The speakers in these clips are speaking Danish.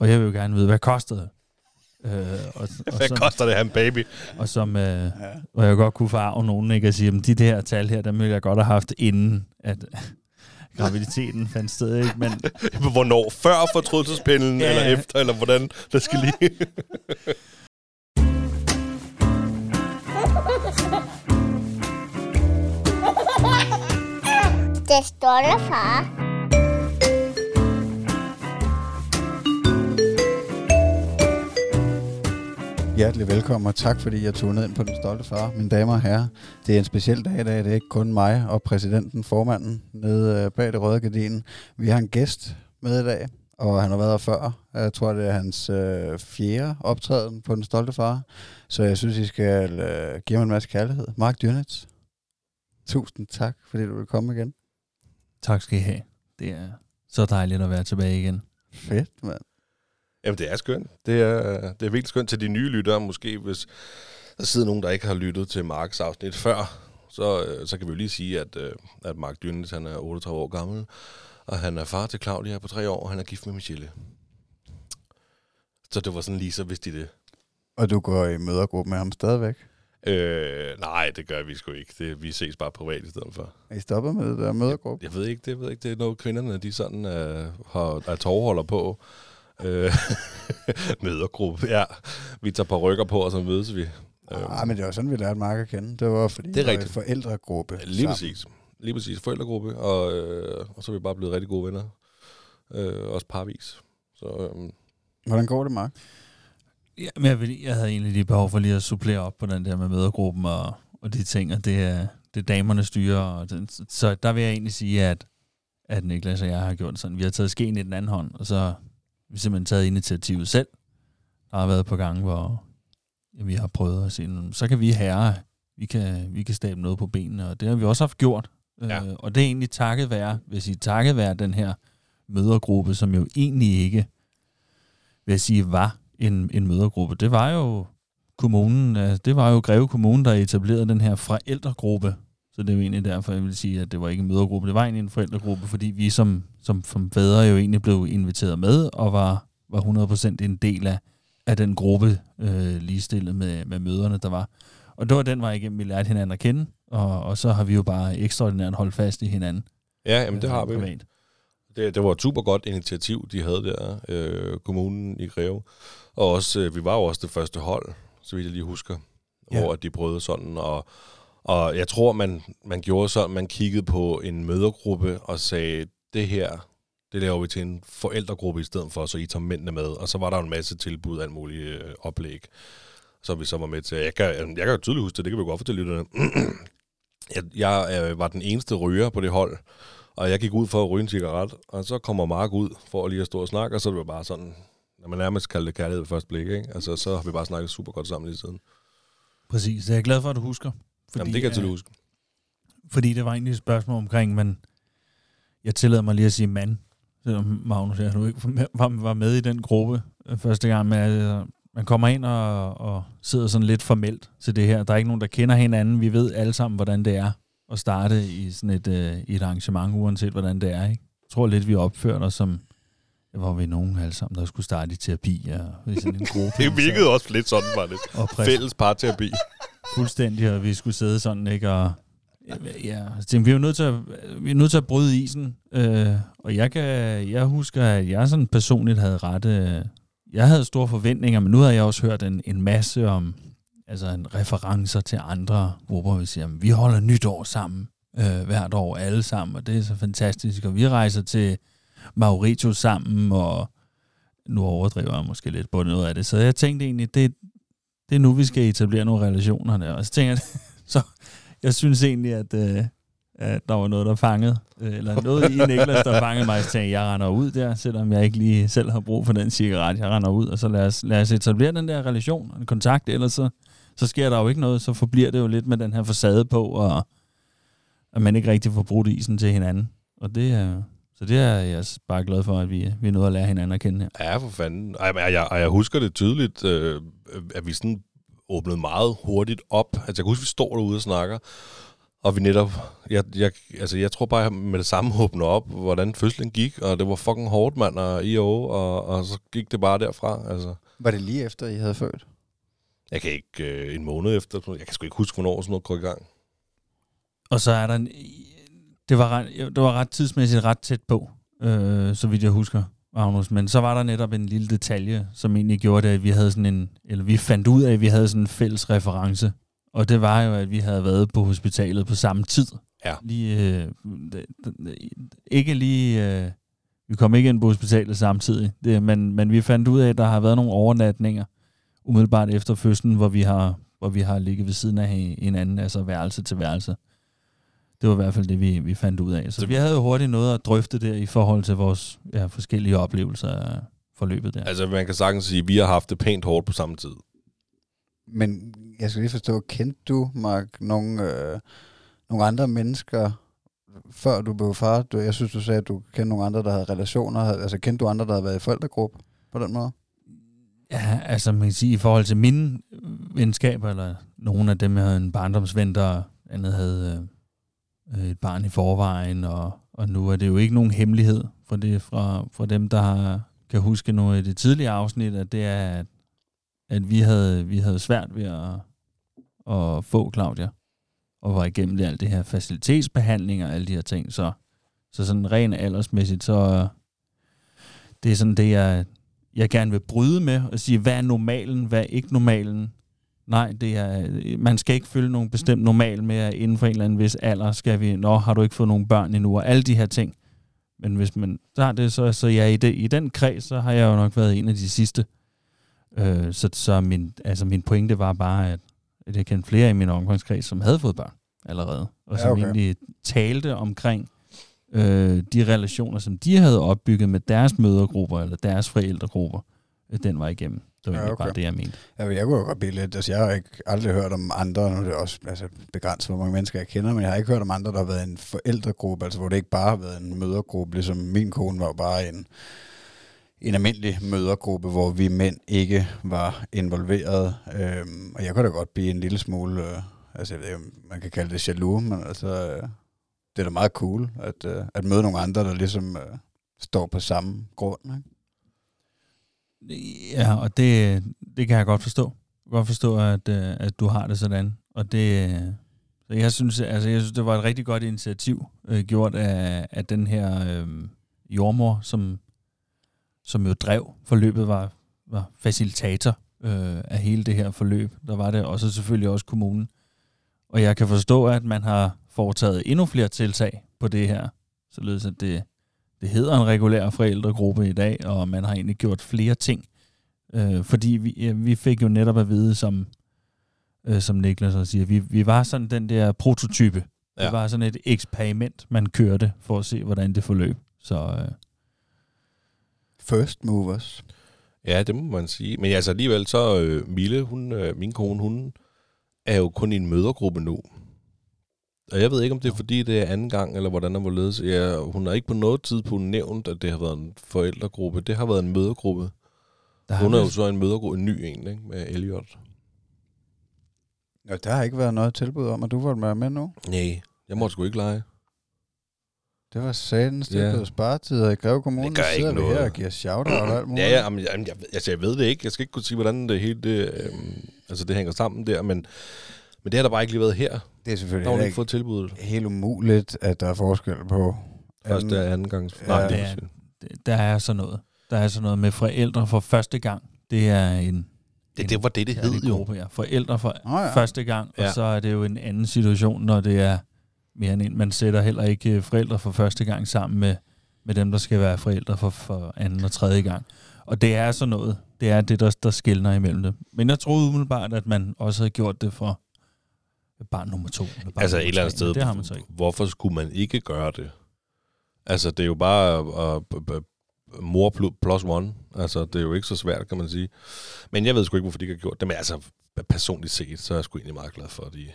og jeg vil jo gerne vide, hvad koster det? Øh, og, og Hvad som, koster det her en baby? og som øh, ja. og jeg godt kunne farve nogen, ikke? At sige, at de der tal her, dem ville jeg godt have haft inden, at graviditeten fandt sted, ikke? Men Hvornår? Før fortrydelsespinden, Ja, eller efter, eller hvordan? Der skal lige... Det stolte far. Hjertelig velkommen, og tak fordi jeg tog ned ind på Den Stolte Far. Mine damer og herrer, det er en speciel dag i dag. Det er ikke kun mig og præsidenten, formanden, nede øh, bag det røde gardin. Vi har en gæst med i dag, og han har været her før. Jeg tror, det er hans øh, fjerde optræden på Den Stolte Far. Så jeg synes, I skal øh, give ham en masse kærlighed. Mark Dyrnitz, tusind tak, fordi du vil komme igen. tak skal I have. Det er så dejligt at være tilbage igen. Fedt, mand. Jamen, det er skønt. Det er, det er virkelig skønt til de nye lyttere. Måske hvis der sidder nogen, der ikke har lyttet til Marks afsnit før, så, øh, så kan vi jo lige sige, at, øh, at Mark Dyrnes, han er 38 år gammel, og han er far til Claudia på tre år, og han er gift med Michelle. Så det var sådan lige så vidste de det. Og du går i mødergruppe med ham stadigvæk. Øh, nej, det gør vi sgu ikke. Det, vi ses bare privat i stedet for. Er I stoppet med det der mødergruppe? Jeg ved ikke, det, jeg ved ikke, det er noget, kvinderne de sådan øh, har, er tovholder på. Øh, mødergruppe, ja. Vi tager par rykker på, og så mødes vi. Ah, men det var sådan, vi lærte Mark at kende. Det var fordi, Det er rigtigt. forældregruppe. Lige sammen. præcis. Lige præcis. Forældregruppe, og, øh, og så er vi bare blevet rigtig gode venner. Øh, også parvis. Så øh, Hvordan går det, Mark? Ja, men jeg, vil, jeg havde egentlig lige behov for lige at supplere op på den der med mødergruppen og, og de ting, og det er, det er damerne styrer. Og den, så der vil jeg egentlig sige, at, at Niklas og jeg har gjort sådan. Vi har taget skeen i den anden hånd, og så vi simpelthen taget initiativet selv. Der har været på gange, hvor ja, vi har prøvet at se, "Nå, så kan vi herre, vi kan, vi kan stable noget på benene, og det har vi også haft gjort. Ja. Øh, og det er egentlig takket være, hvis I takket være den her mødergruppe, som jo egentlig ikke, vil jeg sige, var en, en mødergruppe. Det var jo kommunen, øh, det var jo Greve Kommune, der etablerede den her forældregruppe. Så det er jo egentlig derfor, jeg vil sige, at det var ikke en mødergruppe, det var egentlig en forældregruppe, fordi vi som, som, som fædre jo egentlig blev inviteret med, og var, var 100% en del af, af den gruppe øh, ligestillet med, med møderne, der var. Og det var den vej igennem, vi lærte hinanden at kende, og, og så har vi jo bare ekstraordinært holdt fast i hinanden. ja, jamen, det har vi. Privat. Det, det var et super godt initiativ, de havde der, øh, kommunen i Greve. Og også, øh, vi var jo også det første hold, så vidt jeg lige husker, ja. hvor de prøvede sådan. Og, og jeg tror, man, man gjorde sådan, man kiggede på en mødergruppe og sagde, det her, det laver vi til en forældregruppe i stedet for, så I tager mændene med. Og så var der jo en masse tilbud, alt muligt øh, oplæg, som vi så var med til. Jeg kan, jeg kan jo tydeligt huske det, det kan vi godt fortælle lytterne. jeg jeg øh, var den eneste ryger på det hold, og jeg gik ud for at ryge en cigaret, og så kommer Mark ud for lige at stå og snakke, og så er det bare sådan, når man nærmest kalder det kærlighed ved første blik, ikke? Altså, så har vi bare snakket super godt sammen lige siden. Præcis, det er jeg glad for, at du husker. Fordi, Jamen, det kan jeg øh, tydeligt huske. Fordi det var egentlig et spørgsmål omkring, men jeg tillader mig lige at sige mand, selvom Magnus jeg nu ikke var, var med i den gruppe øh, første gang. Men altså, man kommer ind og, og sidder sådan lidt formelt til det her. Der er ikke nogen, der kender hinanden. Vi ved alle sammen, hvordan det er at starte i sådan et, øh, et arrangement, uanset hvordan det er. Ikke? Jeg tror lidt, vi opførte os som, ja, hvor vi nogen alle sammen, der skulle starte i terapi og i sådan en gruppe. Det virkede også lidt sådan, var det. og Fælles parterapi. fuldstændig, og vi skulle sidde sådan, ikke? Og, ja, altså, så tænkte, vi er jo nødt til at, vi er nødt til at bryde isen. Øh, og jeg, kan, jeg husker, at jeg sådan personligt havde ret... Øh, jeg havde store forventninger, men nu har jeg også hørt en, en masse om altså en referencer til andre grupper. Vi siger, at vi holder nytår sammen øh, hvert år, alle sammen, og det er så fantastisk. Og vi rejser til Mauritius sammen, og nu overdriver jeg måske lidt på noget af det. Så jeg tænkte egentlig, det, det er nu, vi skal etablere nogle relationer der. Og så tænker jeg, så jeg synes egentlig, at, øh, at der var noget, der fangede, øh, eller noget i Niklas, der fangede mig, så jeg, jeg render ud der, selvom jeg ikke lige selv har brug for den cigaret. Jeg render ud, og så lad os, lad os etablere den der relation, en kontakt, ellers så, så sker der jo ikke noget, så forbliver det jo lidt med den her facade på, og at man ikke rigtig får brudt isen til hinanden. Og det er, så det er jeg bare glad for, at vi, vi er nået at lære hinanden at kende her. Ja, for fanden. Ej, men jeg, jeg, jeg husker det tydeligt, øh, at vi sådan åbnede meget hurtigt op. Altså, jeg kan huske, vi står derude og snakker, Og vi netop, jeg, jeg, altså jeg tror bare, jeg med det samme åbner op, hvordan fødslen gik, og det var fucking hårdt, mand, og i og, og, og så gik det bare derfra, altså. Var det lige efter, I havde født? Jeg kan ikke øh, en måned efter, jeg kan sgu ikke huske, hvornår sådan noget går i gang. Og så er der en... Det var ret, det var ret tidsmæssigt ret tæt på, øh, så vidt jeg husker, Magnus. Men så var der netop en lille detalje, som egentlig gjorde det, at vi havde sådan en... Eller vi fandt ud af, at vi havde sådan en fælles reference. Og det var jo, at vi havde været på hospitalet på samme tid. Ja. Lige, øh, ikke lige... Øh, vi kom ikke ind på hospitalet samtidig, det, men, men vi fandt ud af, at der har været nogle overnatninger umiddelbart efter fødslen, hvor vi har, hvor vi har ligget ved siden af hinanden, altså værelse til værelse. Det var i hvert fald det, vi, vi fandt ud af. Så vi havde jo hurtigt noget at drøfte der i forhold til vores ja, forskellige oplevelser af forløbet der. Altså man kan sagtens sige, at vi har haft det pænt hårdt på samme tid. Men jeg skal lige forstå, kendte du, Mark, nogle, øh, nogle andre mennesker, før du blev far? Du, jeg synes, du sagde, at du kendte nogle andre, der havde relationer. Altså kendte du andre, der havde været i forældregruppe på den måde? Ja, altså man kan sige, i forhold til mine venskaber, eller nogle af dem, jeg havde en barndomsven, der andet havde øh, Øh, et barn i forvejen, og, og nu er det jo ikke nogen hemmelighed for, det, fra, fra dem, der har, kan huske noget i det tidlige afsnit, at det er, at, at vi, havde, vi havde svært ved at, at få Claudia, og var igennem det, alt det her facilitetsbehandling og alle de her ting, så, så sådan rent aldersmæssigt, så det er sådan det, jeg, jeg gerne vil bryde med og sige, hvad er normalen, hvad er ikke normalen. Nej, det er, man skal ikke følge nogen bestemt normal med, at inden for en eller anden vis alder skal vi, nå, har du ikke fået nogen børn endnu, og alle de her ting. Men hvis man tager det, så, så ja, i, det, i den kreds, så har jeg jo nok været en af de sidste. Øh, så så min, altså min pointe var bare, at, at jeg kendte flere i min omgangskreds, som havde fået børn allerede, og som Ja, okay. egentlig talte omkring øh, de relationer, som de havde opbygget med deres mødergrupper eller deres forældregrupper, den var igennem. Det var Ja, okay. bare det, jeg mente. Ja, jeg kunne jo godt blive lidt, altså jeg har ikke aldrig hørt om andre, nu er det også altså, begrænset, hvor mange mennesker jeg kender, men jeg har ikke hørt om andre, der har været en forældregruppe, altså hvor det ikke bare har været en mødergruppe, ligesom min kone var jo bare en, en almindelig mødergruppe, hvor vi mænd ikke var involveret, øhm, og jeg kunne da godt blive en lille smule, øh, altså jeg ved, ikke, man kan kalde det jaloux, men altså, øh, det er da meget cool, at, øh, at møde nogle andre, der ligesom øh, står på samme grund, ikke? Ja, og det, det kan jeg godt forstå. Jeg kan godt forstå, at, øh, at du har det sådan. Og det, øh, så jeg synes, altså, jeg synes, det var et rigtig godt initiativ, øh, gjort af, af den her øh, jordmor, som, som jo drev forløbet, var, var facilitator øh, af hele det her forløb. Der var det også selvfølgelig også kommunen. Og jeg kan forstå, at man har foretaget endnu flere tiltag på det her, således at det, det hedder en regulær forældregruppe i dag, og man har egentlig gjort flere ting. Øh, fordi vi, vi fik jo netop at vide, som, øh, som Niklas også siger, vi, vi var sådan den der prototype. Ja. Det var sådan et eksperiment, man kørte for at se, hvordan det forløb. Så øh, First movers. Ja, det må man sige. Men altså alligevel, så øh, Mille, hun, øh, min kone, hun er jo kun i en mødergruppe nu. Og jeg ved ikke, om det er fordi, det er anden gang, eller hvordan der var ledes. Ja, hun har ikke på noget tidspunkt nævnt, at det har været en forældregruppe. Det har været en mødergruppe. der Hun er jo så en mødergruppe, en ny en, ikke? med Elliot. Ja, der har ikke været noget tilbud om, at du var med med nu. Nej, jeg måtte sgu ikke lege. Det var satans, det Ja. blevet sparetider i Greve Kommune. Det gør Nu ikke sidder vi noget. her og giver shout-out og alt muligt. Ja, ja jamen, jeg, altså, jeg ved det ikke. Jeg skal ikke kunne sige, hvordan det hele det, øhm, altså, det hænger sammen der, men, men det har der bare ikke lige været her. Det er selvfølgelig Der har ikke fået tilbuddet. helt umuligt, at der er forskel på... Første og anden gang. Ja, Nej, det det er- er, der er sådan noget. Der er sådan noget med forældre for første gang. Det er en, det, det var det, det hed jo. gruppe, ja. Forældre for Nå ja. første gang, og Ja. så er det jo en anden situation, når det er mere end en. Man sætter heller ikke øh, forældre for første gang sammen med, med dem, der skal være forældre for, for anden og tredje gang. Og det er sådan noget. Det er det, der, der skældner imellem det. Men jeg troede umiddelbart, at man også havde gjort det for barn nummer to. Eller barn Altså et nummer eller andet sted, Det har man så ikke. hvorfor skulle man ikke gøre det? Altså, det er jo bare uh, mor plu- plus one. Altså, det er jo ikke så svært, kan man sige. Men jeg ved sgu ikke, hvorfor de ikke har gjort det. Men altså, personligt set, så er jeg sgu egentlig meget glad for, at de,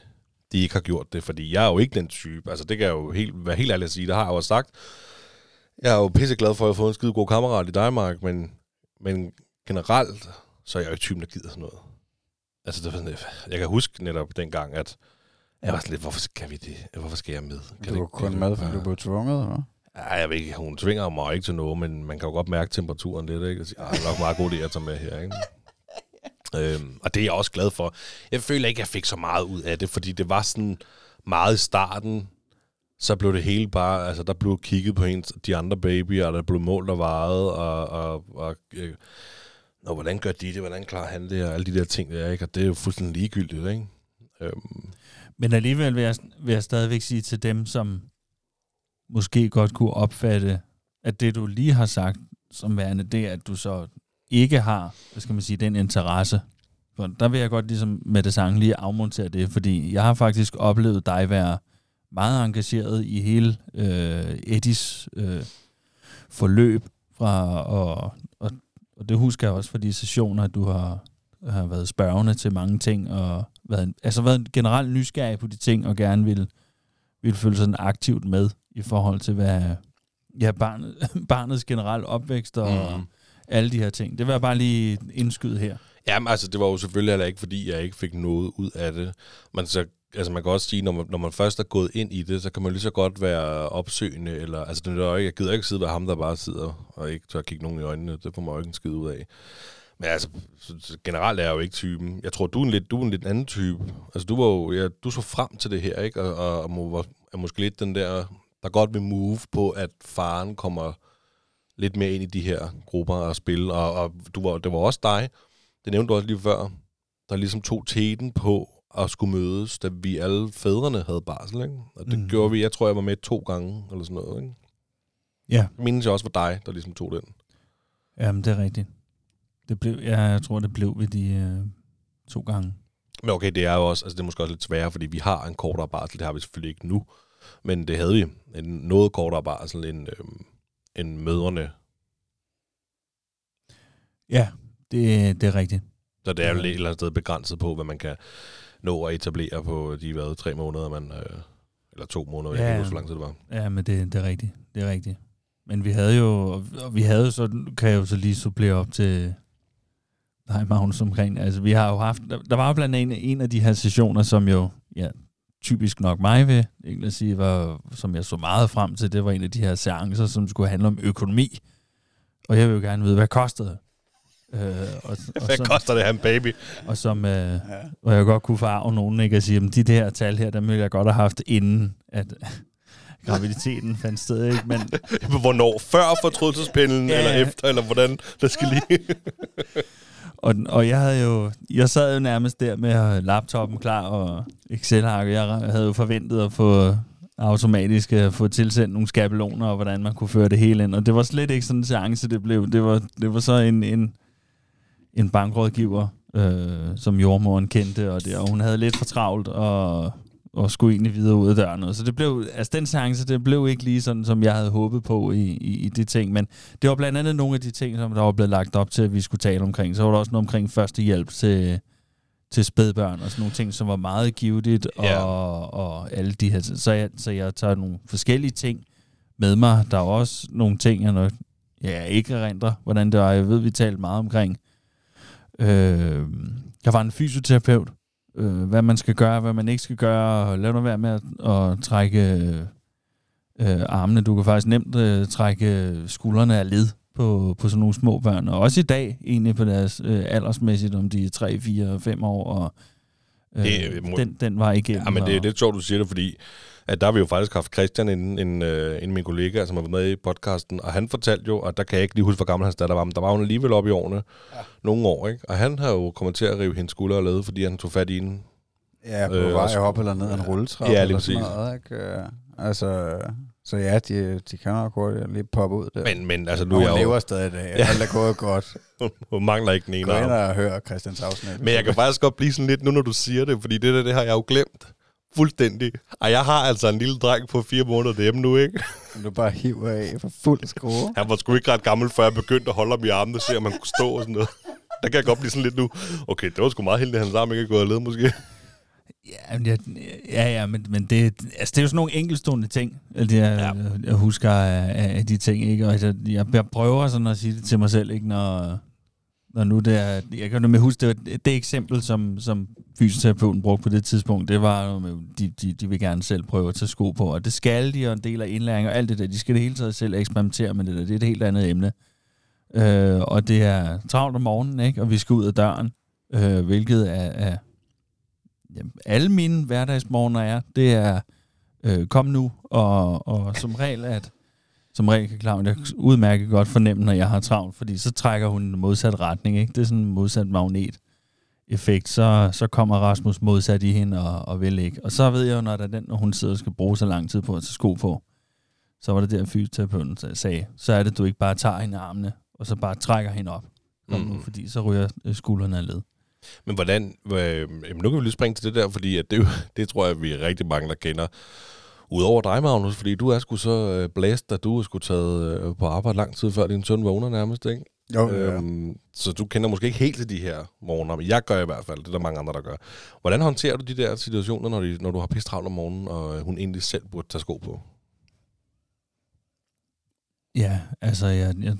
de ikke har gjort det. Fordi jeg er jo ikke den type. Altså, det kan jeg jo helt, være helt ærlig at sige. Det har jeg jo også sagt. Jeg er jo pisseglad for, at jeg har fået en skide god kammerat i dig, Mark. Men, men generelt, så er jeg jo ikke typen, der gider sådan noget. Altså, det var sådan, jeg kan huske netop dengang, at Jeg var sådan lidt, hvorfor skal vi det? Hvorfor skal jeg med? Kan Du var det- kun kan med, det fordi du blev tvunget, eller? Ja, jeg ved ikke, hun tvinger mig ikke til noget, men man kan jo godt mærke temperaturen lidt, ikke? Og sige, "Ah, det er nok meget god idé at tage med her, ikke? øhm, og det er jeg også glad for. Jeg føler ikke, jeg fik så meget ud af det, fordi det var sådan meget i starten, så blev det hele bare, altså der blev kigget på ens, de andre babyer, og der blev målt og vejet, og, og, og øh, Nå, hvordan gør de det? Hvordan klarer han det? Og alle de der ting der, ikke? Og det er jo fuldstændig ligegyldigt, ikke? Øhm, men alligevel vil jeg, vil jeg stadigvæk sige til dem, som måske godt kunne opfatte, at det du lige har sagt som værende, det er, at du så ikke har, hvad skal man sige, den interesse. For der vil jeg godt ligesom med det samme lige afmontere det, fordi jeg har faktisk oplevet dig være meget engageret i hele øh, Eddies øh, forløb fra, og, og, og det husker jeg også fra de sessioner, at du har, har været spørgende til mange ting, og været, altså været generelt nysgerrig på de ting, og gerne vil, vil føle sådan aktivt med i forhold til, hvad ja, barnet, barnets generelle opvækst og Mhm. alle de her ting. Det vil jeg bare lige indskyde her. Jamen, altså, det var jo selvfølgelig heller ikke, fordi jeg ikke fik noget ud af det. Men så, altså, man kan også sige, når man, når man først er gået ind i det, så kan man lige så godt være opsøgende, eller, altså, det er jo ikke, jeg gider ikke sidde ved ham, der bare sidder og ikke tør kigge nogen i øjnene. Det får man jo ikke en skid ud af. Men altså, så, så generelt er jeg jo ikke typen. Jeg tror, du er en lidt, du er en lidt anden type. Altså, du var jo, ja, du så frem til det her, ikke? Og, og, og må, var, er måske lidt den der, der godt vil move på, at faren kommer lidt mere ind i de her grupper og spille. Og, og du var, det var også dig, det nævnte du også lige før, der ligesom tog teten på at skulle mødes, da vi alle fædrene havde barsel, ikke? Og det mm. gjorde vi, jeg tror, jeg var med to gange, eller sådan noget, ikke? Ja, Jeg mindes jeg også var dig, der ligesom tog den. jamen det er rigtigt. Det blev, ja, jeg tror, det blev ved de øh, to gange. Men okay, det er jo også, altså det er måske også lidt sværere, fordi vi har en kortere barsel, det har vi selvfølgelig ikke nu, men det havde vi, en noget kortere barsel end, øhm, end mødrene. Ja, det, det er rigtigt. Så det er jo et eller andet sted begrænset på, hvad man kan nå at etablere på de hvad, tre måneder, man, øh, eller to måneder, jeg Ja. kan ikke huske, hvor lang tid det var. Ja, men det, det er rigtigt. Det er rigtigt. Men vi havde jo, og vi havde så, kan jeg jo så lige supplere op til dig, Magnus, omkring, altså vi har jo haft, der, der var jo blandt andet en af de her sessioner, som jo, ja, typisk nok mig vil egentlig sige, var, som jeg så meget frem til, det var en af de her seancer, som skulle handle om økonomi. Og jeg vil jo gerne vide, hvad kostede det? Øh, og, og, Hvad som, koster det at en baby? og som, øh, Ja. og jeg godt kunne farve nogen, ikke? At sige, at de der tal her, dem ville jeg godt have haft inden, at graviditeten fandt sted, ikke? Men, Hvornår? Før fortrydelsespindelen, Ja, eller efter, eller hvordan? Der skal lige... og, og jeg havde jo, jeg sad jo nærmest der med laptopen klar og excel og jeg havde jo forventet at få automatisk at få tilsendt nogle skabeloner, og hvordan man kunne føre det hele ind. Og det var slet ikke sådan en seance, det blev. Det var, det var så en, en, en bankrådgiver, øh, som jordmoren kendte, og, det, og hun havde lidt for travlt, og, og skulle egentlig videre ud af døren. Og Så det blev, altså den seance, det blev ikke lige sådan, som jeg havde håbet på i, i, i de ting, men det var blandt andet nogle af de ting, som der var blevet lagt op til, at vi skulle tale omkring. Så var der også noget omkring førstehjælp til, til spædbørn, og sådan nogle ting, som var meget givetigt, Ja. og, og alle de her. Så jeg, så jeg tager nogle forskellige ting med mig. Der er også nogle ting, jeg nok, ja, ikke erindrer, hvordan det var. Jeg ved, vi talte meget omkring. Øh, der var en fysioterapeut, øh, hvad man skal gøre, hvad man ikke skal gøre, og lad nu være med at, at trække øh, armene. Du kan faktisk nemt øh, trække skuldrene af led på, på sådan nogle små børn, og også i dag egentlig på deres øh, aldersmæssigt, om de er 3, 4, 5 år, og øh, Det må- den, den var igennem. Ja, men det er og- lidt sjovt, du siger det, fordi at der har vi jo faktisk haft Christian, en, en, øh, en af mine kollegaer, som har været med i podcasten, og han fortalte jo, og der kan jeg ikke lige huske, hvor gammel hans datter var, men der var hun alligevel oppe i årene, ja. nogle år, ikke? Og han har jo kommet til at rive hendes skulder og lede, fordi han tog fat i hende. Ja, på Øh, vej op eller ned ad en rulletrappe. Ja, eller sådan. Noget, ikke? Øh, Altså, så ja, de, de kan nok hurtigt lige poppe ud der. Men, men altså, nu er jeg lever jo, stadig i dag. Ja. Alt er gået godt. hun mangler ikke den ene Gå ind og hør Christians afsnit. Men jeg kan faktisk godt blive sådan lidt nu, når du siger det, fordi det der, det har jeg jo glemt. Fuldstændig. Og jeg har altså en lille dreng på fire måneder derhjemme nu, ikke? Som du bare hiver af for fuld skrue. Han var sgu ikke ret gammel, før jeg begyndte at holde ham i armene og se, om han kunne stå og sådan noget. Der kan jeg godt blive sådan lidt nu. Okay, det var sgu meget heldigt, at hans arm ikke er gået af led, måske. Ja, men, jeg, ja, ja, men, men det, altså, det er jo sådan nogle enkeltstående ting, altså, jeg, ja. jeg husker af, af de ting, ikke? Og jeg, jeg, jeg prøver sådan at sige det til mig selv, ikke? Når, når nu det er, jeg kan nemlig huske, det, var det, eksempel, som, som fysioterapeuten brugte på det tidspunkt, det var, jo, de, de, de vil gerne selv prøve at tage sko på, og det skal de, og en del af indlæring og alt det der, de skal det hele taget selv eksperimentere med det der, det er et helt andet emne. Øh, og det er travlt om morgenen, ikke? og vi skal ud af døren, øh, hvilket er, er jamen, alle mine hverdagsmorgener er, det er, øh, kom nu, og, og som regel, at som regel kan klare, jeg udmærket godt fornemme, når jeg har travlt, fordi så trækker hun i modsat retning. Ikke? Det er sådan en modsat magnet effekt, så, så kommer Rasmus modsat i hende og, og vil ikke. Og så ved jeg jo, når, der er den, når hun sidder og skal bruge så lang tid på at tage sko på, så var det der fysioterapeuten sagde, så er det, du ikke bare tager hende i armene, og så bare trækker hende op. Mm. nu, fordi så ryger øh, skuldrene af led. Men hvordan, øh, nu kan vi lige springe til det der, fordi at det, det tror jeg, vi er rigtig mange, der kender. Udover dig, Magnus, fordi du er sgu så øh, blæst, at du er sgu taget øh, på arbejde lang tid før din søn vågner nærmest, ikke? Jo, øhm, ja. Så du kender måske ikke helt til de her morgener, men jeg gør i hvert fald, det er der mange andre, der gør. Hvordan håndterer du de der situationer, når, de, når du har pisse travlt om morgenen, og hun egentlig selv burde tage sko på? Ja, altså jeg, jeg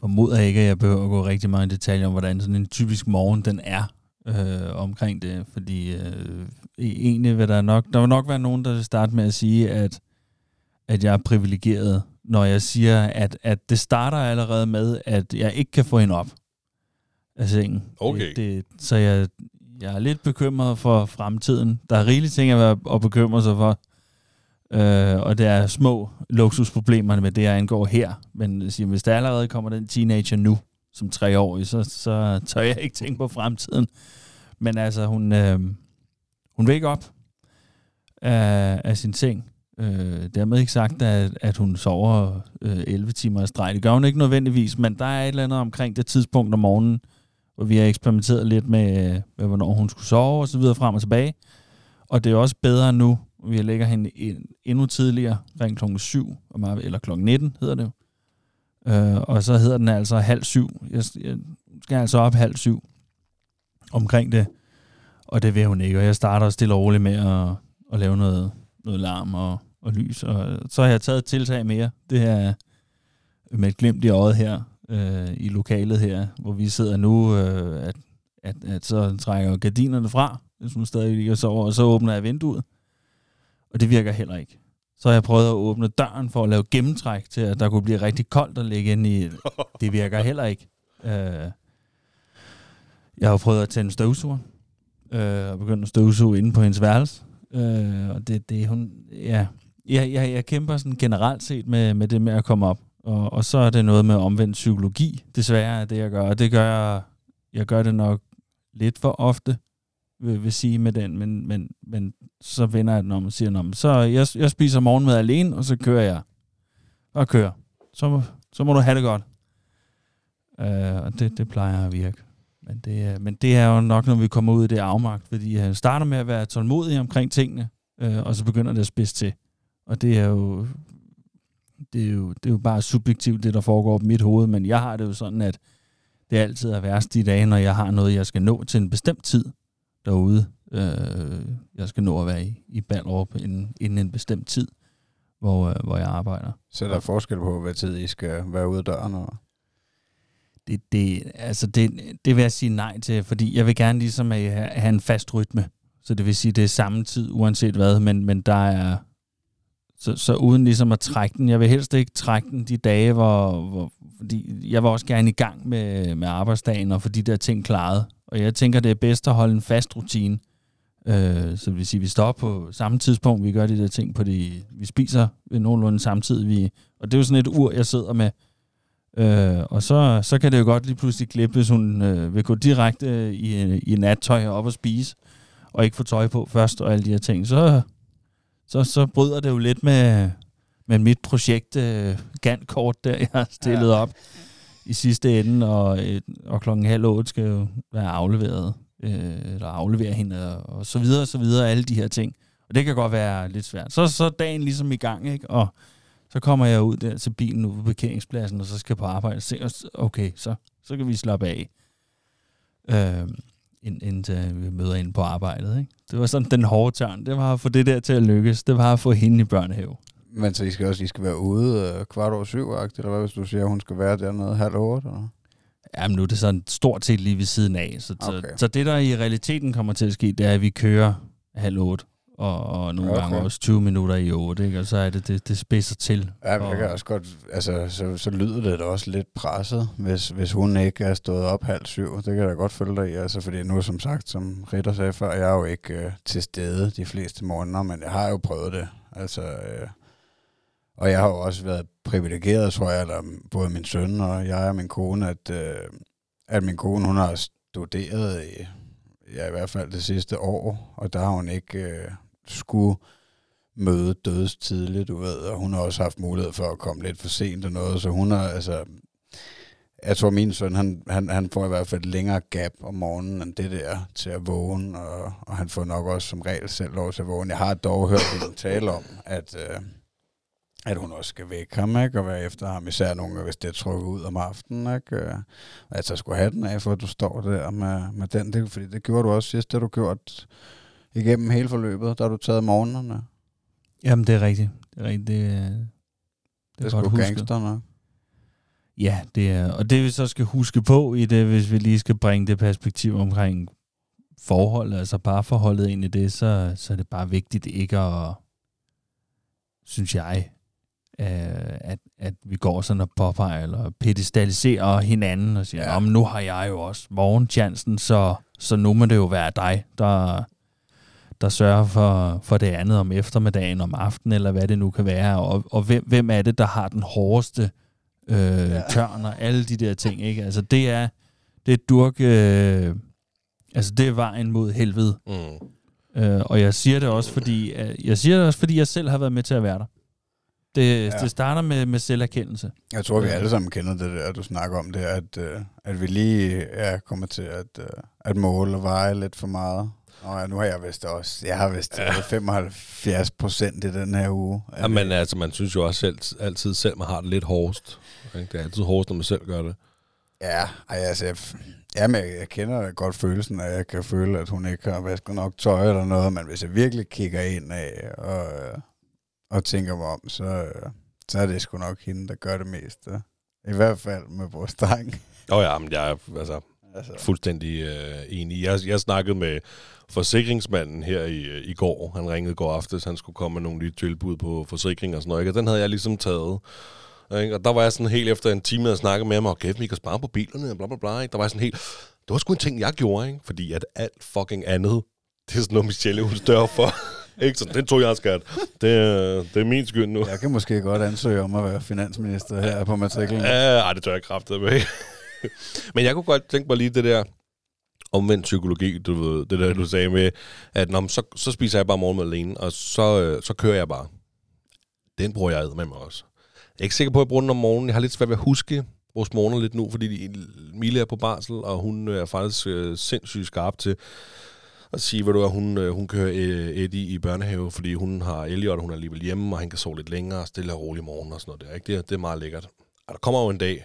formoder ikke, at jeg behøver at gå rigtig meget i detaljer om, hvordan sådan en typisk morgen den er øh, omkring det, fordi øh, egentlig vil der nok, der vil nok være nogen, der vil starte med at sige, at, at jeg er privilegeret, når jeg siger, at, at det starter allerede med, at jeg ikke kan få hende op af sengen. Okay. Det, så jeg, jeg er lidt bekymret for fremtiden. Der er rigeligt ting at, være, at bekymre sig for. Øh, og det er små luksusproblemer med det, jeg angår her. Men siger, hvis der allerede kommer den teenager nu, som treårig, så, så tør jeg ikke tænke på fremtiden. Men altså, hun, øh, hun vil ikke op af, af sin seng. Øh, dermed ikke sagt, at, at hun sover øh, 11 timer i streg. Det gør hun ikke nødvendigvis, men der er et eller andet omkring det tidspunkt om morgenen, hvor vi har eksperimenteret lidt med, med hvornår hun skulle sove og så videre frem og tilbage. Og det er også bedre nu, vi lægger hende endnu tidligere, omkring klokken 7, eller klokken 19 hedder det jo. Øh, og så hedder den altså halv syv. Jeg, jeg skal altså op halv syv omkring det. Og det vil hun ikke. Og jeg starter stille og roligt med at, at lave noget, noget larm og, og lys. Og så har jeg taget et tiltag mere. Det er med et glimt i øjet her, øh, i lokalet her, hvor vi sidder nu, øh, at, at, at så trækker gardinerne fra, hvis hun stadig ligger og sover, og så åbner jeg vinduet. Og det virker heller ikke. Så har jeg prøvet at åbne døren for at lave gennemtræk til, at der kunne blive rigtig koldt at ligge inde i. Det virker heller ikke. Øh, jeg har prøvet at tænde støvsuger, øh, og begyndte at støvsuge inde på hendes værelse. Øh, og det, det hun, ja, jeg, jeg, jeg kæmper sådan generelt set med, med det med at komme op. Og, og så er det noget med omvendt psykologi, desværre er det, jeg gør. Og det gør jeg, jeg gør det nok lidt for ofte vil, vil sige med den, men, men, men så vender jeg den om og siger, om. så jeg, jeg spiser morgenmad alene, og så kører jeg. Og kører. Så, så må du have det godt. Øh, og det, det plejer at virke. Men det, men det er jo nok, når vi kommer ud i det afmagt, fordi jeg starter med at være tålmodig omkring tingene, uh, og så begynder det at spidse til. Og det er jo det er jo, det er jo bare subjektivt, det der foregår på mit hoved, men jeg har det jo sådan, at det altid er værst de dage, når jeg har noget, jeg skal nå til en bestemt tid, derude. Øh, jeg skal nå at være i, i Ballerup inden, inden en bestemt tid, hvor, øh, hvor jeg arbejder. Så der er forskel på, hvad tid I skal være ude af døren? Og... Det, det, altså det, det vil jeg sige nej til, fordi jeg vil gerne ligesom have, have en fast rytme. Så det vil sige, det er samme tid, uanset hvad, men, men der er... Så, så uden ligesom at trække den. Jeg vil helst ikke trække den de dage, hvor, hvor fordi jeg var også gerne i gang med, med arbejdsdagen og få de der ting klaret. Og jeg tænker, det er bedst at holde en fast rutine. Øh, så det vil sige, vi står på samme tidspunkt, vi gør de der ting på de, vi spiser ved nogenlunde samtidig. Vi, og det er jo sådan et ur, jeg sidder med. Øh, og så, så kan det jo godt lige pludselig klippe, hvis hun øh, vil gå direkte i, i nattøj op og spise, og ikke få tøj på først og alle de her ting. Så, så, så bryder det jo lidt med, med mit projekt øh, Gantt-kort, der jeg har stillet ja. op i sidste ende, og, og klokken halv otte skal jo være afleveret, øh, eller aflevere hende, og, og så videre, og så videre, alle de her ting. Og det kan godt være lidt svært. Så så dagen ligesom i gang, ikke? Og så kommer jeg ud der til bilen ude på parkeringspladsen, og så skal jeg på arbejde. Så, okay, så, så kan vi slappe af. Øh, indtil vi møder ind på arbejdet. Ikke? Det var sådan den hårde tørn. Det var at få det der til at lykkes. Det var at få hende i børnehave. Men så I skal også I skal være ude øh, kvart over syv, eller hvad hvis du siger, at hun skal være dernede halv otte? Eller? Jamen nu er det sådan stort set lige ved siden af. Så. Okay. så, så det, der i realiteten kommer til at ske, det er, at vi kører halv otte, og, og nogle okay. Gange også 20 minutter i otte, ikke? og så er det, det, det spidser til. Ja, og, det kan også godt, altså, så, så lyder det da også lidt presset, hvis, hvis hun ikke er stået op halv syv. Det kan jeg da godt følge dig i, altså, fordi nu, som sagt, som Ritter sagde før, jeg er jo ikke øh, til stede de fleste morgener, men jeg har jo prøvet det. Altså, øh, og jeg har jo også været privilegeret, tror jeg, eller både min søn og jeg og min kone, at, øh, at min kone, hun har studeret i, ja, i hvert fald det sidste år, og der har hun ikke øh, skulle møde dødes tidligt, du ved, og hun har også haft mulighed for at komme lidt for sent og noget, så hun har, altså, jeg tror min søn, han, han, han får i hvert fald et længere gap om morgenen end det der til at vågne, og, og han får nok også som regel selv lov til at vågne. Jeg har dog hørt hende tale om, at, øh, at hun også skal vække ham, ikke? og være efter ham, især nogle gange, hvis det er trukket ud om aftenen, ikke? Øh, Altså, jeg skulle have den af, for at du står der med, med den, det, fordi det gjorde du også sidst, det du gjort igennem hele forløbet, der har du taget morgenerne. Jamen, det er rigtigt. Det er rigtigt. Det, er- det, Det er er godt sgu husket. gangster nok. Ja, det er, og det vi så skal huske på i det, hvis vi lige skal bringe det perspektiv omkring forhold, altså parforholdet ind i det, så, så er det bare vigtigt ikke at, synes jeg, øh, at, at vi går sådan og påpeger eller pedestaliserer hinanden og siger, ja. nu har jeg jo også morgenchancen, så, så nu må det jo være dig, der, der sørger for, for det andet om eftermiddagen, om aftenen, eller hvad det nu kan være. Og, og hvem, hvem er det, der har den hårdeste øh, tørn og alle de der ting, ikke? Altså det er, det er durk, øh, altså det er vejen mod helvede. Mm. Øh, og jeg siger det også, fordi øh, jeg siger det også, fordi jeg selv har været med til at være der. Det, Ja. det starter med, med selverkendelse. Jeg tror, vi alle sammen kender det der, du snakker om det, at, øh, at vi lige ja, kommer til at, øh, at måle og veje lidt for meget. Og ja, nu har jeg vist også, jeg har vist ja. 75 procent i den her uge. Ja, men altså, man synes jo også selv, altid selv, man har det lidt hårdest. Ikke? Det er altid hårdest, når man selv gør det. Ja, ej, altså, jeg, jamen, jeg, jeg kender godt følelsen, at jeg kan føle, at hun ikke har vasket nok tøj eller noget, men hvis jeg virkelig kigger ind af og, øh, og tænker mig om, så, så er det sgu nok hende, der gør det meste. I hvert fald med vores dreng. Åh oh ja, men jeg altså, Altså, fuldstændig øh, enig. Jeg, jeg snakkede med forsikringsmanden her i, øh, i går. Han ringede i går aftes, han skulle komme med nogle nye tilbud på forsikring og sådan noget. Ikke? Og den havde jeg ligesom taget. Ikke? Og der var jeg sådan helt efter en time, at snakke med ham, og kæft, vi kan spare på bilerne, og bla bla bla. Ikke? Der var jeg sådan helt, det var sgu en ting, jeg gjorde, ikke? fordi at alt fucking andet, det er sådan noget, Michelle hun stør for. ikke? Så den tog jeg, skat. Det, er- det er min skyld nu. jeg kan måske godt ansøge om at være finansminister her på matriklen. Ja, ej, det tør jeg kraftet med. Men jeg kunne godt tænke mig lige det der omvendt psykologi, du ved, det der, du sagde med, at når, så, så spiser jeg bare morgenmad alene, og så, øh, så kører jeg bare. Den bruger jeg med mig også. Jeg er ikke sikker på, at jeg bruger den om morgenen. Jeg har lidt svært ved at huske vores morgener lidt nu, fordi de, Mille er på barsel, og hun er faktisk øh, sindssygt skarp til at sige, hvad du er, hun, øh, hun kører øh, Eddie i børnehave, fordi hun har Elliot, og hun er alligevel hjemme, og han kan sove lidt længere, stille og roligt i morgen og sådan noget der. Ikke? Det, er- det er meget lækkert. Og der kommer jo en dag,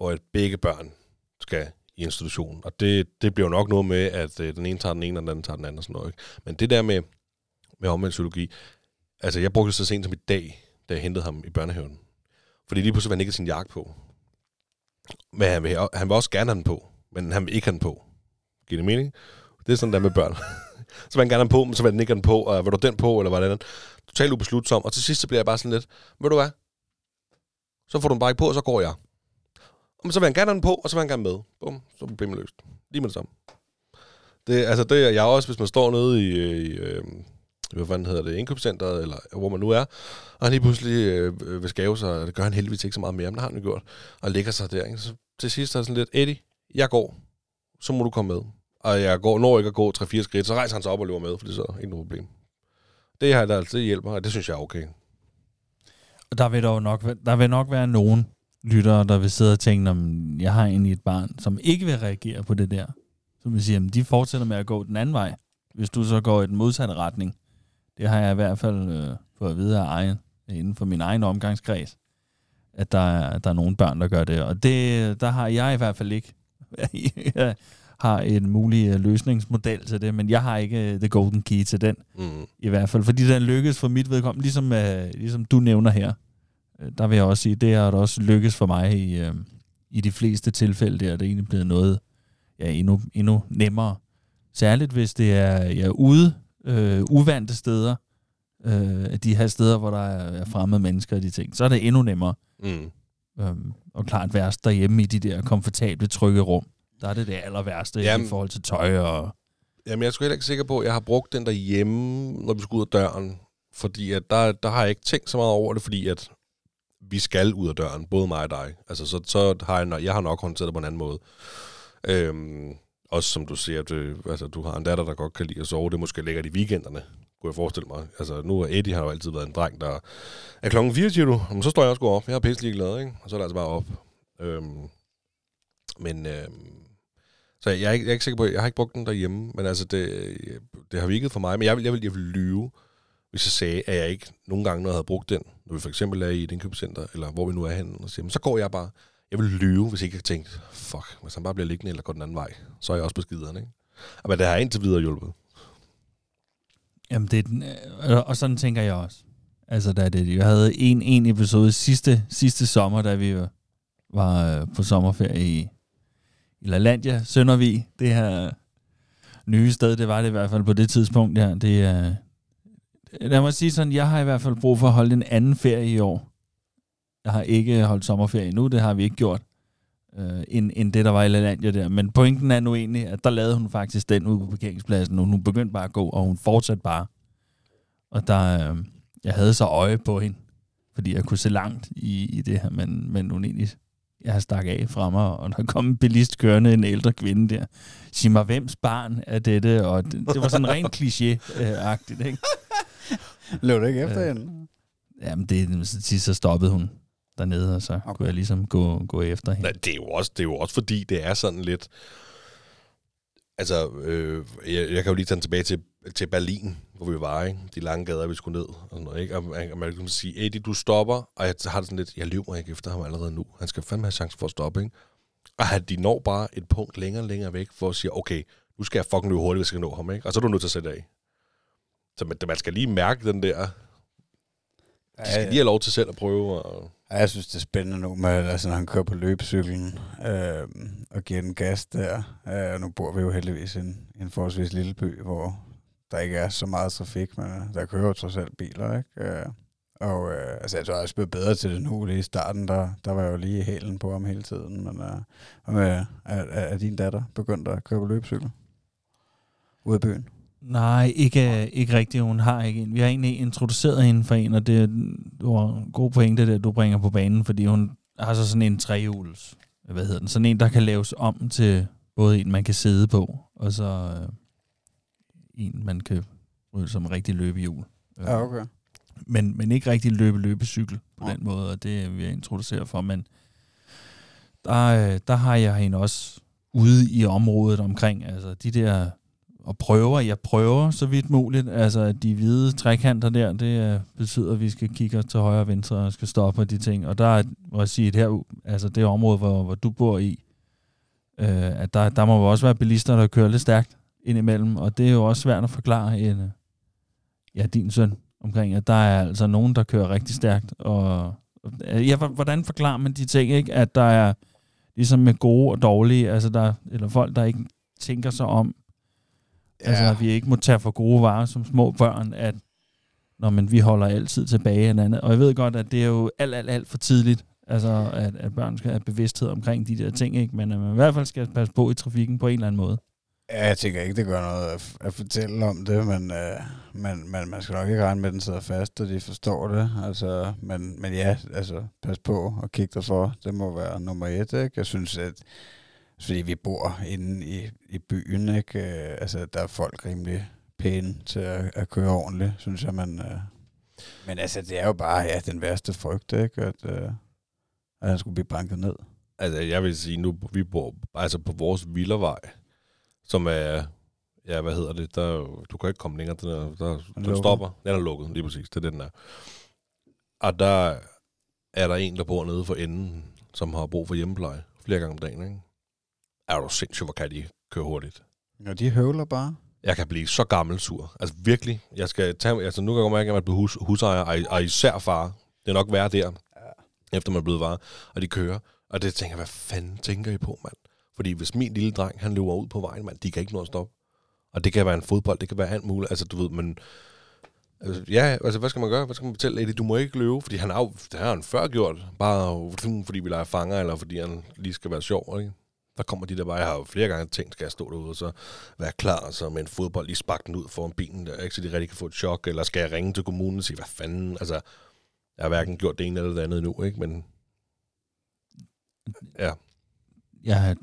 hvor at begge børn skal i institution. Og det, det bliver jo nok noget med, at øh, den ene tager den ene, og den anden tager den anden og sådan noget. Ikke? Men det der med, med omvendt psykologi, altså jeg brugte det så sent som i dag, da jeg hentede ham i børnehaven. Fordi lige pludselig var han ikke sin jakke på. Men han vil, han vil også gerne have den på, men han vil ikke have den på. Giver det mening? Det er sådan der med børn. så vil han gerne have den på, men så vil han ikke have den på, og vil du den på, eller hvad det er. Totalt ubeslutsom. Og til sidst så bliver jeg bare sådan lidt, ved du hvad? Så får du den bare ikke på, og så går jeg. Men så vil han gerne have den på, og så vil han gerne med. Bum, så er problemet løst. Lige med det samme. Det, altså det er jeg også, hvis man står nede i, øh, i øh, hvad fanden hedder det, indkøbscenteret, eller hvor man nu er, og han lige pludselig øh, øh vil skave sig, og det gør han heldigvis ikke så meget mere, men det har han jo gjort, og ligger sig der. Ikke? Så til sidst er det sådan lidt, Eddie, jeg går, så må du komme med. Og jeg går, når ikke at gå 3-4 skridt, så rejser han sig op og løber med, for det er så ikke noget problem. Det her, der altid hjælper, og det synes jeg er okay. Og der vil, dog nok, der vil nok være nogen lyttere, der vil sidde og tænke, om jeg har egentlig et barn, som ikke vil reagere på det der. Som vil sige, at de fortsætter med at gå den anden vej, hvis du så går i den modsatte retning. Det har jeg i hvert fald øh, fået at vide af egen, inden for min egen omgangskreds, at der er, der er nogle børn, der gør det. Og det, der har jeg i hvert fald ikke. jeg har en mulig øh, løsningsmodel til det, men jeg har ikke øh, the golden key til den. Mm. I hvert fald, fordi den lykkes for mit vedkommende, ligesom, øh, ligesom du nævner her. Øh, der vil jeg også sige, det har også lykkes for mig i, øh, i de fleste tilfælde der er det egentlig blevet noget ja, endnu, endnu nemmere. Særligt hvis det er ja, ude, øh, uvante steder, øh, de her steder, hvor der er fremmede mennesker og de ting, så er det endnu nemmere. Mm. Øhm, og klart værst derhjemme i de der komfortable, trygge rum. Der er det det aller værste Jamen. i forhold til tøj og... Jamen, jeg er sgu heller ikke sikker på, at jeg har brugt den derhjemme, når vi skulle ud af døren. Fordi at der, der har jeg ikke tænkt så meget over det, fordi at vi skal ud af døren, både mig og dig. Altså, så, så har jeg, jeg har nok håndteret det på en anden måde. Øhm, også som du siger, at altså, du har en datter, der godt kan lide at sove. Det er måske lækkert i weekenderne, kunne jeg forestille mig. Altså, nu er Eddie har jo altid været en dreng, der er klokken 4, siger du. Jamen, så står jeg også op. Jeg er pisselig glad, ikke? Og så er der altså bare op. Øhm, men øhm, så jeg er, ikke, jeg er ikke sikker på, jeg har ikke brugt den derhjemme, men altså, det, det har virket for mig. Men jeg vil, jeg vil, jeg vil lyve, hvis jeg sagde, at jeg ikke nogle gange, når jeg havde brugt den, når vi for eksempel er i et indkøbscenter, eller hvor vi nu er henne, og siger, "Men så går jeg bare. Jeg vil lyve, hvis ikke jeg tænkte, fuck, hvis han bare bliver liggende eller går den anden vej, så er jeg også på skideren, ikke? Men det har indtil videre hjulpet. Jamen, det er den, øh, og sådan tænker jeg også. Altså, da det, jeg havde en, en episode sidste, sidste sommer, da vi var- øh, på sommerferie i, i LaLandia, Søndervig. Det her nye sted, det var det i hvert fald på det tidspunkt. Ja, det er, lad mig sige sådan, jeg har i hvert fald brug for at holde en anden ferie i år. Jeg har ikke holdt sommerferie endnu, det har vi ikke gjort, øh, end, end det, der var i LaLandia der. Men pointen er nu egentlig, at der lavede hun faktisk den ude på parkeringspladsen, og hun begyndte bare at gå, og hun fortsatte bare. Og der, øh, jeg havde så øje på hende, fordi jeg kunne se langt i, i det her, men, men hun egentlig, jeg har stak af fra mig, og der kom en bilist kørende, en ældre kvinde der. Sig mig, hvems barn er dette? Og det, det var sådan rent kliché-agtigt, ikke? Løb du ikke efter Øh, hende? Jamen, det, så, så stoppede hun dernede, og så okay. Kunne jeg ligesom gå, gå efter hende. Nej, det er, jo også, det er jo også fordi, det er sådan lidt... Altså, øh, jeg, jeg kan jo lige tage tilbage til, til Berlin, hvor vi var, ikke? De lange gader, vi skulle ned. Og, sådan noget, ikke? og, man- og man kan sige, Eddie, du stopper. Og jeg har det sådan lidt, jeg løber ikke efter ham allerede nu. Han skal fandme have chance for at stoppe, ikke? Og at de når bare et punkt længere og længere væk, for at sige, okay, nu skal jeg fucking løbe hurtigt, hvis jeg skal nå ham, ikke? Og så er du nødt til at sætte af. Så man, man skal lige mærke den der... De skal lige have lov til selv at prøve. Og, Ja, jeg synes, det er spændende nu, med, altså, når han kører på løbecyklen øh, og giver den gas der. Øh, nu bor vi jo heldigvis i en, en forholdsvis lille by, hvor der ikke er så meget trafik, men øh, der kører jo trods alt biler, ikke? Øh, og øh, altså, jeg tror, jeg blevet bedre til det nu. Lige i starten, der, der var jeg jo lige hælen på ham hele tiden. Men øh, med, er, er, er din datter begyndt at køre på løbecykel? Ude i byen? Nej, ikke, ikke rigtigt. Hun har ikke en. Vi har egentlig introduceret hende for en, og det, var en god pointe, det du bringer på banen, fordi hun har så sådan en trehjuls, hvad hedder den, sådan en, der kan laves om til både en, man kan sidde på, og så øh, en, man kan ryge som rigtig løbehjul. Ja, okay. men, men ikke rigtig løbe løbecykel på Nej. den måde, og det er vi introduceret for, men der, øh, der har jeg hende også ude i området omkring, altså de der, og prøver, jeg prøver så vidt muligt, altså at de hvide trekanter der, det øh, betyder, at vi skal kigge til højre og venstre og skal stoppe de ting, og der er, må jeg sige, det her, altså det område, hvor, hvor du bor i, øh, at der, der må jo også være bilister, der kører lidt stærkt indimellem, og det er jo også svært at forklare en, øh, ja, din søn omkring, at der er altså nogen, der kører rigtig stærkt. Og, øh, ja, hvordan forklarer man de ting, ikke? At der er ligesom med gode og dårlige, altså der, eller folk, der ikke tænker sig om, ja. altså at vi ikke må tage for gode varer som små børn, at når man vi holder altid tilbage og andet. Og jeg ved godt, at det er jo alt, alt, alt for tidligt, altså at, at børn skal have bevidsthed omkring de der ting, ikke? Men at man i hvert fald skal passe på i trafikken på en eller anden måde. Ja, jeg tænker ikke, det gør noget at, at fortælle om det, men, øh, men, men man skal nok ikke regne med, at den sidder fast, og de forstår det. Altså, men, men ja, altså, pas på og kig dig for. Det må være nummer et, ikke? Jeg synes, at fordi vi bor inde i, i byen, ikke? Øh, altså, der er folk rimelig pæne til at, at køre ordentligt, synes jeg, man... Øh. Men altså, det er jo bare ja, den værste frygt, ikke? At, øh, at han skulle blive banket ned. Altså, jeg vil sige, nu vi bor altså på vores villavej, som er, ja, hvad hedder det, der, du kan ikke komme længere, den, er, der, den stopper, den er lukket, lige præcis, det er den der. Og der er der en, der bor nede for enden, som har brug for hjemmepleje flere gange om dagen, ikke? Er du sindssygt, hvor kan de køre hurtigt? Og de høvler bare. Jeg kan blive så gammel sur. Altså virkelig. Jeg skal tage, altså nu kan jeg godt mærke, at man er blevet hus, husejer, og, og især far. Det er nok værre der, efter man er blevet var. Og de kører. Og det tænker jeg, hvad fanden tænker I på, mand? Fordi hvis min lille dreng, han løber ud på vejen, mand, de kan ikke nå at stoppe. Og det kan være en fodbold, det kan være alt muligt. Altså, du ved, men... Altså, ja, altså, hvad skal man gøre? Hvad skal man fortælle Eddie? Du må ikke løbe, fordi han har, det har han før gjort. Bare fordi vi leger fanger, eller fordi han lige skal være sjov, ikke? Der kommer de der bare, jeg har jo flere gange tænkt, skal jeg stå derude og så være klar, og så med en fodbold lige sparke den ud foran bilen, der, ikke, så de rigtig kan få et chok, eller skal jeg ringe til kommunen og sige, hvad fanden, altså, jeg har hverken gjort det ene eller det andet endnu, ikke, men ja, jeg,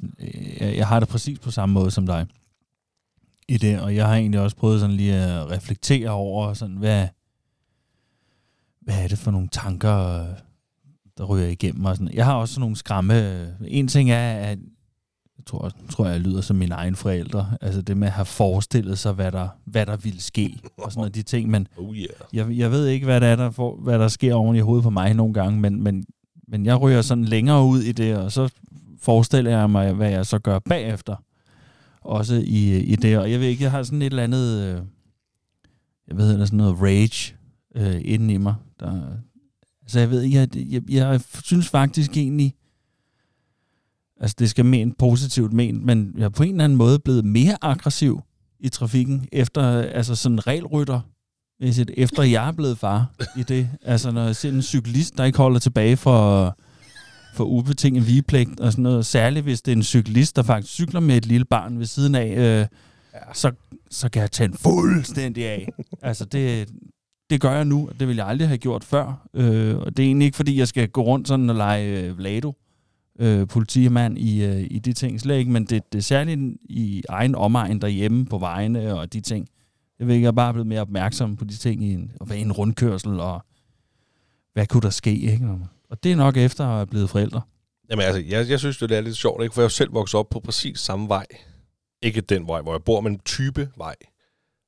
jeg, jeg har det præcis på samme måde som dig i det, og jeg har egentlig også prøvet sådan lige at reflektere over, sådan, hvad, hvad er det for nogle tanker, der ryger igennem mig. Sådan. Jeg har også sådan nogle skræmme. En ting er, at jeg tror, tror jeg lyder som mine egne forældre. Altså det med at have forestillet sig, hvad der, hvad der ville ske, og sådan noget, de ting. Men oh yeah. jeg, jeg ved ikke, hvad der, er, der, får, hvad der sker oven i hovedet på mig nogle gange, men, men, men jeg ryger sådan længere ud i det, og så forestiller jeg mig, hvad jeg så gør bagefter. Også i, i det. Og jeg ved ikke, jeg har sådan et eller andet, øh, jeg ved ikke, sådan noget rage øh, inden i mig. Der, altså jeg ved ikke, jeg, jeg, jeg synes faktisk egentlig, altså det skal mene positivt ment, men jeg er på en eller anden måde blevet mere aggressiv i trafikken, efter altså sådan regelrytter, mæssigt, efter jeg er blevet far i det. Altså når jeg ser en cyklist, der ikke holder tilbage for, for ubetinget vigepligt og sådan noget, særligt hvis det er en cyklist, der faktisk cykler med et lille barn ved siden af, øh, ja. så, så kan jeg tage en fuldstændig af. altså det, det gør jeg nu, og det ville jeg aldrig have gjort før. Øh, og det er egentlig ikke, fordi jeg skal gå rundt sådan og lege øh, Vlado, øh, politimand i, øh, i de ting slet ikke, men det, det er særligt i egen omegn derhjemme på vejene og de ting. Jeg ved ikke, jeg er bare blevet mere opmærksom på de ting i en, og hvad en rundkørsel, og hvad kunne der ske, ikke? Og det er nok efter at have blevet forældre. Jamen altså, jeg, jeg synes, det er lidt sjovt, ikke? for jeg selv vokset op på præcis samme vej. Ikke den vej, hvor jeg bor, men type vej.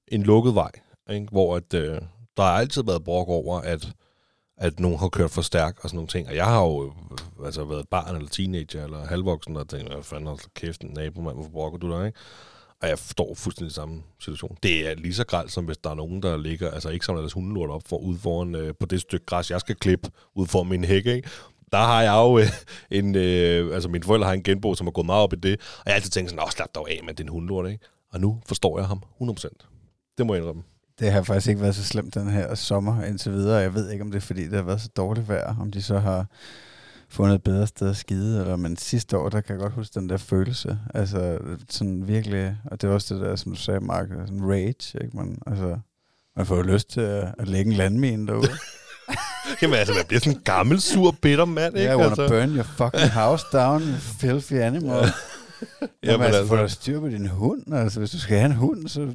En lukket vej, ikke? hvor at, øh, der har altid været brok over, at, at nogen har kørt for stærkt og sådan nogle ting. Og jeg har jo øh, altså, været barn eller teenager eller halvvoksen og tænkt, hvad fanden har kæft en nabomand, hvorfor brokker du der, ikke? Og jeg forstår fuldstændig samme situation. Det er lige så gralt, som hvis der er nogen, der ligger, altså ikke samler deres hundelort op for, ude foran, øh, på det stykke græs, jeg skal klippe ud for min hæk, ikke? Der har jeg jo øh, en, øh, altså mine forældre har en genbo, som har gået meget op i det, og jeg har altid tænkt sådan, åh, slap dog af med den hundelort, ikke? Og nu forstår jeg ham 100%. Det må jeg indrømme. Det har faktisk ikke været så slemt den her sommer indtil videre. Jeg ved ikke, om det er fordi, det har været så dårligt vejr, om de så har fundet et bedre sted at skide, eller, men sidste år, der kan jeg godt huske den der følelse, altså sådan virkelig, og det er også det der, som du sagde, Mark, sådan rage, ikke? Man, altså, man får jo lyst til at, at lægge en landmine derude. Jamen altså, man bliver sådan en gammel, sur, bitter mand, ikke? Yeah, I altså. burn your fucking house down, you filthy animal. Jamen, Jamen, altså, altså. få dig styr på din hund. Altså, hvis du skal have en hund, så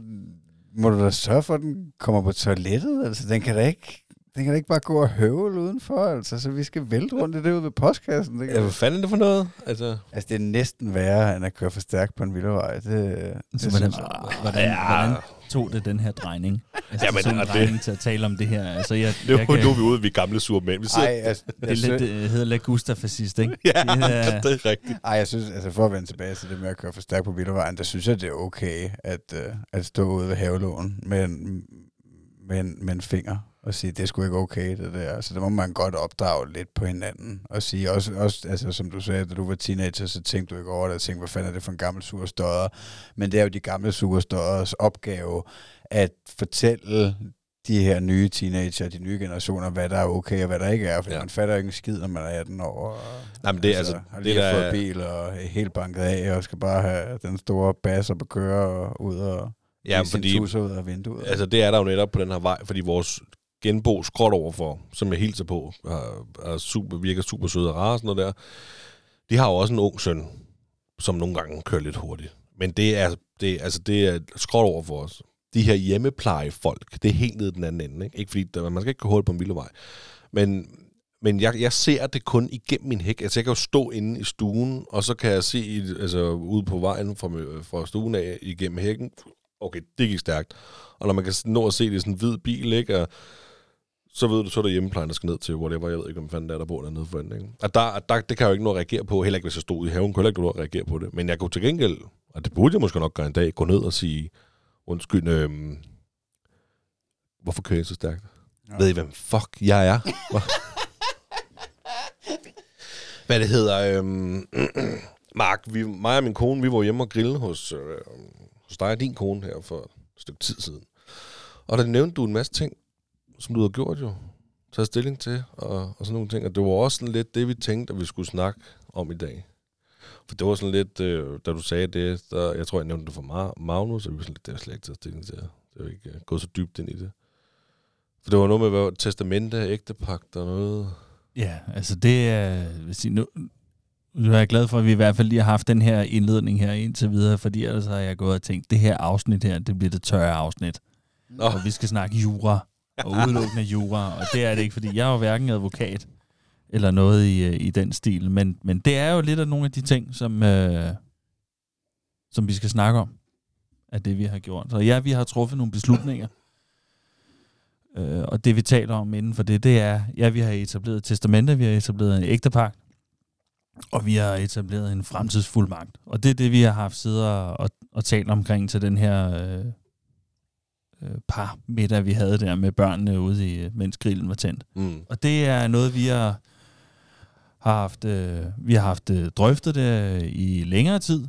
må du da sørge for, at den kommer på toilettet. Altså, den kan da ikke, den kan da ikke bare gå og høvle udenfor. Altså, så vi skal vælte rundt i det ude ved postkassen. Det, Ja, kan, hvad fanden er det for noget? Altså, altså, det er næsten værre, end at køre for stærkt på en vildevej. Det, det Så hvordan, synes jeg. hvordan, Ja. hvordan tog det den her drejning? Altså, Jamen, sådan en det- drejning til at tale om det her. Altså, jeg, det er jeg jo nu er vi ude, vi er gamle sure mænd. Vi sidder... Ej, altså, det, er jeg, lidt, synes, det hedder lidt Gustaf-fascist, ikke? ja, det er- det er rigtigt. ej, jeg synes, altså for at vende tilbage til det med at køre for stærkt på vildevejen, der synes jeg, det er okay at, uh, at stå ude ved havelån med en, med, en, med en finger og sige, det er sgu ikke okay, det der. Så det må man godt opdrage lidt på hinanden. Og sige, også, også altså, som du sagde, da du var teenager, så tænkte du ikke over det, og tænkte, hvad fanden er det for en gammel surstøder? Men det er jo de gamle surstøders opgave at fortælle de her nye teenager, de nye generationer, hvad der er okay og hvad der ikke er, for Ja. man fatter ikke en skid, når man er 18 år. Og, Nej, men det er altså- har det lige der fået bil og er helt banket af, og skal bare have den store bas op at køre og ud og Ja, fordi ud af vinduet. altså, det er der jo netop på den her vej, fordi vores genbo skråt overfor, som jeg hilser på, er, er super, virker super søde og rare og sådan noget der. De har jo også en ung søn, som nogle gange kører lidt hurtigt. Men det er, det, altså, det er skråt over for os. De her hjemmeplejefolk, det er helt nede den anden ende. Ikke, ikke fordi der, man skal ikke gå hurtigt på en vildevej. Men, men jeg, jeg ser det kun igennem min hæk. Altså, jeg kan jo stå inde i stuen, og så kan jeg se altså, ude på vejen fra, fra stuen af igennem hækken. Okay, det gik stærkt. Og når man kan nå at se det i sådan en hvid bil, ikke? Og så ved du, så er der hjemmeplejen, der skal ned til whatever. Jeg ved ikke, om fanden der er, der bor dernede for enden, ikke? Og der, der, det kan jeg jo ikke nå at reagere på. Heller ikke, hvis jeg stod i haven, kunne jeg ikke nå at reagere på det. Men jeg kunne til gengæld, og det burde jeg måske nok gøre en dag, gå ned og sige, undskyld, øhm, hvorfor kører jeg så stærkt? Ja. Ved I, hvem fuck jeg er? Hvad det hedder, øhm, Mark, vi, mig og min kone, vi var hjemme og grille hos, øh, hos dig og din kone her for et stykke tid siden. Og der nævnte du en masse ting, som du havde gjort jo, taget stilling til, og, og sådan nogle ting. Og det var også sådan lidt det, vi tænkte, at vi skulle snakke om i dag. For det var sådan lidt, øh, da du sagde det, der, jeg tror, jeg nævnte det for Ma- Magnus, og vi var sådan lidt, det har slet ikke taget stilling til. Det var ikke uh, gået så dybt ind i det. For det var noget med hvad, testamente, ægtepagt og noget. Ja, altså det er... Vil sige, nu, nu er jeg glad for, at vi i hvert fald lige har haft den her indledning her indtil videre, fordi ellers har jeg gået og tænkt, det her afsnit her, det bliver det tørre afsnit. Nå, Og vi skal snakke jura, og udelukkende jura, og det er det ikke, fordi jeg er jo hverken advokat eller noget i, øh, i den stil, men, men det er jo lidt af nogle af de ting, som, øh, som vi skal snakke om, af det vi har gjort. Så ja, vi har truffet nogle beslutninger, øh, og det vi taler om inden for det, det er, ja, vi har etableret testamenter, testamente, vi har etableret en ægtepagt, og vi har etableret en fremtidsfuldmagt. Og det er det, vi har haft siddet og, og, og talt omkring til den her øh, par middag, vi havde der med børnene ude i, mens grillen var tændt. mm. Og det er noget, vi har, har haft, øh, vi har haft øh, drøftet det i længere tid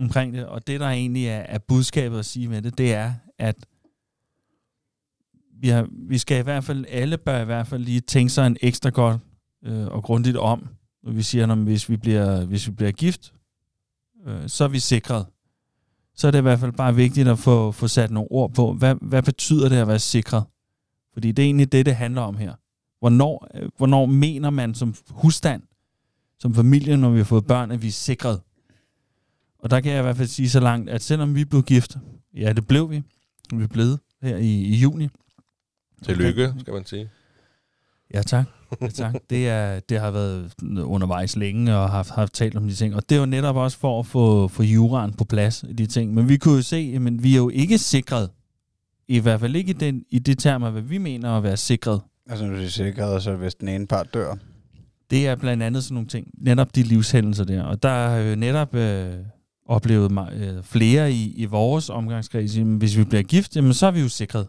omkring det, og det, der egentlig er, er budskabet at sige med det, det er, at vi, har, vi skal i hvert fald, alle bør i hvert fald lige tænke sig en ekstra godt øh, og grundigt om, når vi siger, at hvis vi bliver, hvis vi bliver gift, øh, så er vi sikret. Så er det i hvert fald bare vigtigt at få, få sat nogle ord på, hvad, hvad betyder det at være sikret? Fordi det er egentlig det, det handler om her. Hvornår, øh, hvornår mener man som husstand, som familie, når vi har fået børn, at vi er sikret? Og der kan jeg i hvert fald sige så langt, at selvom vi blev gift, ja, det blev vi, vi blevet her i, i juni. Tillykke, skal man sige. Ja, tak. Ja, tak. Det, er, det har været undervejs længe og haft, haft talt om de ting. Og det er jo netop også for at få, få juraen på plads i de ting. Men vi kunne jo se, at vi er jo ikke sikret. I hvert fald ikke i, den, i det termer, hvad vi mener at være sikret. Altså, når du er sikret, og så hvis den ene part dør. Det er blandt andet sådan nogle ting. Netop de livshændelser der. Og der har jo netop øh, oplevet øh, flere i, i vores omgangskreds. Hvis vi bliver gift, jamen, så er vi jo sikret.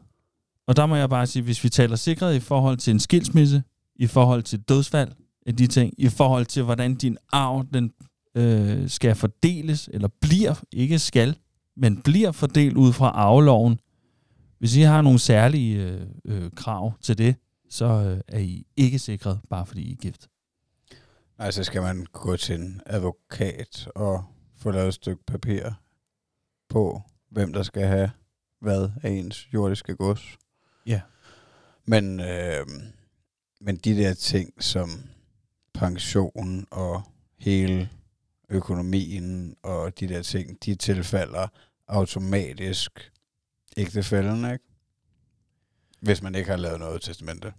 Og der må jeg bare sige, hvis vi taler sikret i forhold til en skilsmisse, i forhold til dødsfald af de ting, i forhold til, hvordan din arv den, øh, skal fordeles, eller bliver, ikke skal, men bliver fordelt ud fra arveloven. Hvis I har nogle særlige øh, øh, krav til det, så øh, er I ikke sikret, bare fordi I er gift. Nej, så skal man gå til en advokat og få lavet et stykke papir på, hvem der skal have hvad af ens jordiske gods. Ja. Men, øh, men de der ting som pension og hele økonomien og de der ting, de tilfalder automatisk ægtefælden, ikke? Hvis man ikke har lavet noget testamente.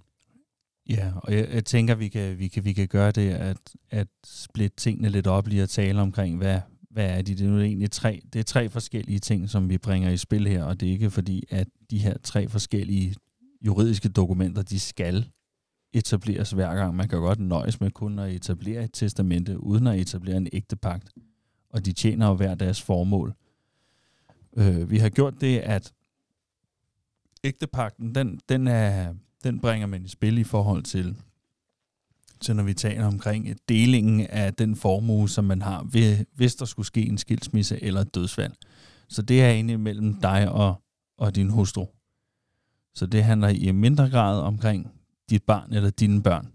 Ja, og jeg, jeg tænker, vi kan, vi kan, vi kan gøre det, at, at splitte tingene lidt op lige at tale omkring, hvad, hvad er de? Det er nu egentlig tre, det er tre forskellige ting, som vi bringer i spil her, og det er ikke fordi, at de her tre forskellige juridiske dokumenter, de skal etableres hver gang. Man kan godt nøjes med kun at etablere et testamente, uden at etablere en ægtepagt, og de tjener jo hver deres formål. Øh, vi har gjort det, at ægtepagten, den, den, er, den bringer man i spil i forhold til, til når vi taler omkring delingen af den formue, som man har, ved, hvis der skulle ske en skilsmisse eller et dødsfald. Så det er egentlig mellem dig og, og din hustru. Så det handler i mindre grad omkring dit barn eller dine børn.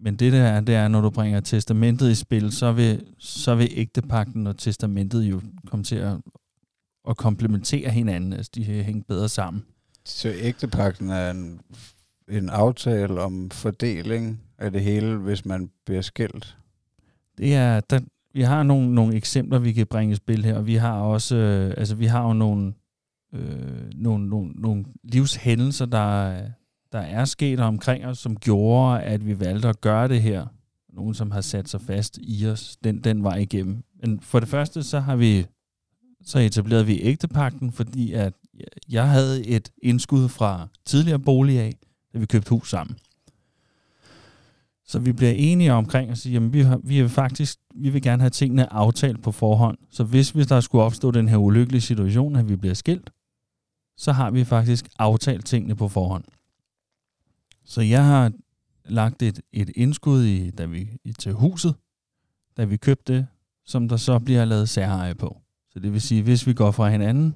Men det der er, det er, når du bringer testamentet i spil, så vil, så vil ægtepakten og testamentet jo komme til at, at komplementere hinanden. Altså, de hænger bedre sammen. Så ægtepakten er en, en aftale om fordeling af det hele, hvis man bliver skilt. Det er, der, vi har nogle, nogle eksempler, vi kan bringe i spil her, og vi har også, øh, altså vi har jo nogle, øh, nogle, nogle, nogle livshændelser, der, der er sket omkring os, som gjorde, at vi valgte at gøre det her. Nogen, som har sat sig fast i os den, den vej igennem. Men for det første, så har vi så etablerede vi ægtepakten, fordi at jeg havde et indskud fra tidligere bolig af, da vi købte hus sammen. Så vi bliver enige omkring at sige, at vi, har, vi, vil faktisk, vi vil gerne have tingene aftalt på forhånd. Så hvis, hvis der skulle opstå den her ulykkelige situation, at vi bliver skilt, så har vi faktisk aftalt tingene på forhånd. Så jeg har lagt et, et indskud i, da vi, i, til huset, da vi købte det, som der så bliver lavet særeje på. Så det vil sige, hvis vi går fra hinanden,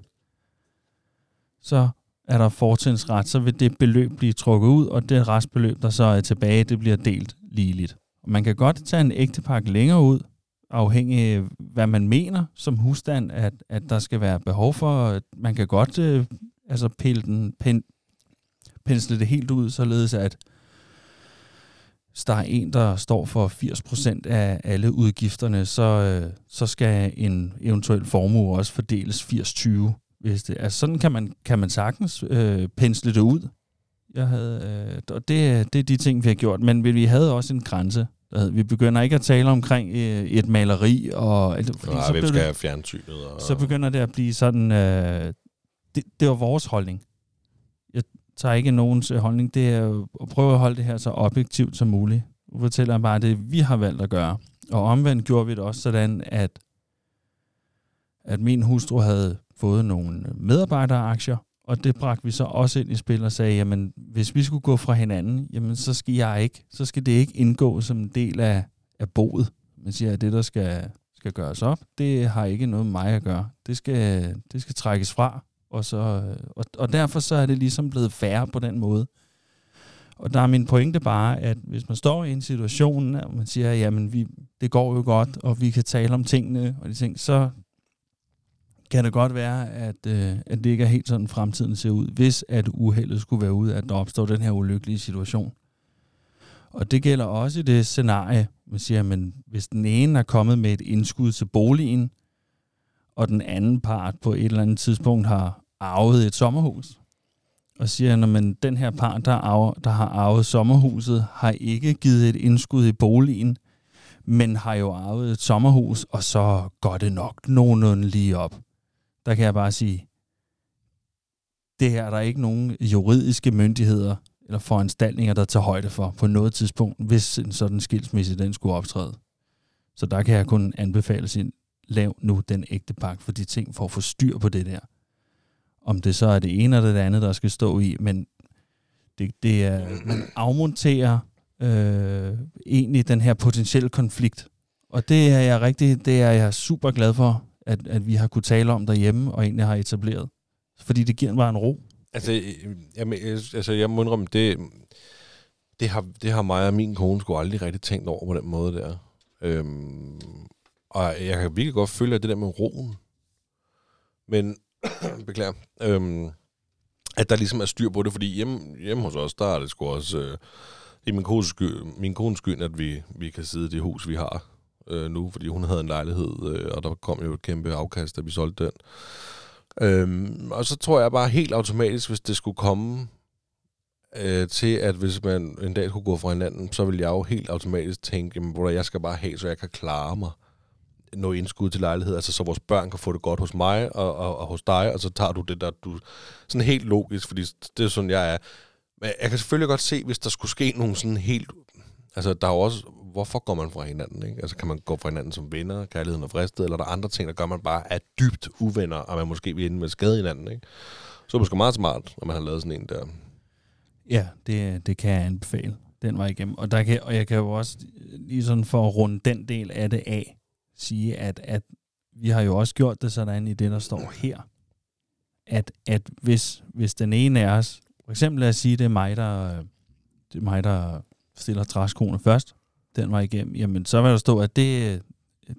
så er der fortrinsret, så vil det beløb blive trukket ud, og det restbeløb, der så er tilbage, det bliver delt ligeligt. Og man kan godt tage en ægtepakke længere ud, afhængig af, hvad man mener som husstand, at, at der skal være behov for. Man kan godt øh, altså pille den, pensle det helt ud, således at hvis der er en, der står for 80% af alle udgifterne, så, øh, så skal en eventuel formue også fordeles 80-20. Hvis det, altså sådan kan man, kan man sagtens øh, pensle det ud. Jeg havde, øh, og det, det er de ting, vi har gjort. Men vi havde også en grænse. Vi begynder ikke at tale omkring øh, et maleri. Og, fordi Nej, så hvem skal have fjernsynet? Og... Så begynder det at blive sådan... Øh, det, det var vores holdning. Tager ikke nogens øh, holdning. Det er at prøve at holde det her så objektivt som muligt. Du fortæller bare det, vi har valgt at gøre. Og omvendt gjorde vi det også sådan, at, at min hustru havde fået nogle medarbejderaktier, og det bragte vi så også ind i spil og sagde, jamen hvis vi skulle gå fra hinanden, jamen så skal jeg ikke, så skal det ikke indgå som en del af, af boet. Man siger, at det der skal, skal gøres op, det har ikke noget med mig at gøre. Det skal, det skal trækkes fra, og, så, og, og derfor så er det ligesom blevet færre på den måde. Og der er min pointe bare, at hvis man står i en situation, og man siger, jamen vi, det går jo godt, og vi kan tale om tingene, og de ting, så kan det godt være, at, øh, at det ikke er helt sådan, fremtiden ser ud, hvis at uheldet skulle være ude, at der opstår den her ulykkelige situation. Og det gælder også i det scenarie, man siger, men hvis den ene er kommet med et indskud til boligen, og den anden part på et eller andet tidspunkt har arvet et sommerhus, og siger, at den her par, der, arver, der har arvet sommerhuset, har ikke givet et indskud i boligen, men har jo arvet et sommerhus, og så går det nok nogenlunde lige op der kan jeg bare sige, det her er der ikke nogen juridiske myndigheder eller foranstaltninger, der tager højde for på noget tidspunkt, hvis en sådan skilsmisse den skulle optræde. Så der kan jeg kun anbefale sin, lav nu den ægte pakke for de ting for at få styr på det der. Om det så er det ene eller det andet, der skal stå i, men det, det er, man afmonterer øh, egentlig den her potentielle konflikt. Og det er jeg rigtig, det er jeg super glad for, at, at vi har kunne tale om derhjemme, og egentlig har etableret. Fordi det giver bare en ro. Altså, øh, jamen, øh, altså jeg må indrømme, det, det, har, det har mig og min kone sgu aldrig rigtig tænkt over på den måde der. Øhm, og jeg kan virkelig godt føle, at det der med roen, men, beklager, øhm, at der ligesom er styr på det, fordi hjemme, hjemme hos os, der er det sgu også, øh, det er min kones skyld, min kones skyld, at vi, vi kan sidde i det hus, vi har øh, nu, fordi hun havde en lejlighed, øh, og der kom jo et kæmpe afkast, da vi solgte den. Øhm, og så tror jeg bare helt automatisk, hvis det skulle komme øh, til, at hvis man en dag skulle gå fra hinanden, så ville jeg jo helt automatisk tænke, jamen, hvor jeg skal bare have, så jeg kan klare mig noget indskud til lejlighed, altså så vores børn kan få det godt hos mig og, og, og hos dig, og så tager du det der, du... Sådan helt logisk, fordi det er sådan, jeg er. Men jeg kan selvfølgelig godt se, hvis der skulle ske nogle sådan helt... Altså, der er jo også hvorfor går man fra hinanden? Ikke? Altså kan man gå fra hinanden som venner, kærligheden og fristet, eller er der andre ting, der gør, man bare er dybt uvenner, og man måske vil ende med at skade hinanden? Ikke? Så er det måske meget smart, når man har lavet sådan en der. Ja, det, det kan jeg anbefale. Den var igennem. Og, der kan, og jeg kan jo også lige sådan for at runde den del af det af, sige, at, at vi har jo også gjort det sådan i det, der står her, at, at hvis, hvis den ene af os, for eksempel lad os sige, det er mig, der, det er mig, der stiller træskoene først, den var igennem, jamen så vil der stå, at det,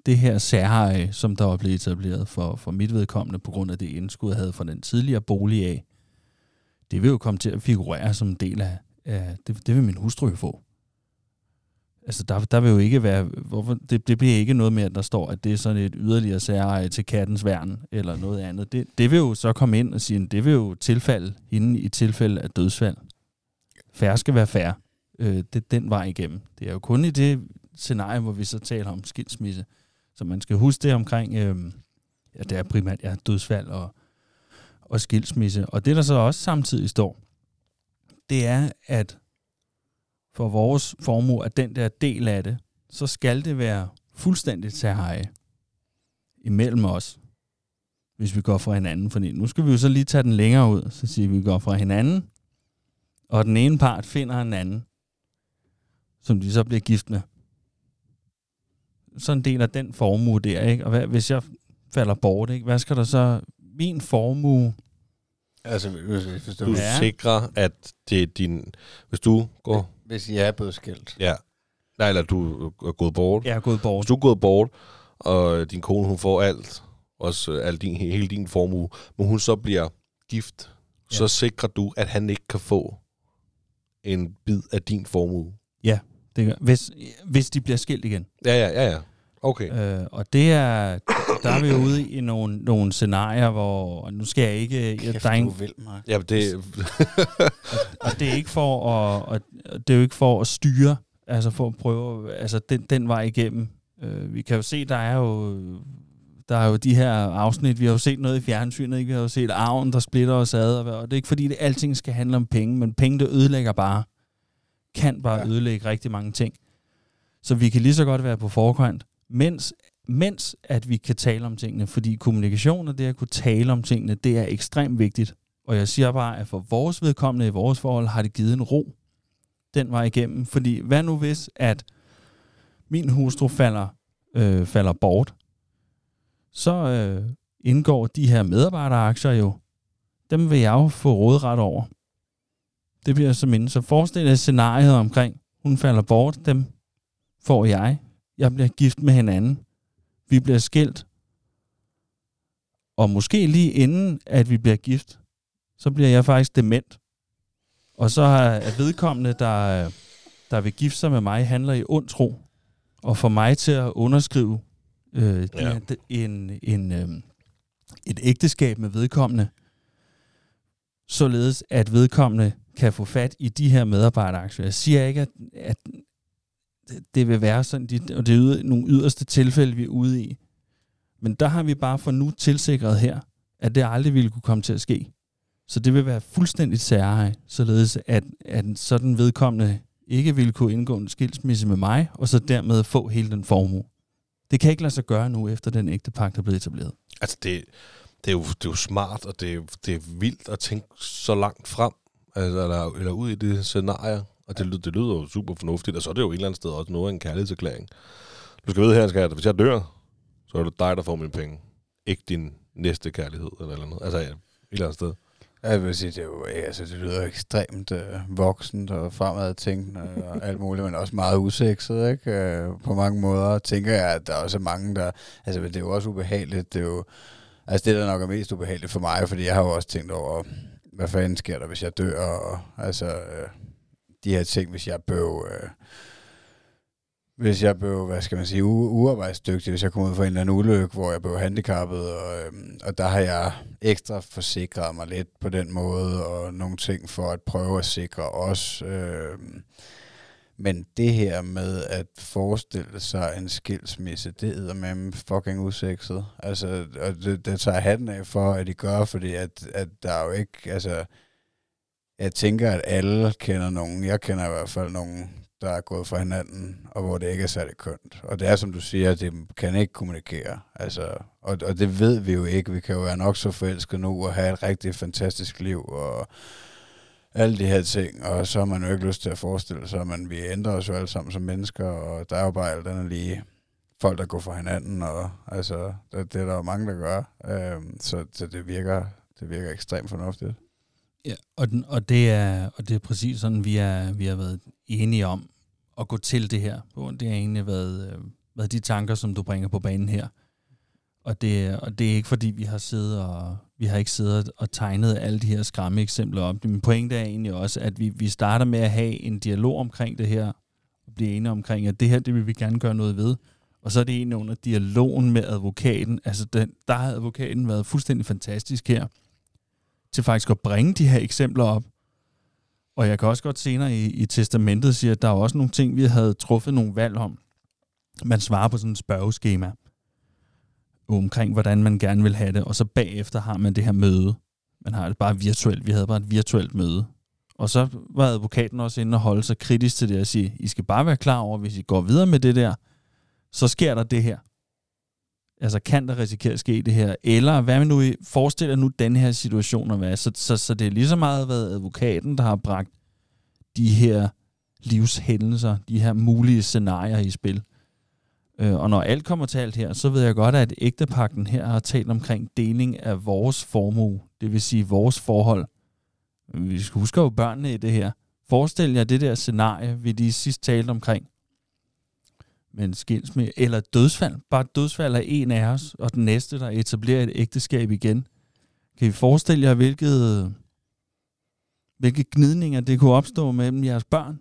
det her særhej, som der var blevet etableret for, for mit vedkommende, på grund af det indskud, jeg havde fra den tidligere bolig af, det vil jo komme til at figurere som en del af, af det, det vil min hustru få. Altså, der, der vil jo ikke være, hvorfor, det, det bliver ikke noget med, at der står, at det er sådan et yderligere særeje til kattens værn, eller noget andet. Det, det vil jo så komme ind og sige, at det vil jo tilfalde hende i tilfælde af dødsfald. Færre skal være færre øh, det, den vej igennem. Det er jo kun i det scenarie, hvor vi så taler om skilsmisse. Så man skal huske det omkring, øh, ja, det er primært ja, dødsfald og, og skilsmisse. Og det, der så også samtidig står, det er, at for vores formue, at den der del af det, så skal det være fuldstændigt særheje imellem os, hvis vi går fra hinanden. For nu skal vi jo så lige tage den længere ud, så siger vi, at vi går fra hinanden, og den ene part finder en anden, som de så bliver gift med. så en del af den formue der, ikke? Og hvad, hvis jeg falder bort, ikke? Hvad skal der så... Min formue... Altså, hvis, hvis, Du du, Ja. sikrer, at det er din... Hvis du går... hvis jeg er blevet skilt. Ja. Nej, eller du er gået bort. Jeg er gået bort. Hvis du er gået bort, og din kone hun får alt, også al din, hele din formue, men hun så bliver gift, ja. så Ja. sikrer du, at han ikke kan få en bid af din formue. Det gør, hvis, hvis de bliver skilt igen. Ja, ja, ja, ja. Okay. Øh, og det er, der er vi jo ude i nogle, nogle scenarier, hvor, nu skal jeg ikke, jeg, Kæft, der er du ingen, er vild, Mark. Ja, det, og det er ikke for at, og det er jo ikke for at styre, altså for at prøve, altså den, den vej igennem. Øh, vi kan jo se, der er jo, der er jo de her afsnit, vi har jo set noget i fjernsynet, ikke? vi har jo set arven, der splitter os ad, og, det er ikke fordi, det alting skal handle om penge, men penge, det ødelægger bare, kan bare ja. ødelægge rigtig mange ting. Så vi kan lige så godt være på forkant, mens, mens at vi kan tale om tingene, fordi kommunikation og det at kunne tale om tingene, det er ekstremt vigtigt. Og jeg siger bare, at for vores vedkommende i vores forhold har det givet en ro den vej igennem. Fordi hvad nu hvis, at min hustru falder, øh, falder bort, så øh, indgår de her medarbejderaktier jo, dem vil jeg jo få rådret over. Det bliver så mindre. Så forestil dig scenariet omkring, hun falder bort, dem får jeg. Jeg bliver gift med hinanden. Vi bliver skilt. Og måske lige inden, at vi bliver gift, så bliver jeg faktisk dement. Og så er vedkommende, der, der vil gifte sig med mig, handler i ond tro. Og får mig til at underskrive øh, Ja. en, en, øh, et ægteskab med vedkommende, således at vedkommende kan få fat i de her medarbejderaktier. Jeg siger ikke, at, at det- det vil være sådan, de, og det er yder, nogle yderste tilfælde, vi er ude i. Men der har vi bare for nu tilsikret her, at det aldrig ville kunne komme til at ske. Så det vil være fuldstændigt særlige, således at, at sådan vedkommende ikke ville kunne indgå en skilsmisse med mig, og så dermed få hele den formue. Det kan ikke lade sig gøre nu, efter den ægte pagt er blevet etableret. altså, det, det, er jo, det er jo smart, og det, det er vildt at tænke så langt frem, altså, eller, eller ud i det scenarie. Og det, lyder, det lyder jo super fornuftigt, og så er det jo et eller andet sted også noget af en kærlighedserklæring. Du skal vide her, skat, hvis jeg dør, så er det dig, der får mine penge. Ikke din næste kærlighed, eller, eller noget. Altså, ja, et eller andet sted. Jeg vil sige, det, er jo, altså, det lyder ekstremt øh, voksent og fremadtænkende og alt muligt, men også meget usekset, ikke? Øh, på mange måder tænker jeg, at der også er mange, der... Altså, det er jo også ubehageligt. Det er jo... Altså, det, der nok er mest ubehageligt for mig, fordi jeg har jo også tænkt over, hvad fanden sker der, hvis jeg dør, og altså... Øh, de her ting, hvis jeg bøv... Øh, hvis jeg blev, hvad skal man sige, u- uarbejdsdygtig, hvis jeg kom ud for en eller anden ulykke, hvor jeg blev handicappet, og, øhm, og der har jeg ekstra forsikret mig lidt på den måde, og nogle ting for at prøve at sikre os. Øhm, men det her med at forestille sig en skilsmisse, det er med fucking usekset. Altså, og det, det tager jeg hatten af for, at de gør, fordi at, at der er jo ikke, altså, jeg tænker, at alle kender nogen. Jeg kender i hvert fald nogen, der er gået fra hinanden, og hvor det ikke er særlig kønt. Og det er, som du siger, det kan ikke kommunikere. Altså, og, og det ved vi jo ikke. Vi kan jo være nok så forelsket nu og have et rigtig fantastisk liv, og alle de her ting, og så har man jo ikke lyst til at forestille sig, men vi ændrer os jo alle sammen som mennesker, og der er jo bare alt andet lige folk, der går fra hinanden, og altså, det, det er der jo mange, der gør. Øhm, så, så det virker, det virker ekstremt fornuftigt. Ja, og, den, og, det er, og det er præcis sådan, vi, er, vi har været enige om at gå til det her. Og Det har egentlig været, øh, været de tanker, som du bringer på banen her. Og det, og det er ikke fordi, vi har siddet og vi har ikke siddet og tegnet alle de her skræmme eksempler op. Min pointe er egentlig også, at vi, vi starter med at have en dialog omkring det her, og blive enige omkring, at det her, det vil vi gerne gøre noget ved. Og så er det egentlig under dialogen med advokaten. Altså, den, der har advokaten været fuldstændig fantastisk her til faktisk at bringe de her eksempler op. Og jeg kan også godt senere i, i testamentet sige, at der er også nogle ting, vi havde truffet nogle valg om. Man svarer på sådan et spørgeskema omkring, hvordan man gerne vil have det, og så bagefter har man det her møde. Man har det bare virtuelt. Vi havde bare et virtuelt møde. Og så var advokaten også inde og holde sig kritisk til det og sige, I skal bare være klar over, hvis I går videre med det der, så sker der det her. Altså, kan der risikere at ske det her? Eller hvad man nu i- forestiller nu den her situation at være? Så, så, så det er lige så meget været advokaten, der har bragt de her livshændelser, de her mulige scenarier i spil. Øh, og når alt kommer til alt her, så ved jeg godt, at ægtepakten her har talt omkring deling af vores formue, det vil sige vores forhold. Men vi skal huske jo børnene i det her. Forestil jer det der scenarie, vi lige sidst talte omkring. Men skilsmisse, eller dødsfald. Bare dødsfald af en af os, og den næste, der etablerer et ægteskab igen. Kan I forestille jer, hvilket, hvilke gnidninger det kunne opstå mellem jeres børn?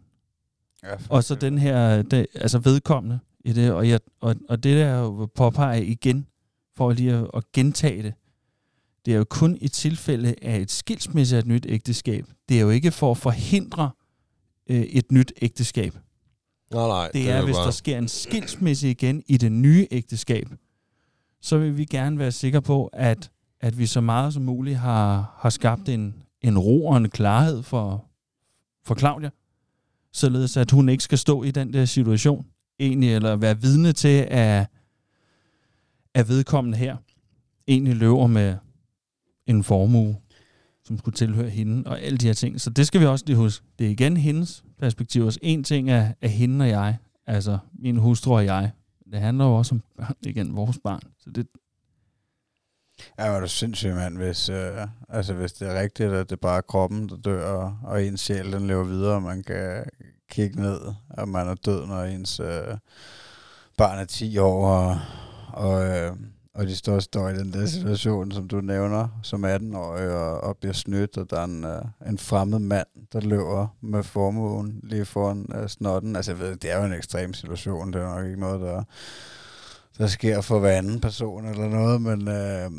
Ja, Og så den her, det, altså vedkommende i det, og, jeg, og, og det der jo påpeger igen, for lige at, at gentage det, det er jo kun i tilfælde af et skilsmisse af et nyt ægteskab. Det er jo ikke for at forhindre øh, et nyt ægteskab. Nej, nej. Det er, jo hvis bare- der sker en skilsmisse igen i det nye ægteskab, så vil vi gerne være sikre på, at, at vi så meget som muligt har, har skabt en, en ro og en klarhed for, for Claudia, således at hun ikke skal stå i den der situation, egentlig, eller være vidne til, at, at vedkommende her egentlig løber med en formue, som skulle tilhøre hende, og alle de her ting. Så det skal vi også lige huske. Det er igen hendes perspektiv. Også en ting er, er hende og jeg, altså min hustru og jeg. Det handler jo også om børn, igen, vores barn. Så det, Ja, det er det sindssygt, mand, hvis, øh, altså, hvis det er rigtigt, at det bare er kroppen, der dør, og, og ens sjæl, den lever videre, og man kan kigge ned, og man er død, når ens øh, barn er 10 år, og, og, øh, og de står, står i den der situation, som du nævner, som 18-årig, og, og bliver snydt, og der er en, øh, en fremmed mand, der løber med formuen lige foran øh, snotten. Altså, jeg ved, det er jo en ekstrem situation, det er nok ikke noget, der der sker for hver anden person eller noget, men, øh,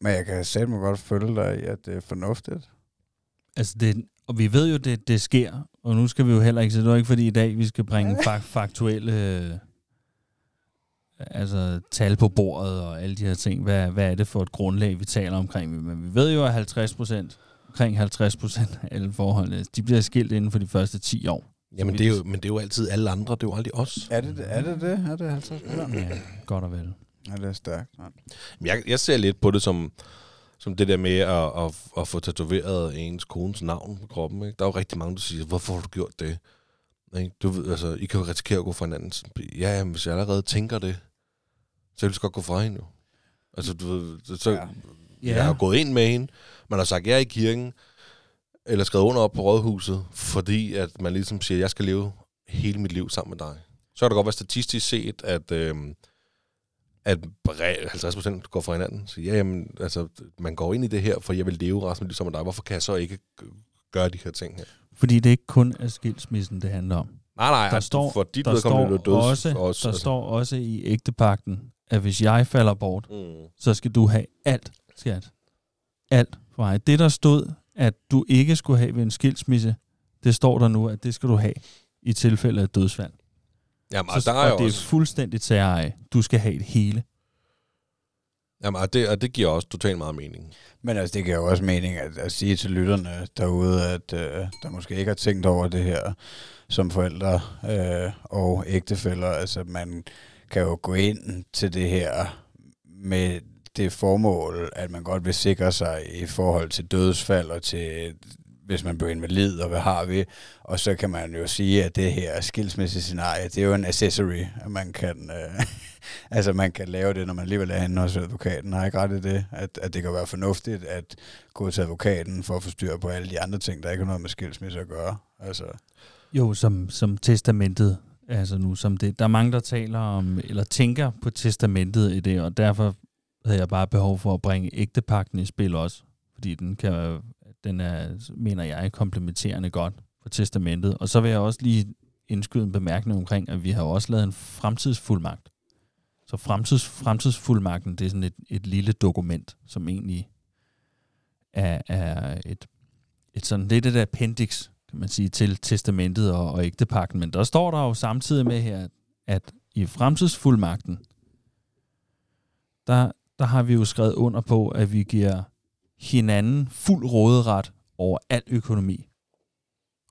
men jeg kan selv godt følge dig i, at det er fornuftigt. altså det, og vi ved jo, det, det sker, og nu skal vi jo heller ikke, så det er ikke fordi i dag, vi skal bringe fak- faktuelle altså tal på bordet og alle de her ting. Hvad, hvad er det for et grundlag, vi taler omkring? Men vi ved jo, at 50 procent, omkring 50 procent af alle forhold, de bliver skilt inden for de første 10 år. Jamen, det er jo, men det er jo altid alle andre, det er jo aldrig os. Er det? Er det, det? Er det 50 procent? Ja, godt og vel. Ja, det er stærkt. Men Jeg, jeg ser lidt på det som, som det der med at, at, at få tatoveret ens kones navn på kroppen. Ikke? Der er jo rigtig mange, der siger, hvorfor har du gjort det? Ikke? Du ved, altså, I kan jo risikere at gå fra hinanden. Ja, jamen, hvis jeg allerede tænker det, så vil jeg godt gå fra hende jo. Altså, du ved, så, Ja. ja. jeg har gået ind med hende, man har sagt ja i kirken, eller skrevet under op på rådhuset, fordi at man ligesom siger, jeg skal leve hele mit liv sammen med dig. Så kan det godt være statistisk set, at, øhm, at 50 procent går fra hinanden. Så ja, jamen, altså, man går ind i det her, for jeg vil leve resten af mit liv sammen med dig. Hvorfor kan jeg så ikke gøre de her ting her? Fordi det ikke kun er skilsmissen, det handler om. Nej, nej, Der altså, står- for dit Der står, døds også, der altså. står også i ægtepakten, at hvis jeg falder bort, Mm. så skal du have alt, skat. Alt for mig. Det, der stod, at du ikke skulle have ved en skilsmisse, det står der nu, at det skal du have i tilfælde af dødsfald. Jamen, Så, og der er jo og det er også, fuldstændig af. Du skal have det hele. jamen, og det, og det giver også totalt meget mening. Men altså, det giver jo også mening at, at sige til lytterne derude, at øh, der måske ikke har tænkt over det her som forældre øh, og ægtefæller. Altså, man kan jo gå ind til det her med det formål, at man godt vil sikre sig i forhold til dødsfald og til hvis man bliver invalid, og hvad har vi? Og så kan man jo sige, at det her skilsmissescenarie, det er jo en accessory, at man kan, øh, altså man kan lave det, når man alligevel er henne hos advokaten. Har jeg ikke ret i det? At, at det kan være fornuftigt at gå til advokaten for at få styr på alle de andre ting, der ikke har noget med skilsmisse at gøre. Altså, Jo, som, som testamentet. Altså nu, som det. Der er mange, der taler om, eller tænker på testamentet i det, og derfor havde jeg bare behov for at bringe ægtepakten i spil også. Fordi den kan, den er, mener jeg, komplementerende godt for testamentet. Og så vil jeg også lige indskyde en bemærkning omkring, at vi har også lavet en fremtidsfuldmagt. Så fremtids, fremtidsfuldmagten, det er sådan et, et lille dokument, som egentlig er, er et, et sådan lidt et appendix, kan man sige, til testamentet og, og ægtepakten. Men der står der jo samtidig med her, at i fremtidsfuldmagten, der, der har vi jo skrevet under på, at vi giver hinanden fuld råderet over al økonomi.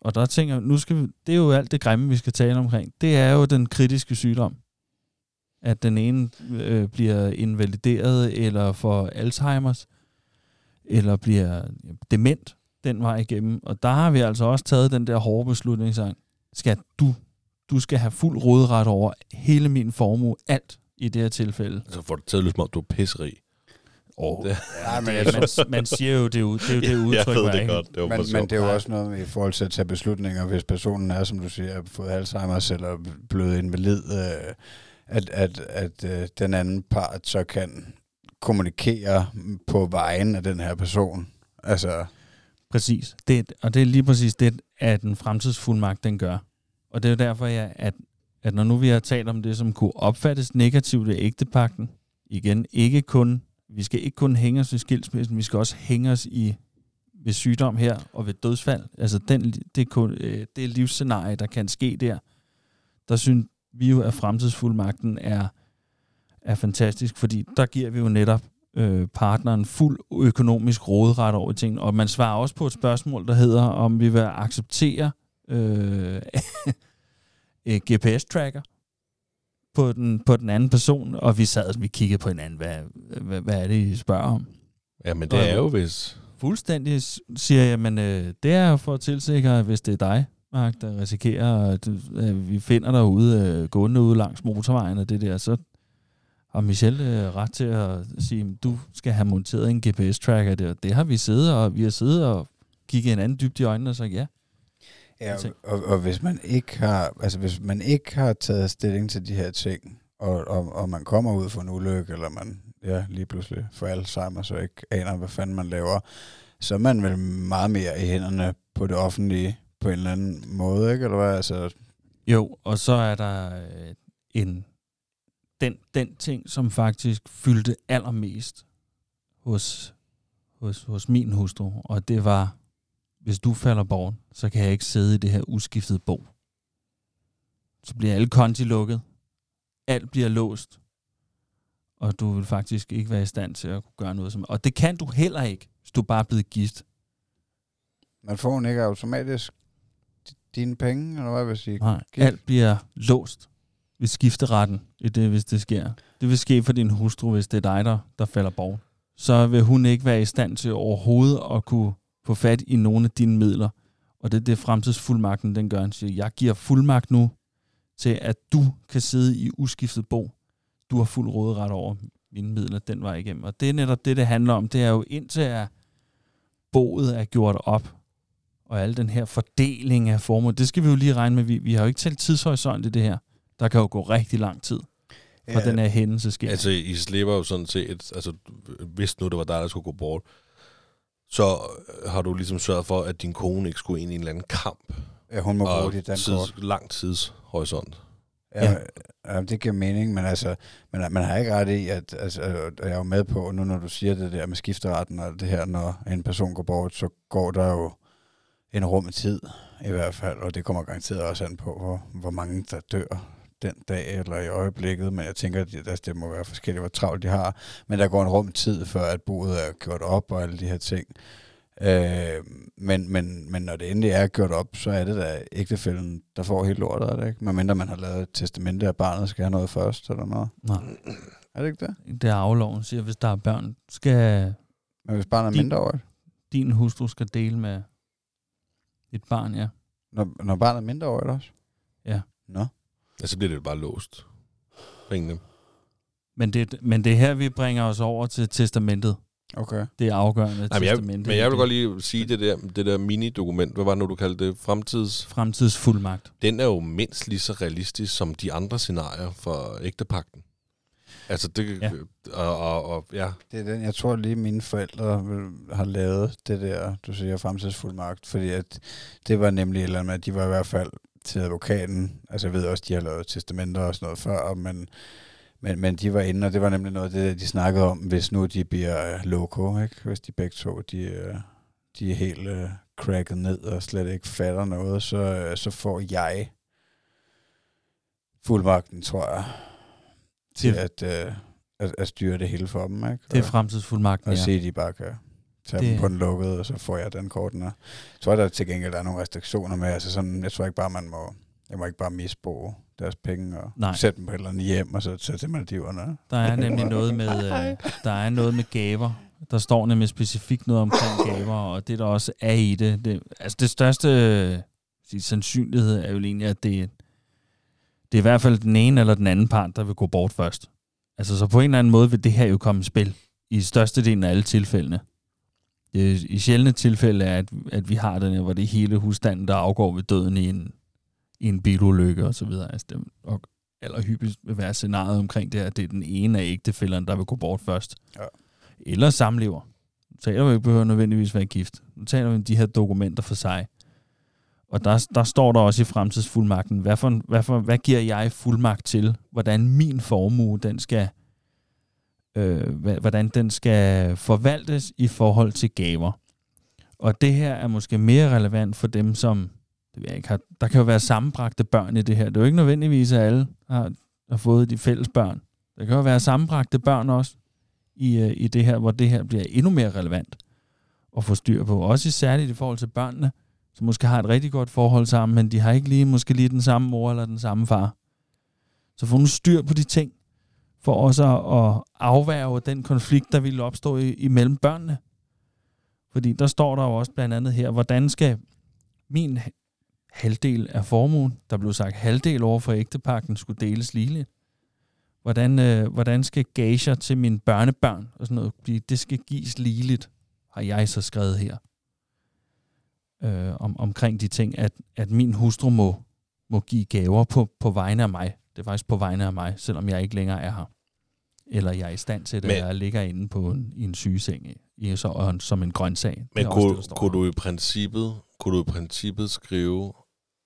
Og der tænker jeg, nu skal vi, det er jo alt det grimme, vi skal tale omkring. Det er jo den kritiske sygdom. At den ene øh, bliver invalideret, eller får Alzheimers, eller bliver dement den vej igennem. Og der har vi altså også taget den der hårde beslutning, sang, skal du du skal have fuld råderet over hele min formue, alt i det her tilfælde. Så får det til at lyde som om, du er pisserig. Oh. Det- Ja, men, man, man siger jo, det er jo det, er jo det jeg udtryk, ved var, det godt. Det var men, men det er jo også noget med, i forhold til at tage beslutninger, hvis personen er, som du siger, fået Alzheimer's eller blevet invalid, øh, at, at, at øh, den anden part så kan kommunikere på vejen af den her person. Altså, Præcis. Det, og det er lige præcis det, at en fremtidsfuldmagt den gør. Og det er jo derfor, jeg, at, at når nu vi har talt om det, som kunne opfattes negativt ved ægtepakten, igen, ikke kun, vi skal ikke kun hænge os i skilsmissen, vi skal også hænge os i ved sygdom her og ved dødsfald. Altså den, det, kun, øh, det livsscenarie, der kan ske der, der synes vi jo, at fremtidsfuldmagten er, er fantastisk, fordi der giver vi jo netop øh, partneren fuld økonomisk råderet over tingene. Og man svarer også på et spørgsmål, der hedder, om vi vil acceptere øh, øh, GPS-tracker på den, på den anden person, og vi sad og vi kiggede på hinanden, hvad, hvad, hvad er det, I spørger om? Ja, men det er jo hvis... Fuldstændig siger jeg, men øh, det er for at tilsikre, hvis det er dig, Mark, der risikerer, at øh, vi finder dig ude, øh, gående ude langs motorvejen og det der, så har Michelle øh, ret til at sige, du skal have monteret en GPS-tracker der. Det har vi siddet og vi har siddet og kigget en anden dybt i øjnene og sagt ja. Ja, ting. og, og hvis man ikke har, altså hvis man ikke har taget stilling til de her ting, og, og, og man kommer ud for en ulykke, eller man ja, lige pludselig får Alzheimer, så ikke aner, hvad fanden man laver, så er man vel meget mere i hænderne på det offentlige på en eller anden måde, ikke? Eller hvad? Altså, Jo, og så er der øh, en den, den ting, som faktisk fyldte allermest hos, hos, hos min hustru, og det var, hvis du falder bort, så kan jeg ikke sidde i det her uskiftede bo. Så bliver alle konti lukket, alt bliver låst, og du vil faktisk ikke være i stand til at kunne gøre noget som... Og det kan du heller ikke, hvis du bare er blevet gift. man får ikke automatisk dine penge, eller hvad vil jeg sige? Nej, alt bliver låst ved skifteretten, i det, hvis det sker. Det vil ske for din hustru, hvis det er dig, der, der falder bort. Så vil hun ikke være i stand til overhovedet at kunne få fat i nogle af dine midler. Og det er det, fremtidsfuldmagten den gør. Den siger, jeg giver fuldmagt nu til, at du kan sidde i uskiftet bo. Du har fuld råderet over mine midler den vej igennem. Og det er netop det, det handler om. Det er jo indtil at boet er gjort op, og al den her fordeling af formål, det skal vi jo lige regne med. Vi, vi har jo ikke talt tidshorisont i det her. Der kan jo gå rigtig lang tid, fra den her hændelse sker. Altså, I slipper jo sådan set, altså, hvis nu det var dig, der skulle gå bort, så har du ligesom sørget for, at din kone ikke skulle ind i en eller anden kamp. ja, hun må bruge og dit dankort. tids, lang tidshorisont. Ja, Ja. ja. ja, det giver mening, men altså, man, man har ikke ret i, at altså, jeg er jo med på, nu når du siger det der med skifteretten og det her, når en person går bort, så går der jo en rum tid i hvert fald, og det kommer garanteret også an på, hvor, hvor mange der dør den dag eller i øjeblikket, men jeg tænker, at det, altså, det må være forskelligt, hvor travlt de har, men der går en rum tid, før at boet er gjort op og alle de her ting. Øh, men, men, men når det endelig er gjort op, så er det da ægtefælden, der får helt lortet, er det ikke? Medmindre man har lavet et testamente, at barnet skal have noget først, eller noget. Nej, Er det ikke det? det er afloven, siger, hvis der er børn, skal Men hvis barnet er Din- mindreårigt, din hustru skal dele med et barn, ja. når, når barnet er mindreårigt også? Ja. Nå. Ja, så bliver det jo bare låst. Pengene. Men det, men det er her, vi bringer os over til testamentet. Okay. Det er afgørende Nej, men, jeg, testamentet. men jeg vil godt lige sige det der, det der mini-dokument. Hvad var det nu, du kaldte det? Fremtids... Fremtidsfuldmagt. Den er jo mindst lige så realistisk som de andre scenarier for ægtepakten. Altså, det... Ja. Og, og, og, ja. Det er den, jeg tror lige mine forældre har lavet det der, du siger, fremtidsfuldmagt, fordi at det var nemlig et eller andet med, at de var i hvert fald til advokaten, altså jeg ved også, de har lavet testamenter og sådan noget før, men, men, men de var inde, og det var nemlig noget det, de snakkede om, hvis nu de bliver loco, ikke? hvis de begge to, de, øh, de er helt øh, cracket ned og slet ikke fatter noget, så, øh, så får jeg fuldmagten, tror jeg, til Det- at, øh, at, at styre det hele for dem. Ikke? Det er Og- fremtidsfuldmagten, og ja. se, at de bare kan tage Det- dem på den lukkede, og så får jeg den korten. Jeg tror, der til gengæld der er nogle restriktioner med. Altså sådan, jeg tror ikke bare, man må, jeg må ikke bare misbruge deres penge og Nej. sætte dem på et eller andet hjem, og så tage til Maldiverne. Der er nemlig noget med, øh, der er noget med gaver. Der står nemlig specifikt noget omkring gaver, og det der også er i det. det altså det største øh, sige, sandsynlighed er jo egentlig, at det, det er i hvert fald den ene eller den anden part, der vil gå bort først. Altså, så på en eller anden måde vil det her jo komme i spil i størstedelen af alle tilfældene. Er i sjældne tilfælde er, at, at vi har den her, hvor det er hele husstanden, der afgår ved døden i en, i en bilulykke og så videre. Altså, det, og allerhyppigst vil være scenariet omkring det, at det er den ene af ægtefælderne, der vil gå bort først. Ja. Eller samlever. Nu taler vi ikke behøver nødvendigvis være gift. Nu taler vi om de her dokumenter for sig. Og der, der står der også i fremtidsfuldmagten, hvad, for, hvad, for, hvad giver jeg fuldmagt til, hvordan min formue, den skal, øh, hvordan den skal forvaltes i forhold til gaver. Og det her er måske mere relevant for dem, som det ved jeg ikke, har, der kan jo være sammenbragte børn i det her. Det er jo ikke nødvendigvis, at alle har, har fået de fælles børn. Der kan jo være sammenbragte børn også i, øh, i det her, hvor det her bliver endnu mere relevant at få styr på. Også særligt i forhold til børnene, som måske har et rigtig godt forhold sammen, men de har ikke lige måske lige den samme mor eller den samme far. Så få nu styr på de ting, for også at afværge den konflikt, der ville opstå i, imellem børnene. Fordi der står der jo også blandt andet her, hvordan skal min halvdel af formuen, der blev sagt halvdel over for ægtepakken, skulle deles ligeligt. Hvordan, øh, hvordan skal gager til mine børnebørn og sådan noget blive, det skal gives ligeligt, har jeg så skrevet her. Øh, om, omkring de ting, at, at min hustru må, må give gaver på, på vegne af mig. Det er faktisk på vegne af mig, selvom jeg ikke længere er her. Eller jeg er i stand til det, men, jeg ligger inde på en, i en sygeseng i, så, som en grøntsag. Men kunne, det, kunne, du i princippet, kunne du i princippet skrive,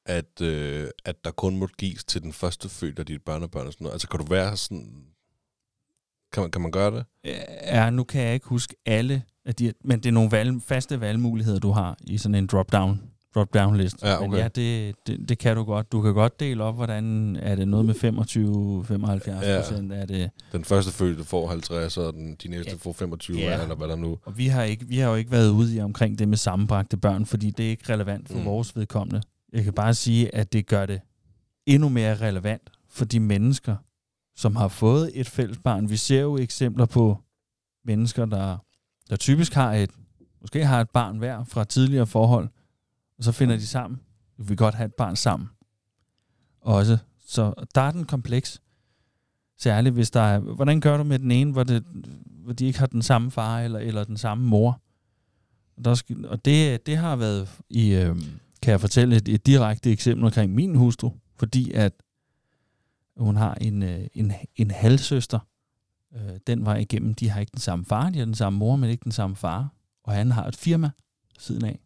at, øh, at der kun må gives til den første født af dit børnebørn og sådan noget? Altså kan du være sådan... Kan man, kan man gøre det? Ja, nu kan jeg ikke huske alle af de, men det er nogle valg, faste valgmuligheder, du har i sådan en drop-down drop-down list. Ja, okay. Men ja, det, det, det kan du godt. Du kan godt dele op, hvordan er det noget med 25-75 procent? Ja. Er det, den første fødte får 50, og den, de næste ja. får 25, ja. eller hvad der nu. Og vi har, ikke, vi har jo ikke været ude i omkring det med sammenbragte børn, fordi det er ikke relevant for mm. vores vedkommende. Jeg kan bare sige, at det gør det endnu mere relevant for de mennesker, som har fået et fælles barn. Vi ser jo eksempler på mennesker, der, der typisk har et, måske har et barn hver fra tidligere forhold, og så finder de sammen. Vi vil godt have et barn sammen. Også. Så der er den kompleks. Særligt hvis der er, hvordan gør du med den ene, hvor, det, hvor de ikke har den samme far eller, eller den samme mor? Og, der skal, og det, det har været i, øh, kan jeg fortælle et, et direkte eksempel omkring min hustru, fordi at hun har en, øh, en, en halvsøster, øh, den var igennem, de har ikke den samme far, de har den samme mor, men ikke den samme far, og han har et firma siden af.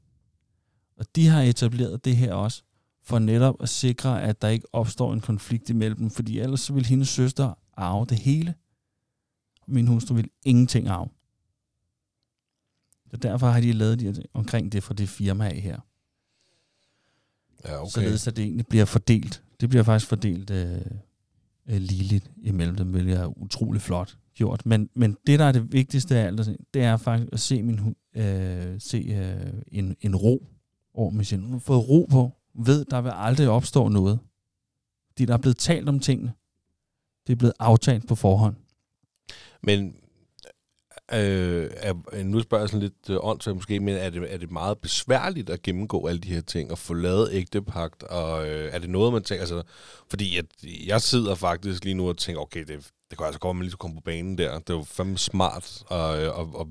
Og de har etableret det her også, for netop at sikre, at der ikke opstår en konflikt imellem dem, fordi ellers så vil hendes søster arve det hele. Min hustru vil ingenting arve. Så derfor har de lavet de omkring det fra det firma af her. Ja, okay. Således at det egentlig bliver fordelt. Det bliver faktisk fordelt øh, øh, ligeligt imellem dem, hvilket er utrolig flot gjort. Men, men det, der er det vigtigste af alt, det er faktisk at se, min, øh, se øh, en, en ro over med sin. Hun har fået ro på, ved, der vil aldrig opstå noget. Fordi der er blevet talt om tingene. Det er blevet aftalt på forhånd. Men øh, er, øh, nu spørger jeg sådan lidt øh, åndssvagt måske, men er det, er det meget besværligt at gennemgå alle de her ting og få lavet ægtepagt? Og øh, er det noget, man tænker, altså, fordi at jeg sidder faktisk lige nu og tænker, okay, det, det kunne altså godt, at man lige komme på banen der. Det var fandme smart at, øh, og, og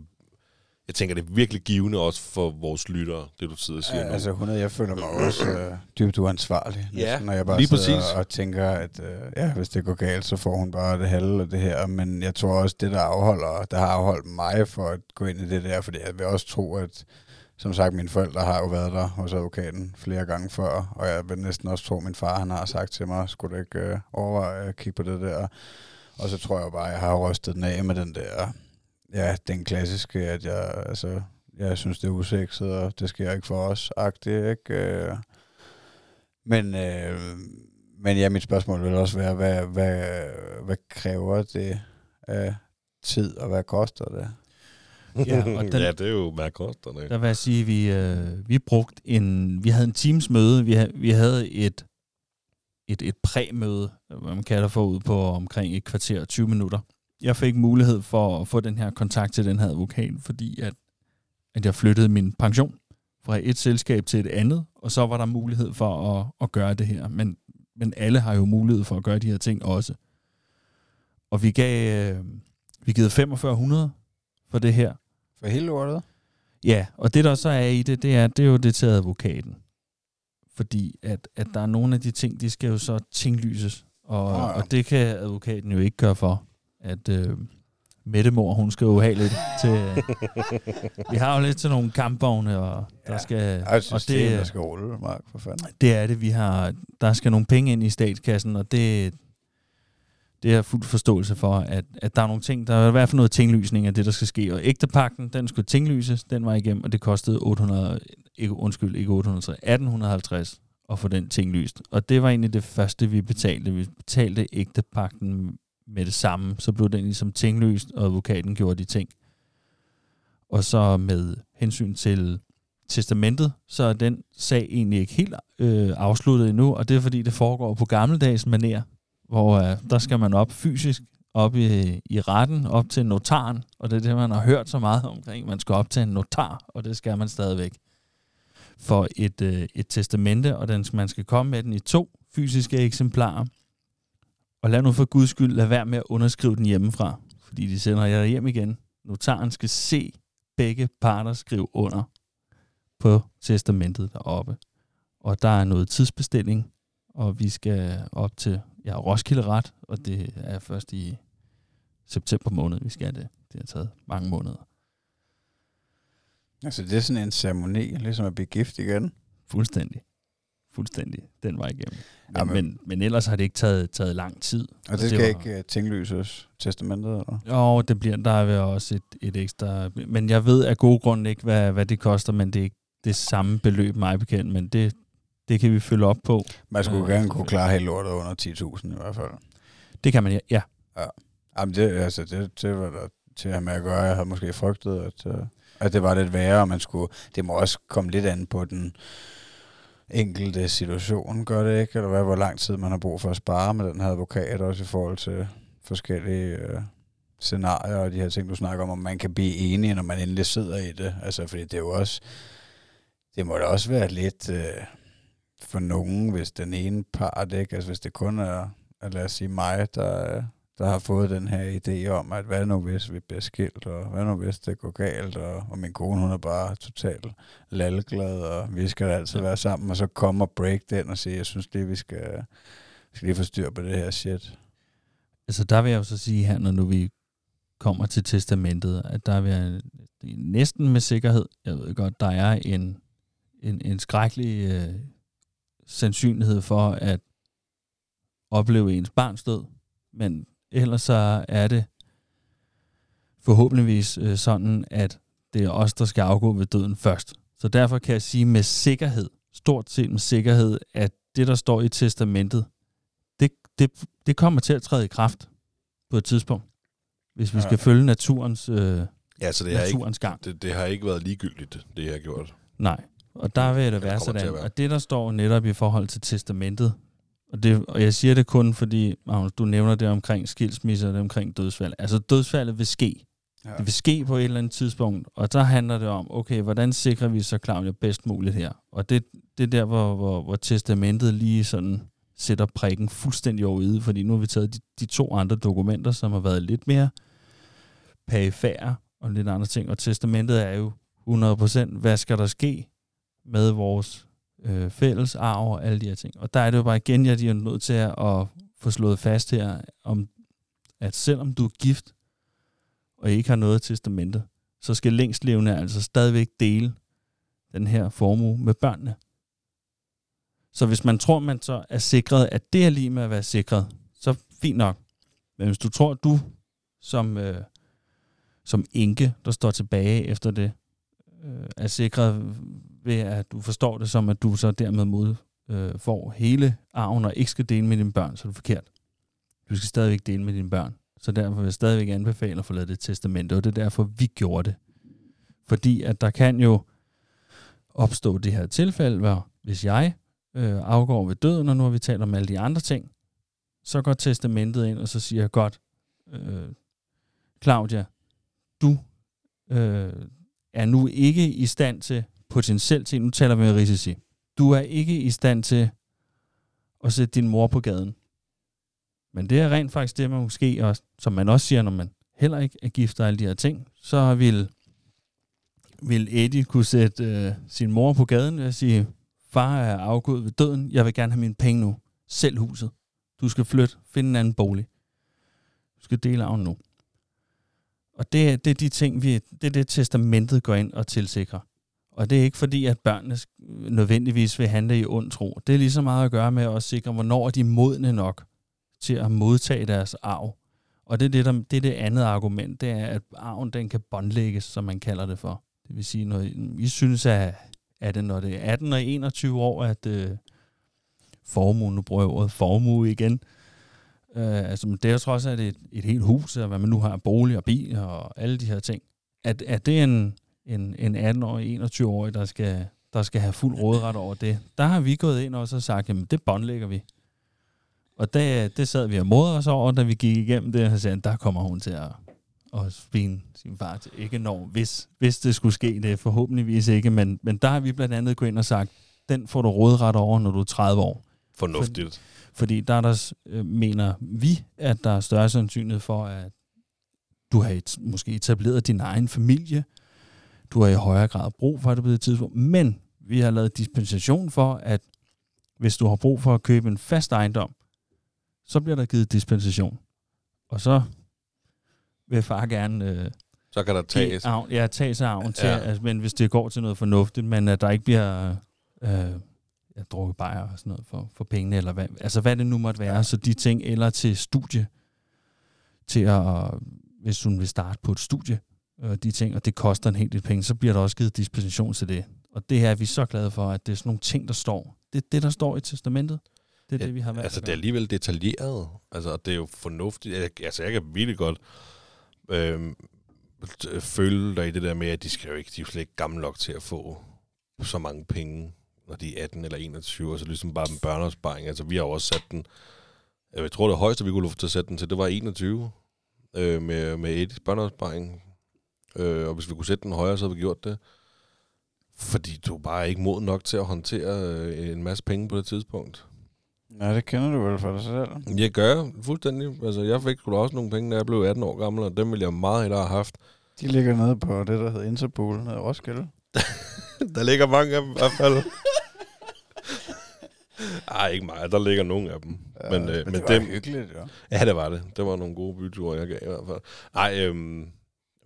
jeg tænker, det er virkelig givende også for vores lyttere, det du sidder og siger ja, nu. Altså 100, jeg føler mig også øh, dybt uansvarlig, ja, næsten, når jeg bare lige præcis. og tænker, at øh, ja, hvis det går galt, så får hun bare det halve af det her. Men jeg tror også, det der afholder, der har afholdt mig for at gå ind i det der, fordi jeg vil også tro, at som sagt, mine forældre har jo været der hos advokaten flere gange før, og jeg vil næsten også tro, at min far han har sagt til mig, skulle du ikke øh, overveje at kigge på det der? Og så tror jeg bare, at jeg har rystet den af med den der, ja, den klassiske, at jeg, altså, jeg synes, det er usekset, og det sker ikke for os, agtigt, ikke? Øh, men, øh, men ja, mit spørgsmål vil også være, hvad, hvad, hvad kræver det af tid, og hvad koster det? Ja, og den, ja det er jo, hvad koster det? Der vil jeg sige, vi, øh, vi brugt en, vi havde en teams møde, vi, vi havde et, et, et præmøde, hvad man kalder for ud på omkring et kvarter og 20 minutter. Jeg fik mulighed for at få den her kontakt til den her advokat, fordi at at jeg flyttede min pension fra et selskab til et andet, og så var der mulighed for at, at gøre det her. Men men alle har jo mulighed for at gøre de her ting også. Og vi gav, øh, vi givet 4500 for det her. For hele lortet? Ja, og det der så er i det, det er, det er jo det til advokaten. Fordi at, at der er nogle af de ting, de skal jo så tinglyses. Og, ja. og det kan advokaten jo ikke gøre for. At øh, Mette Mor, hun skal jo have lidt til... vi har jo lidt til nogle kampvogne, og der Ja, skal... Et og det, der skal rulle, Mark, for fanden. det er det, vi har... Der skal nogle penge ind i statskassen, og det, det er fuld forståelse for, at, at der er nogle ting, der er i hvert fald noget tinglysning af det, der skal ske. Og ægtepakten, den skulle tinglyses, den var igennem, og det kostede 800, ikke, undskyld, ikke 800, 1850 at få den tinglyst. Og det var egentlig det første, vi betalte. Vi betalte ægtepakten med det samme, så blev den ligesom tinglyst, og advokaten gjorde de ting. Og så med hensyn til testamentet, så er den sag egentlig ikke helt øh, afsluttet endnu, og det er fordi, det foregår på gammeldags maner, hvor øh, der skal man op fysisk, op i, i retten, op til notaren, og det er det, man har hørt så meget omkring. Man skal op til en notar, og det skal man stadigvæk for et, øh, et testamente, og den, man skal komme med den i to fysiske eksemplarer. Og lad nu for guds skyld lade være med at underskrive den hjemmefra, fordi de sender jer hjem igen. Notaren skal se begge parter skrive under på testamentet deroppe. Og der er noget tidsbestilling, og vi skal op til ja, Roskilde Ret, og det er først i september måned, vi skal det. Det har taget mange måneder. Altså, det er sådan en ceremoni, ligesom at blive gift igen. Fuldstændig. Fuldstændig. Den var igennem. Men, Ja, men- men, ellers har det ikke taget, taget lang tid. Og det, det skal var- ikke uh, tinglyses, testamentet, eller? Jo, det bliver, der er også et, et ekstra... Men jeg ved af gode grunde ikke, hvad, hvad det koster, men det er ikke det samme beløb, mig bekendt, men det, det kan vi følge op på. Man skulle Ja, gerne kunne klare hele lortet under 10.000 i hvert fald. Det kan man, ja. ja. Jamen, det, altså, det, det var der til at med at gøre. Jeg havde måske frygtet, at, uh, at det var lidt værre, og man skulle... Det må også komme lidt an på den enkelte situation, gør det ikke? Eller hvad, hvor lang tid man har brug for at spare med den her advokat, også i forhold til forskellige øh, scenarier og de her ting, du snakker om, om man kan blive enige, når man endelig sidder i det. Altså, fordi det er jo også... Det må da også være lidt øh, for nogen, hvis den ene part, ikke? Altså, hvis det kun er, at lad os sige mig, der, øh, der har fået den her idé om, at hvad nu hvis vi bliver skilt, og hvad nu hvis det går galt, og, og min kone, hun er bare totalt lalleglad, og vi skal altid være sammen, og så kommer break den og sige, jeg synes lige, vi skal, vi skal lige få styr på det her shit. Altså, der vil jeg jo så sige her, når nu vi kommer til testamentet, at der vil jeg næsten med sikkerhed, jeg ved godt, der er en, en, en skrækkelig øh, sandsynlighed for at opleve ens barns død, men ellers så er det forhåbentligvis øh, sådan, at det er os, der skal afgå ved døden først. Så derfor kan jeg sige med sikkerhed, stort set med sikkerhed, at det, der står i testamentet, det, det, det kommer til at træde i kraft på et tidspunkt, hvis vi Ja. skal følge naturens, øh, Ja, så det har, ikke, naturens gang. det, det har ikke været ligegyldigt, det jeg har gjort. Nej, og der vil det være sådan. Og det, der står netop i forhold til testamentet, og, det, og jeg siger det kun, fordi Magnus, du nævner det omkring skilsmisse og det omkring dødsfald. Altså dødsfaldet vil ske. Ja. Det vil ske på et eller andet tidspunkt, og der handler det om, okay, hvordan sikrer vi så Claudia bedst muligt her? Og det, det er der, hvor, hvor, hvor testamentet lige sådan sætter prikken fuldstændig over i, fordi nu har vi taget de, de to andre dokumenter, som har været lidt mere perifære og lidt andre ting, og testamentet er jo 100%, hvad skal der ske med vores øh, fælles arv og alle de her ting. Og der er det jo bare igen, jeg er nødt til at, at få slået fast her, om at selvom du er gift, og ikke har noget testamente, så skal længstlevende altså stadigvæk dele den her formue med børnene. Så hvis man tror, man så er sikret, at det er lige med at være sikret, så fint nok. Men hvis du tror, du som, øh, som enke, der står tilbage efter det, øh, er sikret ved, at du forstår det som, at du så dermed mod øh, får hele arven og ikke skal dele med dine børn, så er det forkert. Du skal stadigvæk dele med dine børn. Så derfor vil jeg stadigvæk anbefale at få lavet det testamente, og det er derfor, vi gjorde det. Fordi at der kan jo opstå det her tilfælde, hvor hvis jeg øh, afgår ved døden, og nu har vi talt om alle de andre ting, så går testamentet ind, og så siger jeg, godt, øh, Claudia, du øh, er nu ikke i stand til potentielt til, nu taler vi med risici, du er ikke i stand til at sætte din mor på gaden. Men det er rent faktisk det, man måske også, som man også siger, når man heller ikke er gift og alle de her ting, så vil, vil Eddie kunne sætte øh, sin mor på gaden og sige, far er afgået ved døden, jeg vil gerne have mine penge nu. Selv huset. Du skal flytte, finde en anden bolig. Du skal dele arven nu. Og det, det er de ting, vi, det er det, testamentet går ind og tilsikrer. Og det er ikke fordi, at børnene nødvendigvis vil handle i ond tro. Det er lige så meget at gøre med at sikre, hvornår er de modne nok til at modtage deres arv. Og det er det, der, det, er det andet argument, det er, at arven den kan båndlægges, som man kalder det for. Det vil sige, når I synes, at, at det, når det er 18 og 21 år, at øh, formuen, nu bruger jeg ordet formue igen, øh, altså det er trods alt et, et helt hus, og hvad man nu har, bolig og bil og alle de her ting. At, at det er en, en, en 18-årig, 21-årig, der skal, der skal have fuld råderet over det. Der har vi gået ind også og sagt, jamen det båndlægger vi. Og det, det sad vi og modede os over, da vi gik igennem det, og sagde, der kommer hun til at, at svine sin far til. Ikke når, hvis, hvis det skulle ske, det er forhåbentligvis ikke, men, men der har vi blandt andet gået ind og sagt, den får du råderet over, når du er 30 år. Fornuftigt. Fordi der er der, øh, mener vi, at der er større sandsynlighed for, at du har et, måske etableret din egen familie. Du har i højere grad brug for det på det tidspunkt. Men vi har lavet dispensation for, at hvis du har brug for at købe en fast ejendom, så bliver der givet dispensation. Og så vil far gerne øh, Så kan der tages. arven, ja, tage sig arven til, Ja. altså, men hvis det går til noget fornuftigt, men at der ikke bliver øh, ja, drukket bajer og sådan noget for, for pengene, eller hvad, altså hvad det nu måtte være, ja. så de ting, eller til studie, til at, hvis hun vil starte på et studie, øh, de ting, og det koster en hel del penge, så bliver der også givet dispensation til det. Og det her er vi så glade for, at det er sådan nogle ting, der står. Det er det, der står i testamentet. Det er Ja, det, vi har valgt Altså, det er alligevel detaljeret. Altså, og det er jo fornuftigt. Altså, jeg kan virkelig godt t- føle dig i det der med, at de skal jo ikke, de er jo slet ikke gamle nok til at få så mange penge, når de er 18 eller 21, og så ligesom bare en børneopsparing. Altså, vi har jo også sat den, jeg tror det højeste, vi kunne få til at sætte den til, det var 21 øh, med, med et børneopsparing. Øh, og hvis vi kunne sætte den højere, så havde vi gjort det. Fordi du er bare ikke mod nok til at håndtere øh, en masse penge på det tidspunkt. Nej, det kender du vel for dig selv. Jeg gør fuldstændig. Altså, jeg fik sgu da også nogle penge, da jeg blev 18 år gammel, og dem ville jeg meget hellere have haft. De ligger nede på det, der hedder Interpol, nede i Roskilde. der ligger mange af dem i hvert fald. Ej, ikke meget. Der ligger nogle af dem. Ja, men, øh, men men det var dem, hyggeligt, jo. Ja, det var det. Det var nogle gode byture, jeg gav i hvert fald. Nej, øhm,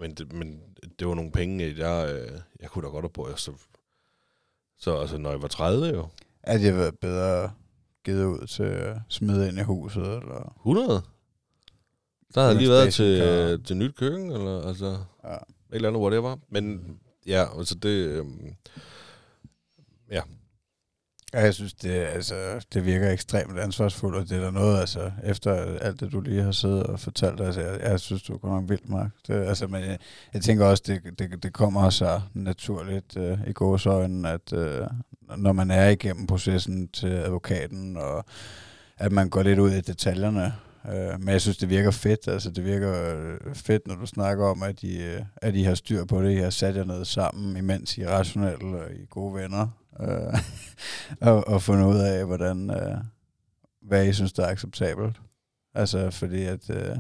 men, det, men det var nogle penge, jeg, øh, jeg kunne da godt have brugt. Så, så altså, når jeg var 30 jo. At jeg været bedre givet ud til at smide ind i huset, eller... 100. Der havde lige været til, øh, til nyt køkken, eller altså... Ja. et eller andet, whatever. Men ja, altså det... Øhm, ja, Ja, jeg synes, det, altså, det virker ekstremt ansvarsfuldt, og det er der noget, altså, efter alt det, du lige har siddet og fortalt, altså, jeg, jeg synes, du er godt nok vildt, Mark. Det, altså, men jeg, jeg tænker også, det, det, det kommer så naturligt øh, i gåsøjne, at øh, når man er igennem processen til advokaten, og at man går lidt ud i detaljerne, Øh, men jeg synes, det virker fedt. Altså, det virker øh, fedt, når du snakker om, at I, øh, at I har styr på det. I har sat jer ned sammen, imens I er rationelle og I er gode venner øh, og, og finde ud af, hvordan, øh, hvad I synes, der er acceptabelt. Altså, fordi at øh,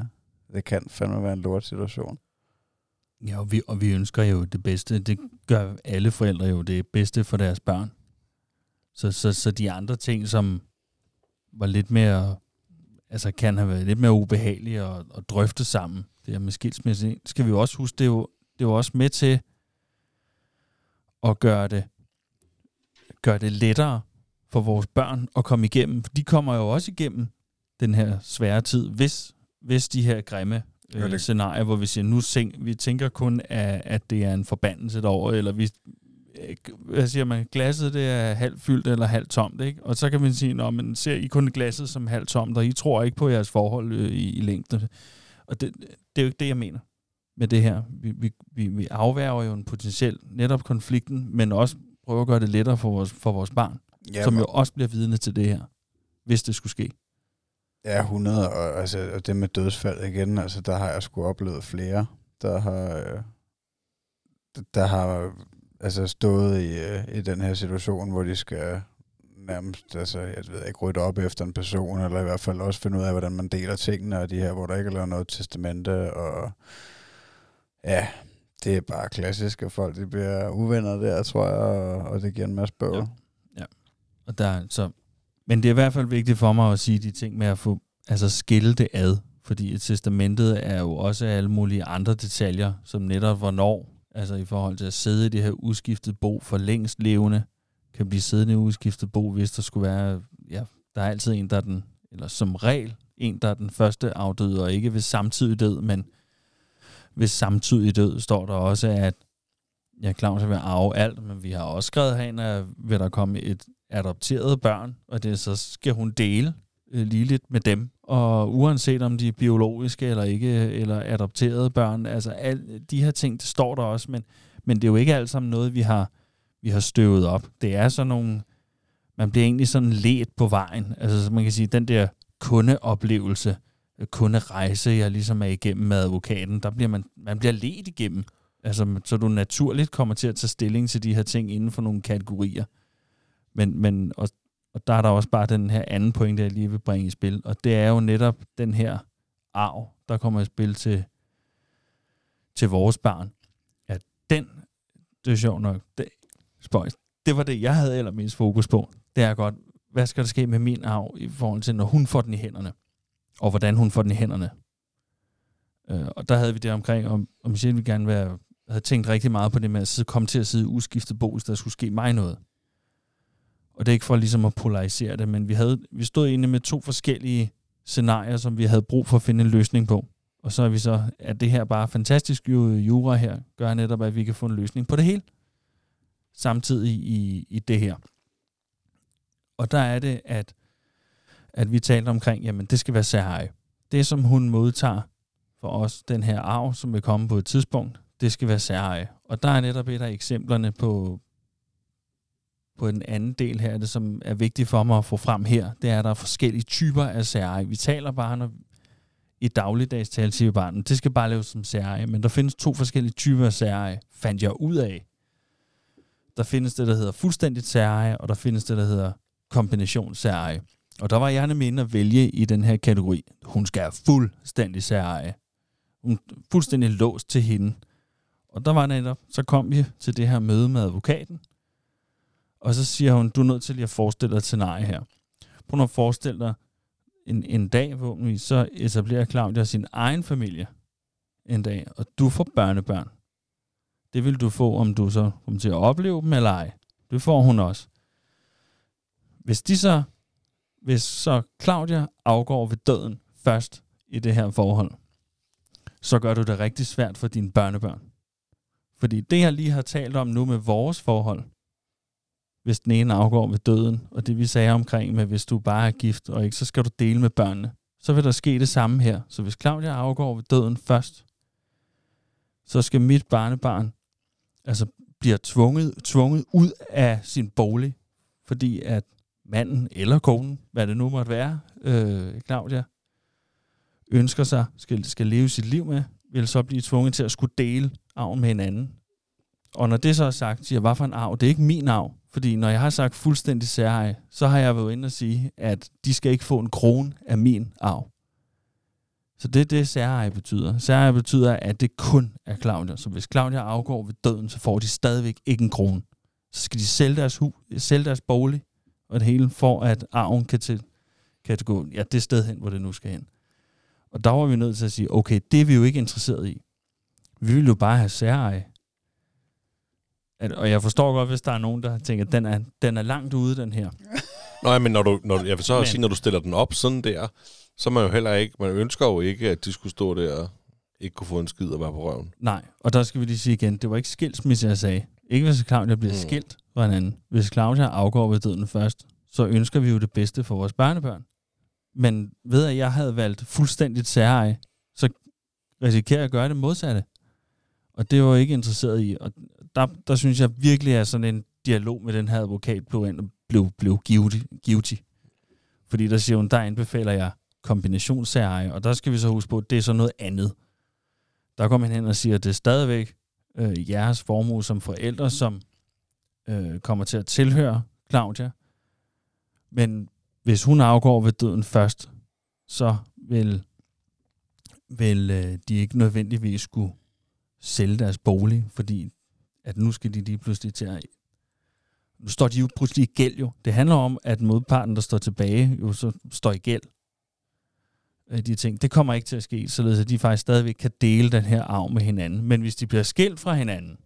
det kan fandme være en lort situation. Ja, og vi, og vi ønsker jo det bedste. Det gør alle forældre jo det bedste for deres børn. Så, så, så de andre ting, som var lidt mere, altså kan have været lidt mere ubehagelige at, at drøfte sammen, det her med skilsmisse, skal vi jo også huske, det er jo, det er jo også med til at gøre det, gøre det lettere for vores børn at komme igennem. For de kommer jo også igennem den her svære tid, hvis, hvis de her grimme Ja, øh, det- scenarier, hvor vi siger, nu sing, vi tænker kun, at, at det er en forbandelse derovre, eller vi, øh, hvad siger man, glasset det er halvt fyldt eller halvt tomt, ikke? Og så kan man sige, nå, men ser I kun glasset som halvt tomt, og I tror ikke på jeres forhold øh, i, i længden. Og det, det er jo ikke det, jeg mener med det her. Vi, vi, vi, vi afværger jo en potentiel netop konflikten, men også prøver at gøre det lettere for vores, for vores barn, ja, som jo også bliver vidne til det her, hvis det skulle ske. Ja, 100, og, altså, og det med dødsfald igen, altså der har jeg sgu oplevet flere, der har, øh, der har altså stået i, øh, i den her situation, hvor de skal nærmest, altså, jeg ved ikke, rydde op efter en person, eller i hvert fald også finde ud af, hvordan man deler tingene, og de her, hvor der ikke er lavet noget testamente, og ja, det er bare klassisk, at folk de bliver uvenner der, tror jeg, og, og det giver en masse bøvl. Ja. Ja. Og der, så, men det er i hvert fald vigtigt for mig at sige de ting med at få, altså skille det ad, fordi et testamentet er jo også alle mulige andre detaljer, som netop hvornår, altså i forhold til at sidde i det her uskiftet bo for længst levende, kan blive siddende i uskiftet bo, hvis der skulle være, ja, der er altid en, der er den, eller som regel, en, der er den første afdøde, og ikke ved samtidig død, men ved samtidig død står der også, at ja, Claus vil arve alt, men vi har også skrevet herinde, at vil der komme et adopteret børn, og det så skal hun dele øh, lige lidt med dem. Og uanset om de er biologiske eller ikke, eller adopterede børn, altså al, de her ting, det står der også, men, men det er jo ikke alt sammen noget, vi har, vi har støvet op. Det er sådan nogle, man bliver egentlig sådan let på vejen. Altså man kan sige, den der kundeoplevelse, øh, kunderejse, jeg ligesom er igennem med advokaten, der bliver man, man bliver let igennem. Altså, så du naturligt kommer til at tage stilling til de her ting inden for nogle kategorier. Men, men og, og der er der også bare den her anden point, jeg lige vil bringe i spil, og det er jo netop den her arv, der kommer i spil til, til vores barn. At den, det er sjovt nok, det, spøjs, det var det, jeg havde allermest fokus på. Det er godt, hvad skal der ske med min arv i forhold til, når hun får den i hænderne? Og hvordan hun får den i hænderne? Øh, og der havde vi det omkring, om, om Michelle ville gerne være, havde tænkt rigtig meget på det med at sidde, komme til at sidde uskiftet bo, hvis der skulle ske mig noget. Og det er ikke for ligesom at polarisere det, men vi, havde, vi stod egentlig med to forskellige scenarier, som vi havde brug for at finde en løsning på. Og så er vi så, at det her bare fantastisk jura her, gør netop, at vi kan få en løsning på det hele, samtidig i, i det her. Og der er det, at, at vi talte omkring, jamen det skal være særeje. Det, som hun modtager for os, den her arv, som vil komme på et tidspunkt, det skal være særeje. Og der er netop et af eksemplerne på, på den anden del her, det som er vigtigt for mig at få frem her, det er, at der er forskellige typer af særeje. Vi taler bare, når i dagligdags tale siger vi bare, det skal bare laves som særeje, men der findes to forskellige typer af særeje, fandt jeg ud af. Der findes det, der hedder fuldstændigt særeje, og der findes det, der hedder kombinationssæreje. Og der var jeg nemlig inde at vælge i den her kategori. Hun skal have fuldstændig særeje. Hun er fuldstændig låst til hende. Og der var netop, så kom vi til det her møde med advokaten, og så siger hun, du er nødt til lige at forestille dig et scenarie her. Prøv at forestille dig en, en dag, hvor vi så etablerer Claudia sin egen familie en dag, og du får børnebørn. Det vil du få, om du så kommer til at opleve dem eller ej. Det får hun også. Hvis de så, hvis så Claudia afgår ved døden først i det her forhold, så gør du det rigtig svært for dine børnebørn. Fordi det, jeg lige har talt om nu med vores forhold, hvis den ene afgår ved døden, og det vi sagde omkring med, hvis du bare er gift, og ikke, så skal du dele med børnene, så vil der ske det samme her. Så hvis Claudia afgår ved døden først, så skal mit barnebarn altså bliver tvunget, tvunget ud af sin bolig, fordi at manden eller konen, hvad det nu måtte være, øh, Claudia, ønsker sig, skal, skal leve sit liv med, vil så blive tvunget til at skulle dele arven med hinanden. Og når det så er sagt, siger jeg, hvad for en arv? Det er ikke min arv. Fordi når jeg har sagt fuldstændig særhej, så har jeg været inde og sige, at de skal ikke få en krone af min arv. Så det er det, særhej betyder. Særhej betyder, at det kun er Claudia. Så hvis Claudia afgår ved døden, så får de stadigvæk ikke en krone. Så skal de sælge deres, hus, sælge deres bolig og det hele, for at arven kan, til, kan gå ja, det sted hen, hvor det nu skal hen. Og der var vi nødt til at sige, okay, det er vi jo ikke interesseret i. Vi vil jo bare have særeje. At, og jeg forstår godt, hvis der er nogen, der tænker, at den er, den er langt ude, den her. Nej, men når du, når, jeg vil så Men- men. sige, når du stiller den op sådan der, så man jo heller ikke, man ønsker jo ikke, at de skulle stå der og ikke kunne få en skid og være på røven. Nej, og der skal vi lige sige igen, det var ikke skilsmisse, jeg sagde. Ikke hvis Claudia bliver mm. Skilt fra hinanden. Hvis Claudia afgår ved døden først, så ønsker vi jo det bedste for vores børnebørn. Men ved at jeg havde valgt fuldstændigt særeje, så risikerer jeg at gøre det modsatte. Og det var jeg ikke interesseret i. Og der, der synes jeg virkelig, at sådan en dialog med den her advokat blev, blev, blev guilty, guilty. Fordi der siger hun, der anbefaler jeg kombinationssæreje, og der skal vi så huske på, at det er så noget andet. Der kommer han hen og siger, at det er stadigvæk øh, jeres formue som forældre, som øh, kommer til at tilhøre Claudia. Men hvis hun afgår ved døden først, så vil, vil øh, de ikke nødvendigvis skulle sælge deres bolig, fordi at nu skal de lige pludselig til at... Nu står de jo pludselig i gæld jo. Det handler om, at modparten, der står tilbage, jo så står i gæld. Øh, de ting. Det kommer ikke til at ske, således at de faktisk stadigvæk kan dele den her arv med hinanden. Men hvis de bliver skilt fra hinanden,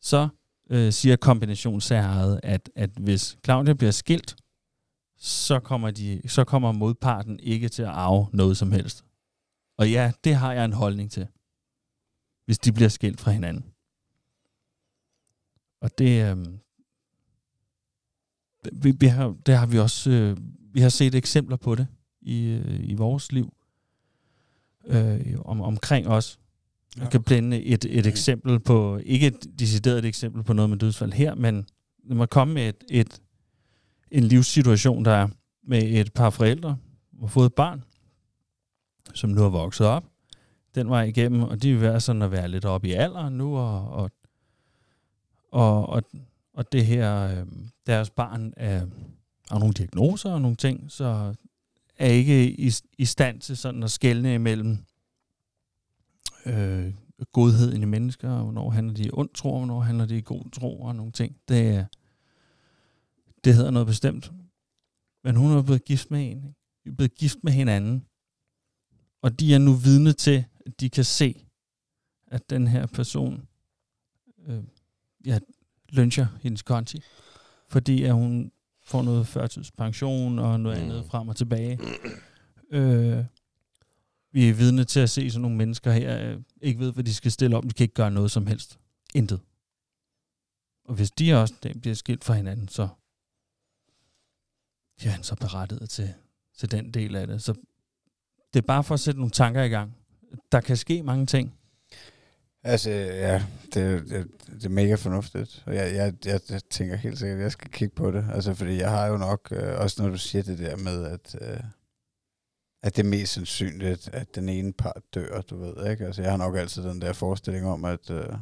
så øh, siger kombinationssaget, at, at hvis Claudia bliver skilt, så kommer, de, så kommer modparten ikke til at arve noget som helst. Og ja, det har jeg en holdning til, hvis de bliver skilt fra hinanden. Og det, øh, vi, vi har, det har vi også, øh, vi har set eksempler på det i, øh, i vores liv, øh, om, omkring os. Jeg kan blende et, et eksempel på, ikke et decideret eksempel på noget med dødsfald her, men når man kommer med et, et, en livssituation, der er med et par forældre, og fået et barn, som nu har vokset op, den vej igennem, og de vil være sådan at være lidt oppe i alderen nu, og, og, og, og, og det her, øh, deres barn er, har nogle diagnoser og nogle ting, så er ikke i, i stand til sådan at skelne imellem øh, godheden i mennesker, og hvornår handler de i ond tro, og hvornår handler de i god tro, og nogle ting. Det, er- det hedder noget bestemt. Men hun er blevet gift med en. Ikke? De er blevet gift med hinanden. Og de er nu vidne til, at de kan se, at den her person øh, ja, lyncher hendes konti, fordi at hun får noget førtidspension og noget Mm. andet frem og tilbage. Øh, vi er vidne til at se sådan nogle mennesker her, øh, ikke ved, hvad de skal stille op. De kan ikke gøre noget som helst. Intet. Og hvis de også den bliver skilt fra hinanden, så ja, han så berettiget til, til den del af det. Så det er bare for at sætte nogle tanker i gang. Der kan ske mange ting. Altså, ja, det, det, det er mega fornuftigt. Og jeg, jeg, jeg, jeg tænker helt sikkert, at jeg skal kigge på det. Altså, fordi jeg har jo nok, øh, også når du siger det der med, at, øh, at det er mest sandsynligt, at den ene part dør, du ved, ikke? Altså, jeg har nok altid den der forestilling om, at, øh,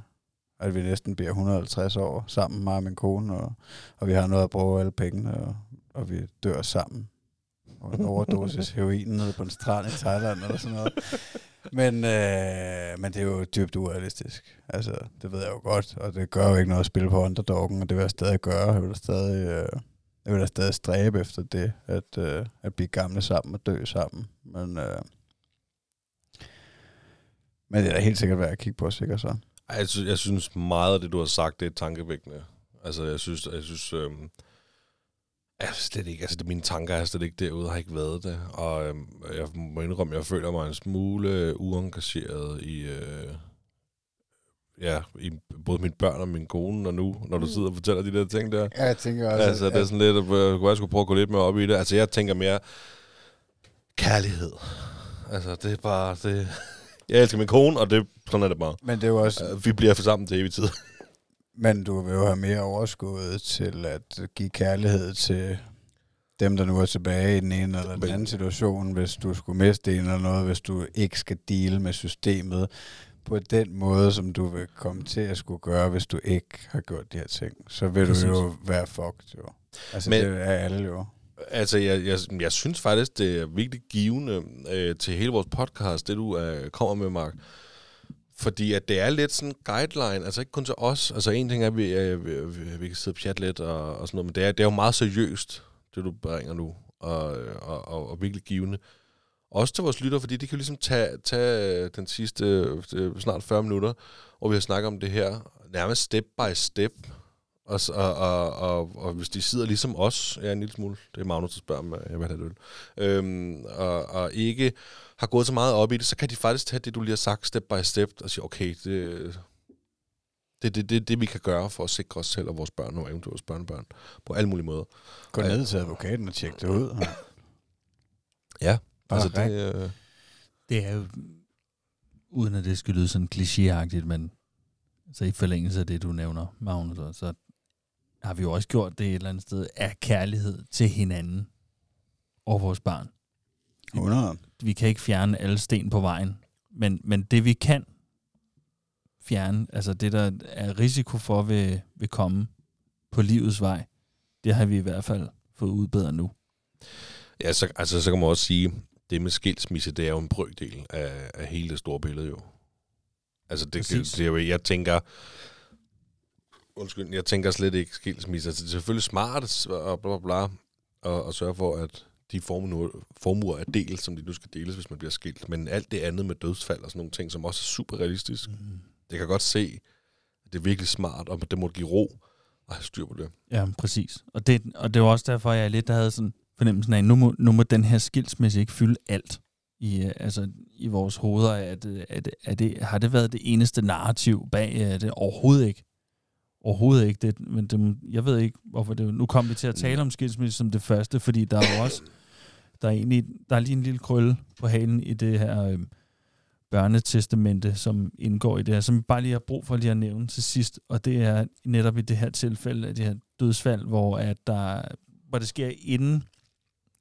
at vi næsten bliver 150 år sammen, mig og min kone, og, og vi har noget at bruge alle pengene, og, og vi dør sammen. Og en overdosis heroin nede på en strand i Thailand, eller sådan noget. Men, øh, men det er jo dybt urealistisk. Altså, det ved jeg jo godt, og det gør jo ikke noget at spille på underdoggen, og det vil jeg stadig gøre. Jeg vil da stadig, øh, jeg vil da stadig stræbe efter det, at, øh, at blive gamle sammen og dø sammen. Men, øh, men det er da helt sikkert værd at kigge på, sikkert så. Jeg synes, jeg synes meget af det, du har sagt, det er tankevækkende. Altså, jeg synes, jeg synes øh, jeg er slet ikke, altså mine tanker er slet ikke derude, har ikke været det. Og øhm, jeg må indrømme, jeg føler mig en smule uengageret i, øh, ja, i både mine børn og min kone, og nu, når du sidder og fortæller de der ting der. Ja, jeg tænker også, Altså, det er sådan lidt, at jeg kunne skulle prøve at gå lidt mere op i det. Altså, jeg tænker mere kærlighed. Altså, det er bare, det... Jeg elsker min kone, og det, sådan er det bare. men det er jo også, Øh, Vi bliver for sammen til evig tid. Men du vil jo have mere overskud til at give kærlighed til dem, der nu er tilbage i den ene eller den anden situation, hvis du skulle miste en eller noget, hvis du ikke skal deale med systemet på den måde, som du vil komme til at skulle gøre, hvis du ikke har gjort de her ting. Så vil Præcis. du jo være fucked, jo. Altså, Men- det er alle jo. Altså, jeg, jeg, jeg synes faktisk, det er virkelig givende øh, til hele vores podcast, det du øh, kommer med, Mark. Fordi at det er lidt sådan en guideline, altså ikke kun til os. Altså en ting er, at vi, øh, vi, vi, vi kan sidde og chatte lidt og, og sådan noget, men det er, det er jo meget seriøst, det du bringer nu, og, og, og, og virkelig givende. Også til vores lytter, fordi de kan jo ligesom tage, tage øh, den sidste øh, snart 40 minutter, og vi har snakket om det her nærmest step by step. Og, og, og, og, og hvis de sidder ligesom os, ja, en lille smule, det er Magnus, der spørger, om jeg vil have det øl, øhm, og, og ikke har gået så meget op i det, så kan de faktisk tage det, du lige har sagt, step by step, og sige, okay, det det er det, det, det, vi kan gøre for at sikre os selv og vores børn og eventuelt vores børnebørn på alle mulige måder. Gå ned til advokaten og tjek det ud. Ja, Bare altså det, øh, Det er jo, uden at det skal lyde sådan klichéagtigt, men så i forlængelse af det, du nævner, Magnus, så har vi jo også gjort det et eller andet sted af kærlighed til hinanden og vores barn. 100. Vi kan ikke fjerne alle sten på vejen, men, men det vi kan fjerne, altså det der er risiko for vil, vil komme på livets vej, det har vi i hvert fald fået udbedret nu. Ja, så, altså, så kan man også sige, det med skilsmisse, det er jo en brøkdel af, af hele det store billede jo. Altså, det, det, det er jo, jeg tænker, undskyld, jeg tænker slet ikke skilsmisse. Altså, det er selvfølgelig smart og bla bla bla, og, og sørge for, at de formuer, formuer er delt, som de nu skal deles, hvis man bliver skilt. Men alt det andet med dødsfald og sådan nogle ting, som også er super realistisk, mm. det kan godt se, at det er virkelig smart, og det må give ro og have styr på det. Ja, præcis. Og det, og det var også derfor, jeg lidt havde sådan fornemmelsen af, nu må, nu må den her skilsmisse ikke fylde alt i, øh, altså, i vores hoveder. Er det, er det, har det været det eneste narrativ bag? Er det overhovedet ikke? Overhovedet ikke. Det, men det, jeg ved ikke, hvorfor det... Nu kom vi til at tale om skilsmisse som det første, fordi der er jo også... Der er, egentlig, der er lige en lille krølle på halen i det her øh, børnetestamente, som indgår i det her, som vi bare lige har brug for lige at nævne til sidst, og det er netop i det her tilfælde af det her dødsfald, hvor, at der, hvor det sker inden,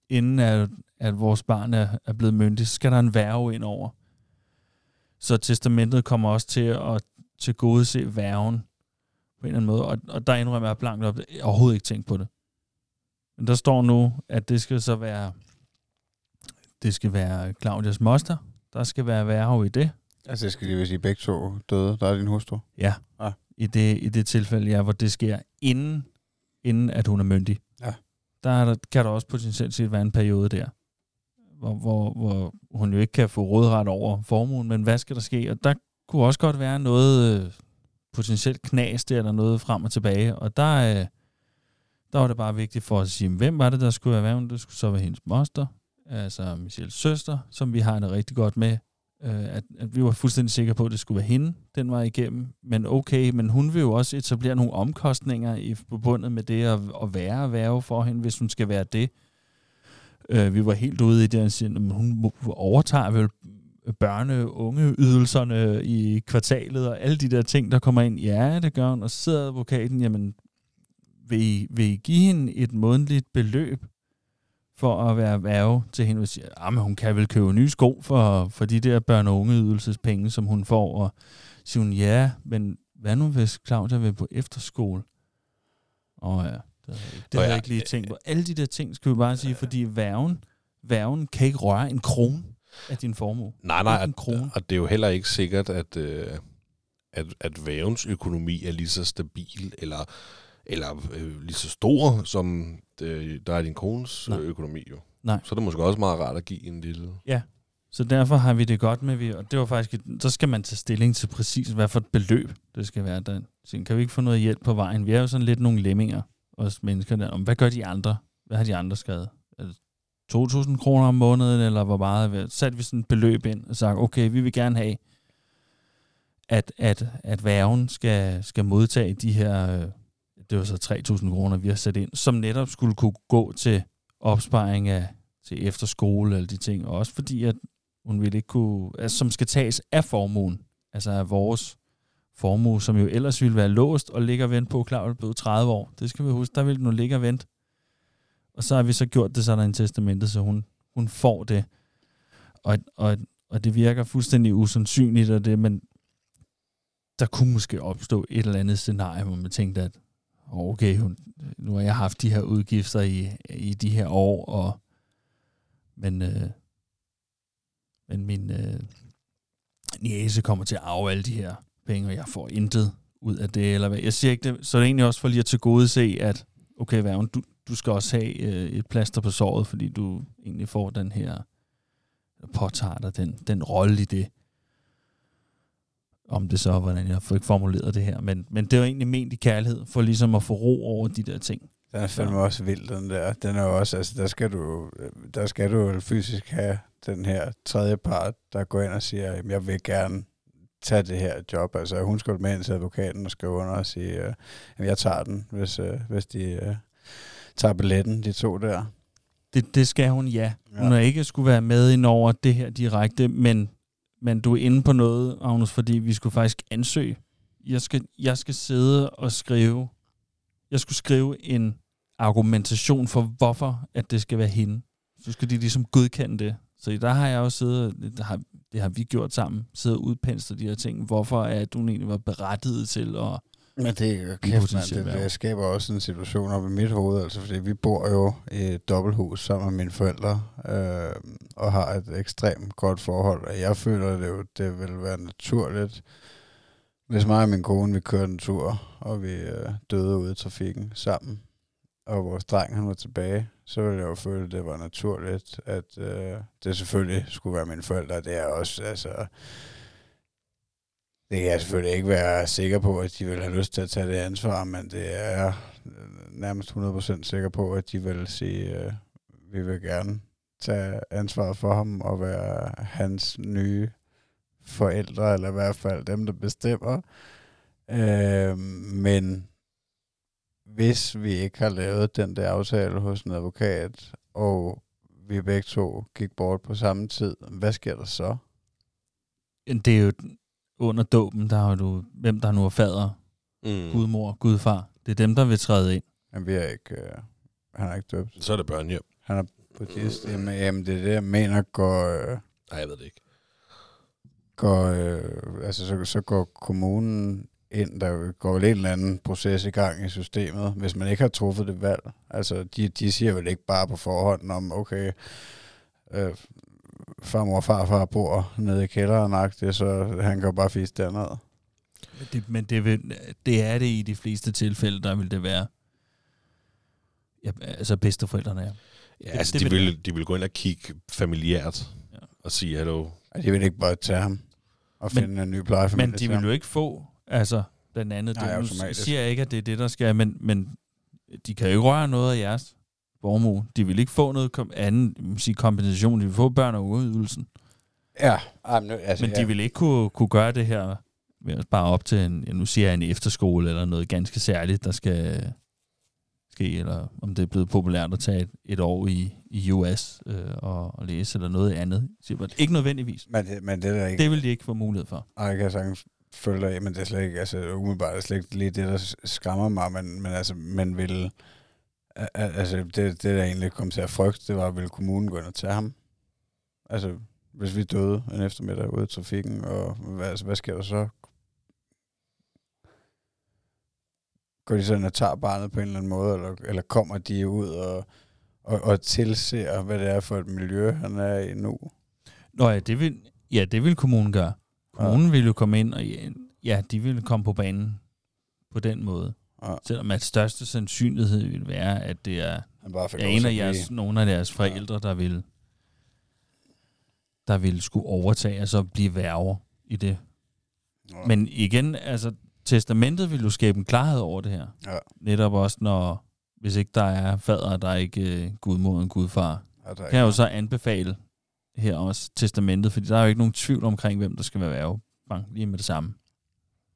inden at, at vores barn er, er blevet myndig, så skal der en værve ind over. Så testamentet kommer også til at til gode se værven på en eller anden måde, og, og der indrømmer jeg blankt op, jeg overhovedet ikke tænkt på det. Men der står nu, at det skal så være, det skal være Claudias moster, der skal være værve i det, Altså, jeg skal lige sige, begge to døde. Der er din hustru. Ja. Ah. I, det, I det tilfælde, ja, hvor det sker inden, inden at hun er myndig. Ja. Der, er der kan der også potentielt set være en periode der, hvor, hvor, hvor hun jo ikke kan få rådret over formuen, men hvad skal der ske? Og der kunne også godt være noget øh, potentielt knas der, eller noget frem og tilbage. Og der, øh, der var det bare vigtigt for os at sige, hvem var det, der skulle være værven? Det skulle så være hendes moster, altså Michelles søster, som vi har det rigtig godt med øh, at, at vi var fuldstændig sikre på, at det skulle være hende, den var igennem. Men okay, men hun vil jo også etablere nogle omkostninger i forbundet med det at, at være værve for hende, hvis hun skal være det. Øh, vi var helt ude i det, at sige, at hun overtager vel børne- unge ydelserne i kvartalet og alle de der ting, der kommer ind. Ja, det gør hun. Og så sidder advokaten, jamen, vil I, vil I give hende et månedligt beløb for at være værve til hende, og siger, at hun kan vel købe nye sko for, for de der børn- og ungeydelsespenge, som hun får. Og siger hun, ja, men hvad nu hvis Claudia vil på efterskole? Åh ja, det det Og havde jeg ikke lige tænkt på. Alle de der ting skal vi bare sige, fordi værven, værven kan ikke røre en krone af din formue. Nej, nej, en og, det er jo heller ikke sikkert, at, øh, at, at vævens økonomi er lige så stabil, eller, eller øh, lige så stor, som det, der er din kones Nej. Økonomi jo. Nej. Så er det måske også meget rart at give en lille... Så derfor har vi det godt med, vi, og det var faktisk, et, så skal man tage stilling til præcis, hvad for et beløb det skal være. Der. Så kan vi ikke få noget hjælp på vejen? Vi er jo sådan lidt nogle lemminger, os mennesker der. Om, hvad gør de andre? Hvad har de andre skrevet? 2.000 kroner om måneden, eller hvor meget? Satte vi sådan et beløb ind og sagde, okay, vi vil gerne have, at, at, at værven skal, skal modtage de her, øh, det var så 3.000 kroner, vi har sat ind, som netop skulle kunne gå til opsparing af til efterskole eller de ting, og også fordi, at hun ville ikke kunne, altså, som skal tages af formuen, altså af vores formue, som jo ellers ville være låst og ligger og vente på, klar, at blive 30 år. Det skal vi huske, der vil den jo ligge og vente. Og så har vi så gjort det sådan en testamentet, så hun, hun får det. Og, og, og det virker fuldstændig usandsynligt, og det, men der kunne måske opstå et eller andet scenarie, hvor man tænkte, at okay, hun, nu har jeg haft de her udgifter i, i de her år, og men, øh, men min øh, niece kommer til at arve alle de her penge, og jeg får intet ud af det, eller hvad. Jeg siger ikke det, så er egentlig også for lige at til gode se, at okay, hvad, du, du skal også have øh, et plaster på såret, fordi du egentlig får den her, påtager dig den, den rolle i det. Om det så, hvordan jeg ikke formuleret det her, men, men det var egentlig ment i kærlighed, for ligesom at få ro over de der ting. Den er fandme også vild, den der. Den er også, altså, der skal du, der skal du fysisk have den her tredje part, der går ind og siger, jamen, jeg vil gerne tage det her job. Altså, hun skal med ind til advokaten og skrive under og sige, øh, jamen, jeg tager den, hvis, øh, hvis de tager billetten, de to der. Det, det skal hun, ja. Ja. Hun har ikke skulle være med ind over det her direkte, men, men du er inde på noget, Agnes, fordi vi skulle faktisk ansøge. Jeg skal, jeg skal sidde og skrive, jeg skulle skrive en argumentation for, hvorfor at det skal være hende. Så skal de ligesom godkende det. Så der har jeg også siddet, det har, det har vi gjort sammen, siddet og udpenslet de her ting. Hvorfor at hun egentlig var berettiget til at, Men det er kæft, man, det, det skaber også en situation op i mit hoved, altså fordi vi bor jo i et dobbelthus sammen med mine forældre, øh, og har et ekstremt godt forhold, og jeg føler det jo, det vil være naturligt, hvis mig og min kone, vi kørte en tur, og vi øh, døde ude i trafikken sammen, og vores dreng, han var tilbage, så ville jeg jo føle, at det var naturligt, at øh, det selvfølgelig skulle være mine forældre. Det er også, altså... Det kan jeg selvfølgelig ikke være sikker på, at de vil have lyst til at tage det ansvar, men det er øh, nærmest 100% sikker på, at de vil sige, øh, vi vil gerne tage ansvar for ham og være hans nye forældre, eller i hvert fald dem, der bestemmer. Øh, men hvis vi ikke har lavet den der aftale hos en advokat, og vi begge to gik bort på samme tid, hvad sker der så? Det er jo under dåben, der har du, hvem der nu er fader, Mm. gudmor, gudfar. Det er dem, der vil træde ind. Men vi er ikke, øh, han er ikke døbt. Så er det børnehjem. Han er buddhist. Jamen, jamen, det er det, jeg mener, går, øh, Nej, jeg ved det ikke. går øh, altså, så, så går kommunen ind, der går vel en eller anden proces i gang i systemet, hvis man ikke har truffet det valg. Altså, de, de siger vel ikke bare på forhånd om, okay, øh, farmor og farfar bor nede i kælderen, så han går bare fisk derned. Men det, men det, vil, det er det i de fleste tilfælde, der vil det være. Ja, altså bedsteforældrene er. Ja, Det- altså, det de, vil de vil gå ind og kigge familiært Ja. og sige hallo. Og de vil ikke bare tage ham og Men- finde en ny plejefamilie Men de vil ham. jo ikke få, altså blandt andet, Nej, det, nu siger jeg ikke, at det er det, der skal, men, men de kan jo ikke røre noget af jeres formue. De vil ikke få noget kom, anden sige, kompensation. De vil få børn- og ungeydelsen. Ja, Ej, men, nu, altså, Men ja. de vil ikke kunne, kunne gøre det her ved at spare op til en, ja, nu siger jeg en efterskole eller noget ganske særligt, der skal ske, eller om det er blevet populært at tage et, et år i, i US øh, og, og læse, eller noget andet. Ikke nødvendigvis. Men det, men det er der ikke. Det vil de ikke få mulighed for. Ej, jeg kan sagtens følge dig men det er slet ikke, altså umiddelbart er slet ikke lige det, der skræmmer mig, men, men altså, man vil, altså det, det der egentlig kom til at frygte, det var, vil kommunen gå ind og tage ham? Altså, hvis vi døde en eftermiddag ude i trafikken, og hvad, altså, hvad sker der så? Går de så ind og tager barnet på en eller anden måde, eller, eller kommer de ud og, og, og tilser, hvad det er for et miljø, han er i nu? Nå ja, det vil, ja, det vil kommunen gøre. Kommunen vil jo komme ind, og ja, ja, de vil komme på banen på den måde. Ja, Selvom at største sandsynlighed vil være, at det er han bare fik ja, lov en af jeres, nogle af deres forældre, der vil der vil skulle overtage, altså blive værger i det. Ja. Men igen, altså, testamentet vil jo skabe en klarhed over det her. Ja. Netop også, når, hvis ikke der er fader, der er ikke øh, gudmor og gudfar. Ja, Kan jeg jo så anbefale her også testamentet, fordi der er jo ikke nogen tvivl omkring, hvem der skal være værge. Bang, lige med det samme.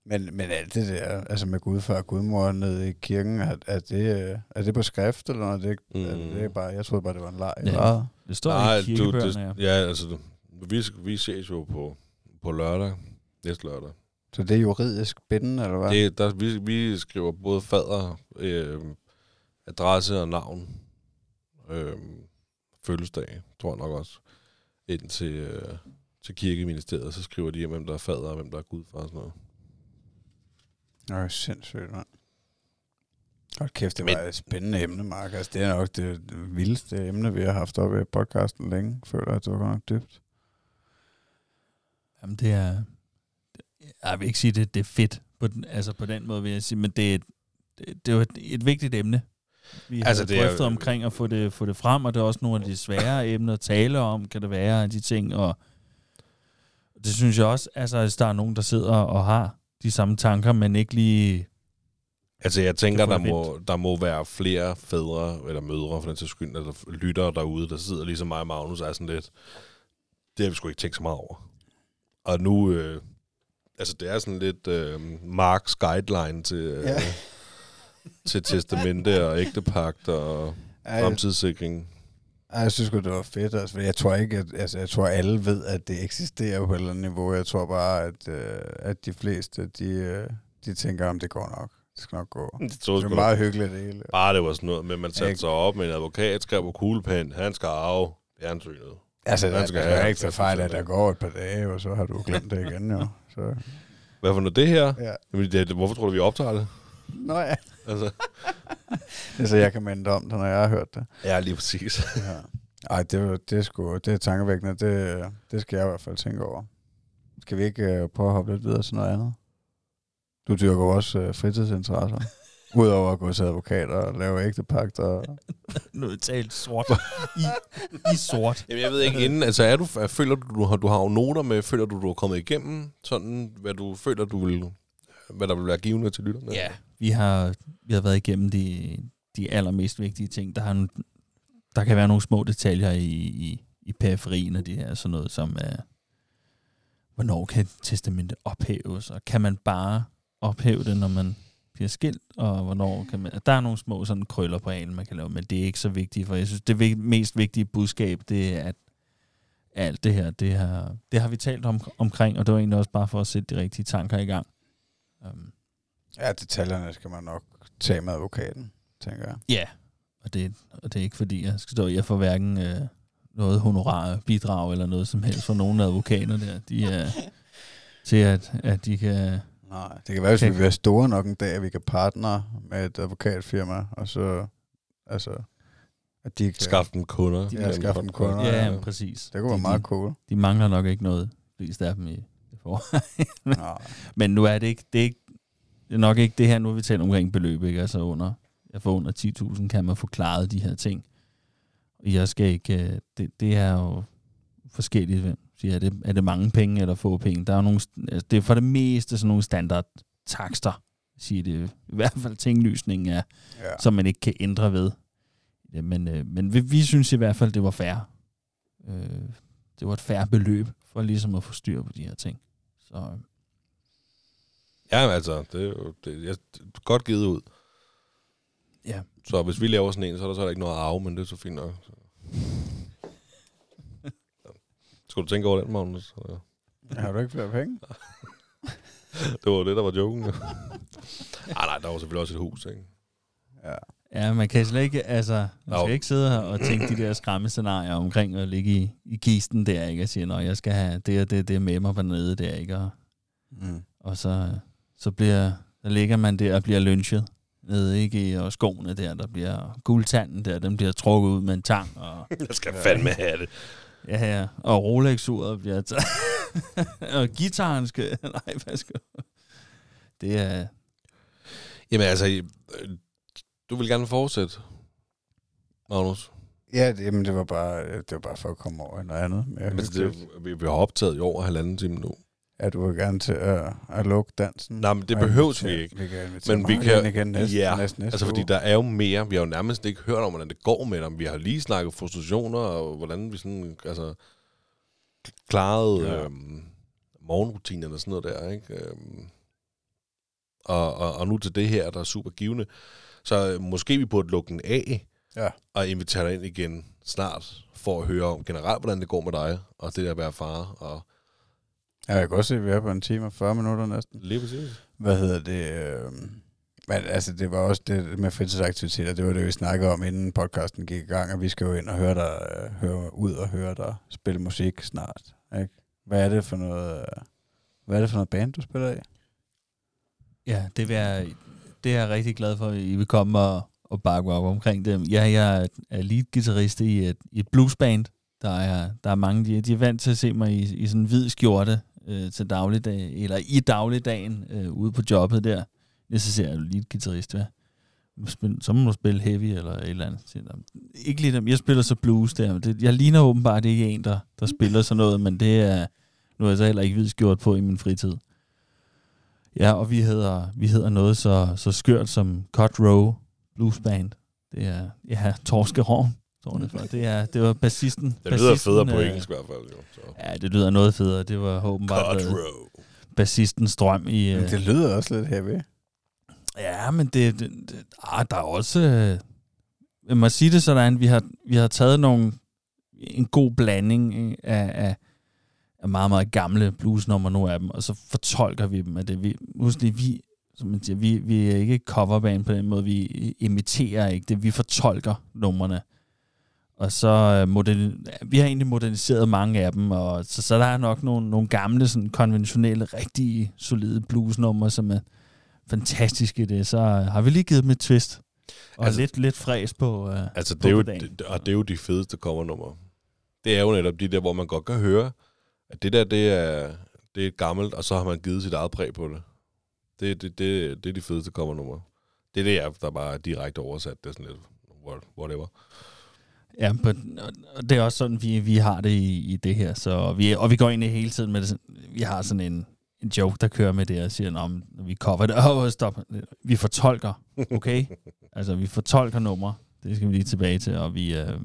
Men, men alt det der, altså med gudfar og gudmor nede i kirken, er, er, det, øh, er det på skrift, eller er det, mm. er det, det bare, jeg troede bare, det var en leg. Ja. Det står Nej, i du, kirkebøgerne, det, ja. ja, altså, du- vi, vi ses jo på, på lørdag, næste lørdag. Så det er juridisk bindende, eller hvad? Det, der, vi, vi skriver både fader, øh, adresse og navn, øh, fødselsdag, tror jeg nok også, ind til, øh, til kirkeministeriet, så skriver de, hvem der er fader og hvem der er gudfar og sådan noget. Nå, sindssygt, mand. Hold kæft, det Men- var et spændende emne, Mark. Altså, det er nok det vildeste emne, vi har haft oppe i podcasten længe. Føler, at det var godt nok dybt. Jamen, det er... Jeg vil ikke sige, det, det er fedt på den, altså på den måde, vil jeg sige, men det er, et, det, det er et, et vigtigt emne. Vi har Altså, det er- drøftet omkring at få det, få det frem, og det er også nogle af de svære emner at tale om, kan det være, de ting, og det synes jeg også, altså, hvis der er nogen, der sidder og har de samme tanker, men ikke lige... Altså, jeg tænker, der må, der må være flere fædre, eller mødre for den til skyld, eller lyttere derude, der sidder ligesom mig og Magnus, er sådan lidt, det har vi sgu ikke tænkt så meget over. Og nu, øh, altså det er sådan lidt øh, Marks guideline til, øh, Ja. til testamente og ægtepagt og fremtidssikring. Ej, jeg synes godt det var fedt. Altså, jeg tror ikke, at, altså, jeg tror alle ved, at det eksisterer på et eller andet niveau. Jeg tror bare, at, øh, at de fleste, de, øh, de tænker, om det går nok. Det skal nok gå. Det tror Det er meget hyggeligt, det hele. Bare det var sådan noget at man satte Ikke? sig op med en advokat, skrev på kuglepen, han skal arve fjernsynet. Altså, der skal skal have er ikke så fejl, at der 50%. går et par dage, og så har du glemt det igen, jo. Så, Hvad for noget det her? Ja. Jamen, det, hvorfor tror du, vi optager det? Nå ja. Altså, Det er så, jeg kan minde om det, når jeg har hørt det. ja, lige præcis. Ja. Ej, det, det er sgu, det er tankevækkende. Det, det skal jeg i hvert fald tænke over. Skal vi ikke uh, prøve at hoppe lidt videre til noget andet? Du dyrker jo også uh, fritidsinteresser. Udover at gå til advokat og lave ægtepagt. Og... Noget talt sort. I, I sort. Jamen, jeg ved ikke inden, altså er du, er, føler du, du har, du har jo noter med, føler du, du er kommet igennem sådan, hvad du føler, du vil, hvad der vil være givende til lytterne? Ja, vi har, vi har været igennem de, de allermest vigtige ting. Der, har, en- der kan være nogle små detaljer i, i, i periferien af det her, sådan noget som, uh, hvornår kan testamentet ophæves, og kan man bare ophæve det, når man bliver skilt, og hvornår kan man... Der er nogle små sådan krøller på halen, man kan lave, men det er ikke så vigtigt, for jeg synes, det vig- mest vigtige budskab, det er, at alt det her, det har, det har vi talt om, omkring, og det var egentlig også bare for at sætte de rigtige tanker i gang. Um, Ja, detaljerne skal man nok tage med advokaten, tænker jeg. Ja, og det, og det er ikke fordi, jeg skal stå, jeg får hverken øh, noget honorar, bidrag eller noget som helst fra nogle af advokater der. De er til, at, at de kan... Nej, det kan være, hvis vi bliver store nok en dag, at vi kan partner med et advokatfirma, og så, altså, at de kan... Skaffe dem kunder. Ja, skaffe dem kunder. Ja, ja. præcis. Det kunne være de, meget de, cool. de mangler nok ikke noget, flest af dem i det for. Nej. Men nu er det ikke, det er ikke, det er nok ikke det her, nu vi talt omkring beløb, ikke? Altså under, jeg får under 10.000, kan man få klaret de her ting. Og jeg skal ikke, øh, det, det er jo forskelligt, hvem siger, er det, er det mange penge eller få penge? Der er jo nogle, altså, det er for det meste sådan nogle standard takster, siger det. I hvert fald tinglysningen er, Ja. som man ikke kan ændre ved. Ja, men, øh, men vi, vi synes i hvert fald, det var fair. Øh, det var et fair beløb for ligesom at få styr på de her ting. Så øh, Ja, altså, det er jo det, jeg, er godt givet ud. ja, Så hvis vi laver sådan en, så er der så ikke noget at arve, men det er så fint nok. Så. Skal du tænke over den, Magnus? Har du ikke flere penge? Det var det, der var joken. jo. Ej, nej, der var selvfølgelig også et hus, ikke? Ja. Ja, man kan slet ikke, altså, man skal ikke sidde her og tænke de der skræmmescenarier omkring at ligge i, i kisten der, ikke? Og sige, nå, jeg skal have det og det, det med mig dernede der, ikke? Og, Mm. og så, så bliver, så ligger man der og bliver lynchet nede, ikke? I- Og skoene der, der bliver guldtanden der, den bliver trukket ud med en tang, og Jeg skal fandme have det. ja, ja, og Rolex-uret bliver taget, og gitaren skal, nej, hvad skal det er, Jamen altså, øh, du vil gerne fortsætte, Magnus. Ja, det, jamen, det var bare, det var bare for at komme over i noget andet. Men det, vi, vi har optaget i over halvanden time nu. Ja, du vil gerne til at, at lukke dansen. Nej, men det behøves vi ikke. Vi kan Men vi kan- igen næste, ja, næste, næste Altså, fordi uge. der er jo mere. Vi har jo nærmest ikke hørt om, hvordan det går med dem. Vi har lige snakket frustrationer, og hvordan vi sådan, altså, klarede ja. øhm, morgenrutinerne og sådan noget der, ikke? Øhm, og, og, og nu til det her, der er super givende. Så øh, måske vi burde lukke den af, Ja. og invitere dig ind igen snart, for at høre om generelt, hvordan det går med dig, og det der at være far, og Ja, jeg kan også se, at vi er på en time og 40 minutter næsten. lige præcis. Hvad hedder det? Øh, men altså, det var også det med fritidsaktiviteter. Det var det, vi snakkede om, inden podcasten gik i gang. Og vi skal jo ind og høre dig, øh, høre ud og høre dig spille musik snart. Ikke? Hvad er det for noget... øh, Hvad er det for noget band, du spiller i? Ja, det, vil jeg, det er jeg rigtig glad for, at I vil komme og, og bakke op omkring det. Ja, jeg er lead-gitarrist i et, i et bluesband. Der er, der er mange, de, de er vant til at se mig i, i sådan en hvid skjorte øh, til dagligdag, eller i dagligdagen øh, ude på jobbet der. Så ser jeg lead-gitarrist, hvad? Så må du spille heavy eller et eller andet. Så, Ikke lige dem. Jeg spiller så blues der. Det, jeg ligner åbenbart ikke en, der, der spiller sådan noget, men det er... Nu er jeg så heller ikke vidst gjort på i min fritid. Ja, og vi hedder, vi hedder noget så, så skørt som Cut Row Blues Band. Det er, ja, Torskerovn, står det for. Det, er, det var bassisten. Det lyder bassisten, federe på øh, engelsk i hvert fald. Jo, så. Ja, det lyder noget federe. Det var åbenbart row. bassistens drøm i... Men Øh, det lyder også lidt heavy. Ja, men det, det, det ah, der er også... Øh, jeg må sige det sådan, vi har, vi har taget nogle, en god blanding af, af, af meget, meget gamle bluesnumre, nogle af dem, og så fortolker vi dem af det. Vi, husk lige, vi, som man siger, vi, vi er ikke coverband på den måde, vi imiterer ikke det, vi fortolker numrene. Og så øh, modern, vi har egentlig moderniseret mange af dem, og så, så der er nok nogle, nogle gamle, sådan konventionelle, rigtig solide bluesnumre, som er fantastiske i det. Så øh, har vi lige givet dem et twist. Og Altså- lidt, lidt fræs på, øh, Altså, på det er, jo, det, og det er jo de fedeste covernumre. Det er jo netop de der, hvor man godt kan høre, at det der, det er, det er gammelt, og så har man givet sit eget præg på det. Det, det, det, det er de fedeste covernumre. Det er det, jeg, der bare direkte oversat. Det er sådan lidt, what- whatever. Ja, og- det er også sådan, vi, vi har det i, i det her. Så vi, og vi går ind i hele tiden med det. Vi har sådan en, en joke, der kører med det og siger, "Nå, men når vi cover det, åh, stop. Vi fortolker, okay? altså, vi fortolker numre. Det skal vi lige tilbage til. Og vi, øh,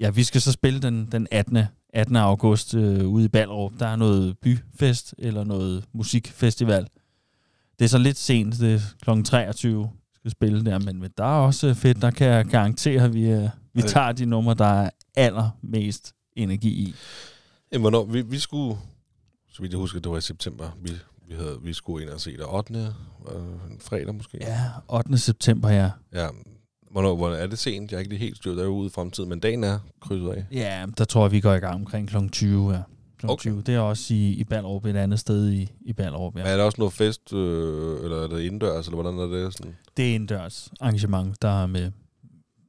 ja, vi skal så spille den, den 18. 18. august øh, ude i Ballerup. Der er noget byfest eller noget musikfestival. Det er så lidt sent, det er kl. 23 vi skal spille der, men, men der er også fedt, der kan jeg garantere, at vi, øh, vi det- tager de numre, der er allermest energi i. Jamen, hvornår, vi, vi skulle, så vidt jeg husker, det var i september, vi, vi, havde, vi skulle ind og se det 8. Øh, fredag måske. Ja, 8. september, ja. ja. Hvornår, hvornår er det sent? Jeg er ikke lige helt styr, der er jo ude i fremtiden, men dagen er krydset af. Ja, der tror jeg, vi går i gang omkring kl. 20, ja. Kl. Okay. 20. Det er også i, i Ballerup, et andet sted i, i Ballerup, ja. Er der også noget fest, øh, eller er det indendørs, eller hvordan er det? Sådan? Det er indendørs arrangement, der er med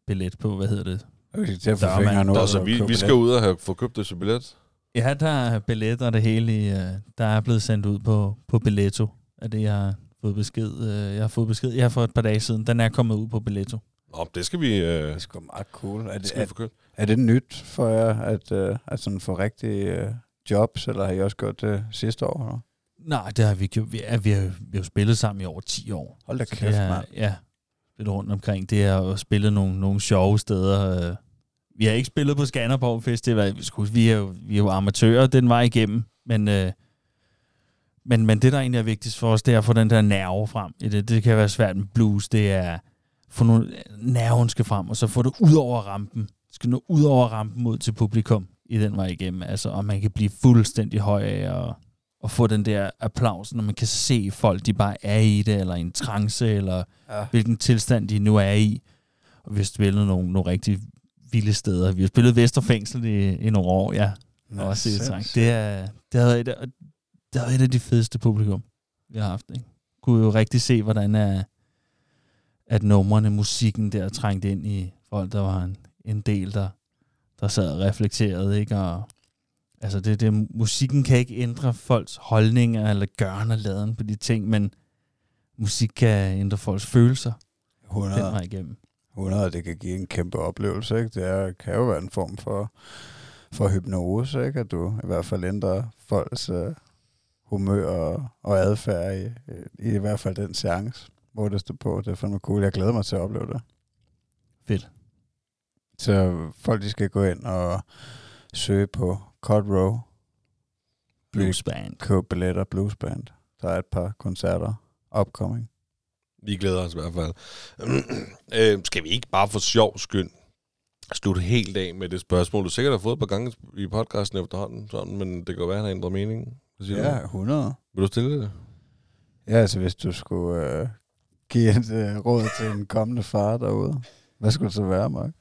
billet på, hvad hedder det? Skal til at få Der er man- fingeren ud Nå, og så vi, vi skal ud og have, få købt det til billet. Ja, der er billet og det hele, i, øh, der er blevet sendt ud på, på Billetto, af det, jeg har fået besked. øh, Jeg har fået besked, jeg har for et par dage siden, den er kommet ud på Billetto. Nå, det skal vi, øh, Det er sgu meget cool. Er det skal er, er det nyt for jer, at, uh, at sådan få rigtige uh, jobs, eller har I også gjort det sidste år? Eller? Nej, det har vi gjort. Vi, er, vi, har, vi har jo spillet sammen i over 10 år. Hold da kæft, mand. Ja, lidt rundt omkring. Det er jo spillet nogle, nogle sjove steder. øh. Vi har ikke spillet på Skanderborg Festival. Vi, skulle, vi, er jo, vi er jo amatører den vej igennem. Men, øh, men, men det, der egentlig er vigtigst for os, det er at få den der nerve frem. i Det, det kan være svært med blues. Det er få nogle, nerven skal frem, og så få det ud over rampen. Skal nå ud over rampen ud til publikum i den vej igennem. Altså, og man kan blive fuldstændig høj af og, og få den der applaus, når man kan se folk, de bare er i det, eller i en trance, eller Ja. hvilken tilstand de nu er i. Og vi har spillet nogle, nogle rigtig vilde steder. Vi har spillet Vesterfængsel i, i nogle år, ja. Nå, også i. Trang. Det, er, det, har et, af- det har et af de fedeste publikum, vi har haft. Ikke? Kunne jo rigtig se, hvordan er, at numrene, musikken der trængt ind i folk, der var en, en del, der, der sad og reflekterede. Ikke? Og, altså det, det, musikken kan ikke ændre folks holdninger eller gøren og laden på de ting, men musik kan ændre folks følelser den 100, vej igennem. 100, det kan give en kæmpe oplevelse, ikke? Det er, kan jo være en form for, for hypnose, ikke? At du i hvert fald ændrer folks uh, humør og, og adfærd i, i, i hvert fald den seance, hvor det står på. Det er fandme cool. Jeg glæder mig til at opleve det. Fedt. Så folk, de skal gå ind og søge på Cut Row, Blues Band. købe billetter, Blues Band. Der er et par koncerter upcoming. Vi glæder os i hvert fald. øh, skal vi ikke bare for sjov skyld slutte helt af med det spørgsmål, du sikkert har fået et par gange i podcasten efterhånden, sådan, men det kan jo være, at han har ændret mening. Ja, du? 100. Vil du stille det? Ja, altså hvis du skulle øh, give et øh, råd til en kommende far derude, hvad skulle det så være, Mark?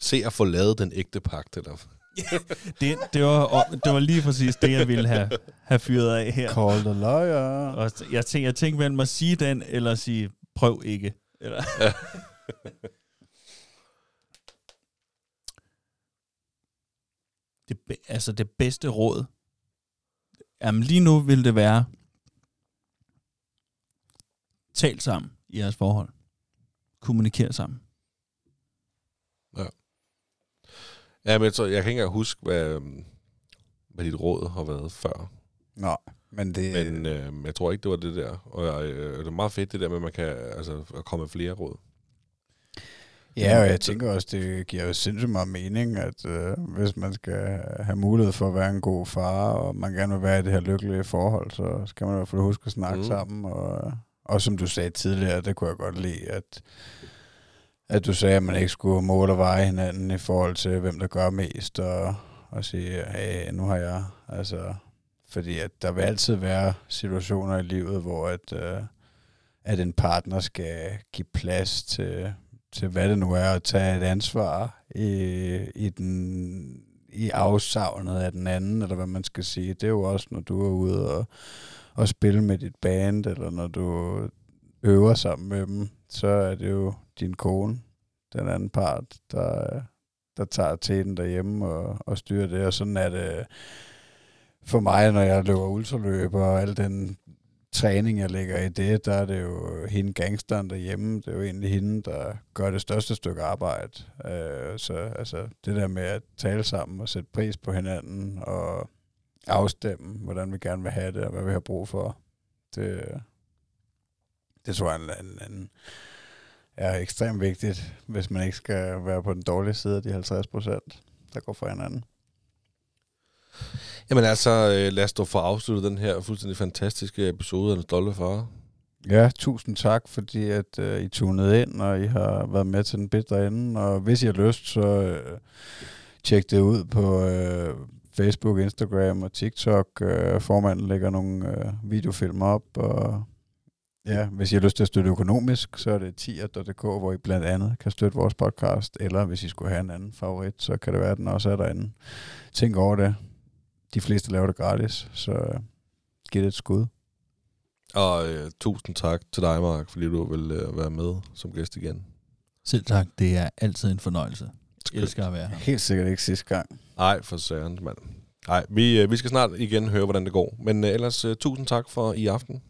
Se at få lavet den ægte pagt, eller Det, det, var, det var lige præcis det, jeg ville have, have fyret af her. Call the lawyer. Og jeg tænkte, jeg tænkte mellem at sige den, eller sige, prøv ikke. Eller. det, altså det bedste råd. Jamen lige nu vil det være, tal sammen i jeres forhold. Kommuniker sammen. Ja, men tror, jeg kan ikke engang huske, hvad, øhm, hvad dit råd har været før. Nå, men det... Men øh, jeg tror ikke, det var det der. Og øh, det er meget fedt, det der med, at man kan altså, at komme med flere råd. Ja, og jeg tænker også, det giver jo sindssygt meget mening, at øh, hvis man skal have mulighed for at være en god far, og man gerne vil være i det her lykkelige forhold, så skal man i hvert fald huske at snakke mm. sammen. Og, og som du sagde tidligere, det kunne jeg godt lide, at, at du sagde, at man ikke skulle måle og veje hinanden i forhold til, hvem der gør mest, og, og sige, hey, nu har jeg, altså, fordi at der vil altid være situationer i livet, hvor at, øh, at en partner skal give plads til til hvad det nu er, at tage et ansvar i, i, den, i afsavnet af den anden, eller hvad man skal sige. Det er jo også, når du er ude og, og spille med dit band, eller når du øver sammen med dem, så er det jo din kone, den anden part, der, der tager teten derhjemme og, og styrer det. Og sådan er det øh, for mig, når jeg løber ultraløb og al den træning, jeg lægger i det, der er det jo hende gangsteren derhjemme. Det er jo egentlig hende, der gør det største stykke arbejde. Øh, så altså, det der med at tale sammen og sætte pris på hinanden og afstemme, hvordan vi gerne vil have det og hvad vi har brug for, det, det tror jeg en, en, en, er ekstremt vigtigt, hvis man ikke skal være på den dårlige side af de 50 procent, der går for hinanden. Jamen altså, øh, lad os dog få afsluttet den her fuldstændig fantastiske episode af Den Stolte Far. Ja, tusind tak, fordi at uh, I tunede ind, og I har været med til den bedre ende. Og hvis I har lyst, så uh, tjek det ud på uh, Facebook, Instagram og TikTok. Uh, formanden lægger nogle uh, videofilm op, og ja, hvis I har lyst til at støtte økonomisk, så er det tier.dk, hvor I blandt andet kan støtte vores podcast, eller hvis I skulle have en anden favorit, så kan det være, at den også er derinde. Tænk over det de fleste laver det gratis, så giv det et skud. Og øh, tusind tak til dig, Mark, fordi du vil øh, være med som gæst igen. Selv tak, det er altid en fornøjelse. Jeg elsker at være her. Helt sikkert ikke sidste gang. Nej, for søren, mand. Nej, vi, øh, vi skal snart igen høre, hvordan det går. Men øh, ellers, øh, tusind tak for i aften.